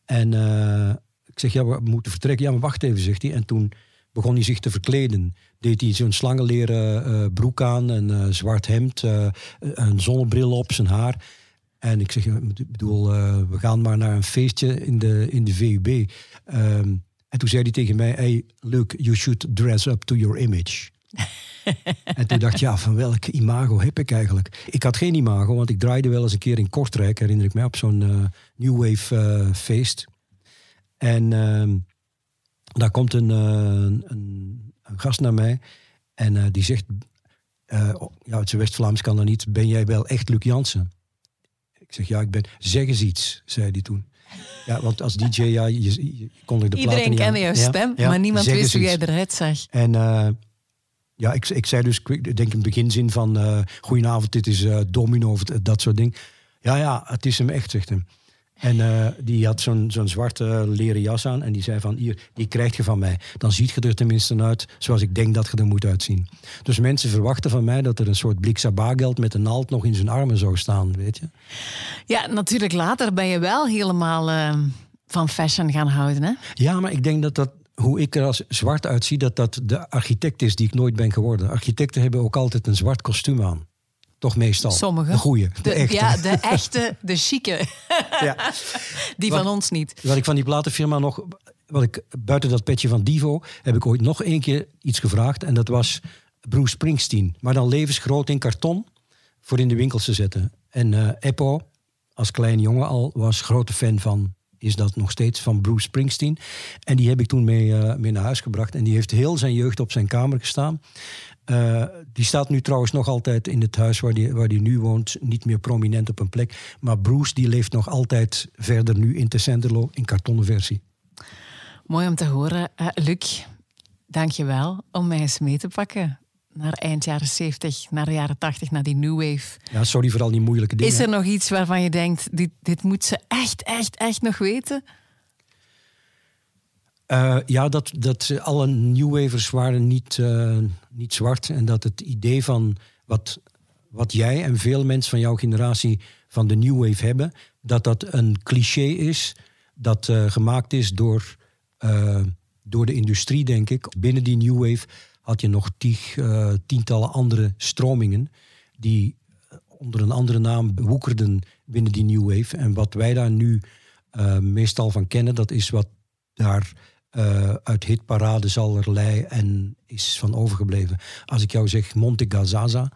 En eh, ik zeg, ja, we moeten vertrekken. Ja, maar wacht even, zegt hij. En toen begon hij zich te verkleden. Deed hij zo'n slangenleren eh, broek aan, een eh, zwart hemd, eh, een zonnebril op, zijn haar. En ik zeg, ik bedoel, eh, we gaan maar naar een feestje in de, in de VUB. Ehm, en toen zei hij tegen mij, hey, look, you should dress up to your image. en toen dacht ik, ja, van welk imago heb ik eigenlijk? Ik had geen imago, want ik draaide wel eens een keer in Kortrijk, herinner ik mij, op zo'n eh, New Wave eh, feest. En ehm, daar komt een, een, een gast naar mij en die zegt, oh, ja, het West-Vlaams kan dat niet, ben jij wel echt Luc Jansen? Ik zeg, ja, ik ben, zeg eens iets, zei hij toen. Ja, want als DJ, ja, je, je, kon er de Iedereen niet aan- kende jouw stem, ja, maar niemand wist hoe jij eruit zag. En eh, ja, ik, ik zei dus, ik denk een beginzin van... eh goedenavond, dit is eh, Domino, of dat soort dingen. Ja, ja, het is hem echt, zegt hem. En eh, die had zo'n zo'n zwarte leren jas aan. En die zei van, hier, die krijg je van mij. Dan ziet je er tenminste uit zoals ik denk dat je er moet uitzien. Dus mensen verwachten van mij dat er een soort blik sabageld met een naald nog in zijn armen zou staan, weet je. Ja, natuurlijk later ben je wel helemaal eh, van fashion gaan houden. Hè? Ja, maar ik denk dat dat, hoe ik er als zwart uitzie, dat dat de architect is die ik nooit ben geworden. Architecten hebben ook altijd een zwart kostuum aan. Toch meestal. Sommigen. De goeie, de, De, echte. Ja, de echte, de chique. Ja. Die Wat- van ons niet. Wat ik van die platenfirma nog, wat ik buiten dat petje van Divo, heb ik ooit nog één keer iets gevraagd. En dat was Bruce Springsteen. Maar dan levensgroot in karton voor in de winkels te zetten. En eh Eppo, als klein jongen al, was grote fan van, is dat nog steeds, van Bruce Springsteen. En die heb ik toen mee, eh, mee naar huis gebracht. En die heeft heel zijn jeugd op zijn kamer gestaan. Eh, die staat nu trouwens nog altijd in het huis waar die, waar die nu woont. Niet meer prominent op een plek. Maar Bruce die leeft nog altijd verder nu in Tessenderlo in kartonnen versie. Mooi om te horen. Eh, Luc, dank je wel om mij eens mee te pakken. Naar eind jaren 70, naar de jaren 80, naar die New Wave. Ja, sorry voor al die moeilijke dingen. Is er nog iets waarvan je denkt, dit, dit moet ze echt, echt, echt nog weten? Eh, ja, dat, dat alle New Wavers waren niet, eh, niet zwart. En dat het idee van wat, wat jij en veel mensen van jouw generatie van de New Wave hebben, dat dat een cliché is dat eh, gemaakt is door, door de industrie, denk ik. Binnen die New Wave had je nog tientallen andere stromingen die onder een andere naam woekerden binnen die New Wave. En wat wij daar nu meestal van kennen, dat is wat daar eh, uit hitparades allerlei en is van overgebleven. Als ik jou zeg Monte Gazaza,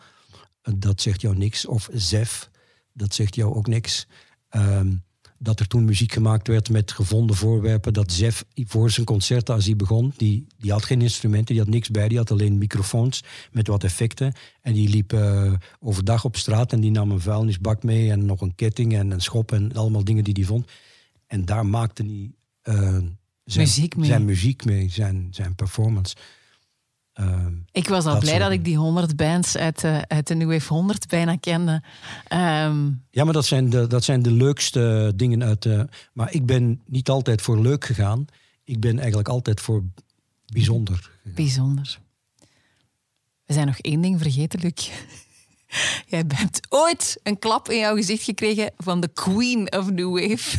eh, dat zegt jou niks. Of Zef, dat zegt jou ook niks. Ehm, dat er toen muziek gemaakt werd met gevonden voorwerpen. Dat Zef voor zijn concerten, als hij begon, die, die had geen instrumenten, die had niks bij. Die had alleen microfoons met wat effecten. En die liep eh, overdag op straat en die nam een vuilnisbak mee en nog een ketting en een schop en allemaal dingen die hij vond. En daar maakte hij zijn Muziek mee. Zijn muziek mee, zijn, zijn performance. Ehm, Ik was al Dat blij soort dat ik die 100 bands uit de, uit de New Wave 100 bijna kende. Ehm, Ja, maar dat zijn de, dat zijn de leukste dingen uit de... Maar ik ben niet altijd voor leuk gegaan. Ik ben eigenlijk altijd voor bijzonder. bijzonder. We zijn nog één ding vergeten, Luc. Jij hebt ooit een klap in jouw gezicht gekregen van de Queen of New Wave.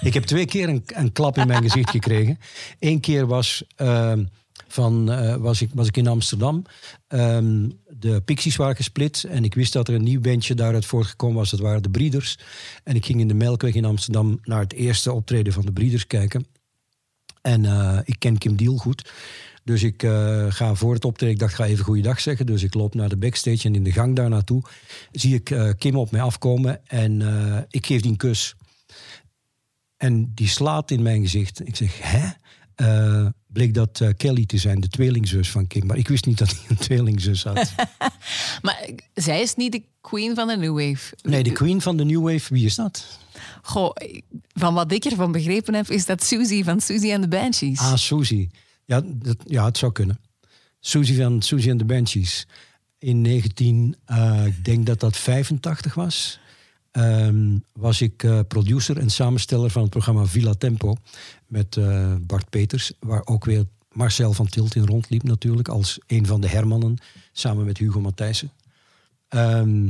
Ik heb twee keer een, een klap in mijn gezicht gekregen. Eén keer was, ehm, van, eh, was, ik, was ik in Amsterdam. Ehm, de Pixies waren gesplit. En ik wist dat er een nieuw bandje daaruit voortgekomen was. Dat waren de Breeders. En ik ging in de Melkweg in Amsterdam naar het eerste optreden van de Breeders kijken. En eh, ik ken Kim Deal goed. Dus ik eh, ga voor het optreden, ik dacht, ga even goeiedag zeggen. Dus ik loop naar de backstage en in de gang daar naartoe zie ik Kim op mij afkomen en ik geef die een kus. En die slaat in mijn gezicht. Ik zeg, hè? Eh, bleek dat eh, Kelly te zijn, de tweelingzus van Kim. Maar ik wist niet dat hij een tweelingzus had. Maar zij is niet de Queen van de New Wave. Nee, de queen van de New Wave, wie is dat? Goh, van wat ik ervan begrepen heb, is dat Susie van Susie and the Banshees. Ah, Suzy. Ja, dat, ja, het zou kunnen. Suzy van Suzy and the Banshees. In 19, eh, ik denk dat dat 85 was, ehm, was ik eh, producer en samensteller van het programma Villa Tempo met eh, Bart Peters, waar ook weer Marcel van Tilt in rondliep natuurlijk, als een van de Hermannen, samen met Hugo Matthijssen. Ehm,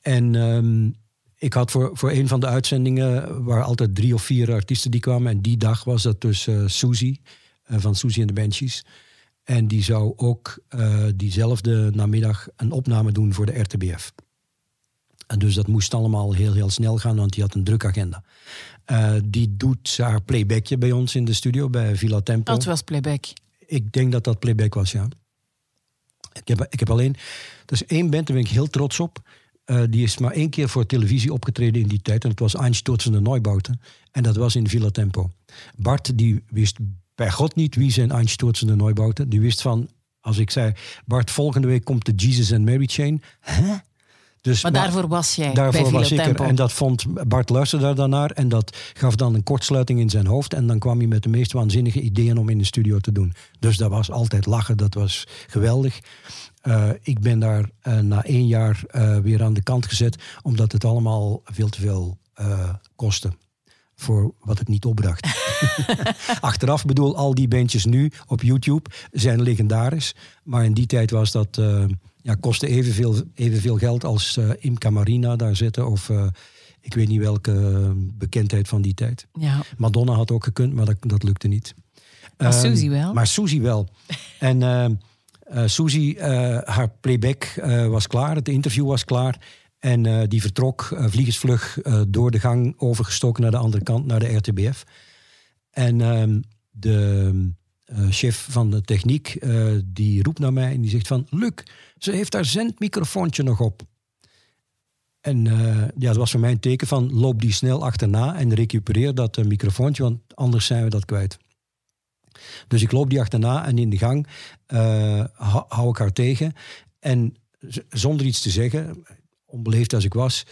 En ehm, ik had voor, voor een van de uitzendingen... waar altijd drie of vier artiesten die kwamen. En die dag was dat dus eh Suzy, van Suzy en de Banshees. En die zou ook diezelfde namiddag een opname doen voor de RTBF. En dus dat moest allemaal heel, heel snel gaan, want die had een druk agenda. Eh, die doet haar playbackje bij ons in de studio, bij Villa Tempo. Dat was playback. Ik denk dat dat playback was, ja. Ik heb, ik heb alleen... Er is één band, daar ben ik heel trots op. Eh, die is maar één keer voor televisie opgetreden in die tijd. En dat was Einstürzende Neubauten. En dat was in Villa Tempo. Bart, die wist bij God niet wie zijn Einstürzende Neubauten. Die wist van, als ik zei... Bart, volgende week komt de Jesus and Mary Chain. Hè? Dus, Maar daarvoor was jij Daarvoor bij was ik er. Tempo. En dat vond Bart luisterde daar dan naar. En dat gaf dan een kortsluiting in zijn hoofd. En dan kwam hij met de meest waanzinnige ideeën om in de studio te doen. Dus dat was altijd lachen. Dat was geweldig. Eh, ik ben daar eh, na één jaar eh, weer aan de kant gezet. Omdat het allemaal veel te veel kostte. Voor wat het niet opbracht. Achteraf bedoel, al die bandjes nu op YouTube zijn legendarisch. Maar in die tijd was dat, ja, kostte evenveel, evenveel geld als eh Imca Marina daar zitten. Of eh, ik weet niet welke eh, bekendheid van die tijd. Ja. Madonna had ook gekund, maar dat, dat lukte niet. Maar Ehm, Suzy wel. Maar Suzy wel. en eh eh, Suzy, eh, haar playback was klaar, het interview was klaar. En die vertrok vliegensvlug door de gang overgestoken naar de andere kant, naar de RTBF. En ehm, de chef van de techniek, die roept naar mij en die zegt van... Luc, ze heeft haar zendmicrofoontje nog op. En eh, ja, dat was voor mij een teken van loop die snel achterna en recupereer dat eh, microfoontje, want anders zijn we dat kwijt. Dus ik loop die achterna en in de gang eh, hou, ik haar tegen. En zonder iets te zeggen, onbeleefd als ik was,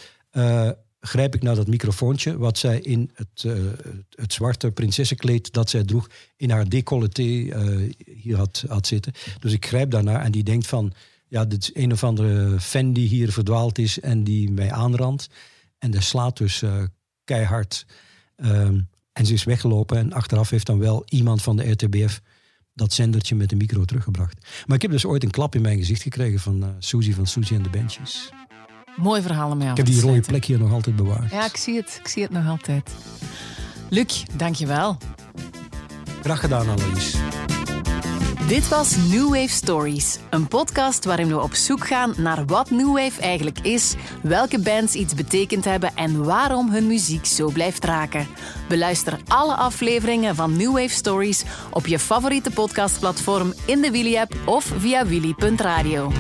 grijp ik naar dat microfoontje wat zij in het, het, zwarte prinsessenkleed dat zij droeg in haar décolleté eh, hier had, had zitten. Dus ik grijp daarnaar en die denkt van, ja, dit is een of andere fan die hier verdwaald is en die mij aanrandt. En dat slaat dus eh, keihard. Ehm, en ze is weggelopen en achteraf heeft dan wel iemand van de RTBF dat zendertje met de micro teruggebracht. Maar ik heb dus ooit een klap in mijn gezicht gekregen van eh Suzy van Suzy en de Benches. Mooi verhaal om Ik heb die rode plek hier nog altijd bewaard. Ja, ik zie het. Ik zie het nog altijd. Luc, dankjewel. Graag gedaan, Annelies. Dit was New Wave Stories, een podcast waarin we op zoek gaan naar wat New Wave eigenlijk is, welke bands iets betekend hebben en waarom hun muziek zo blijft raken. Beluister alle afleveringen van New Wave Stories op je favoriete podcastplatform in de Willy-app of via willy.radio.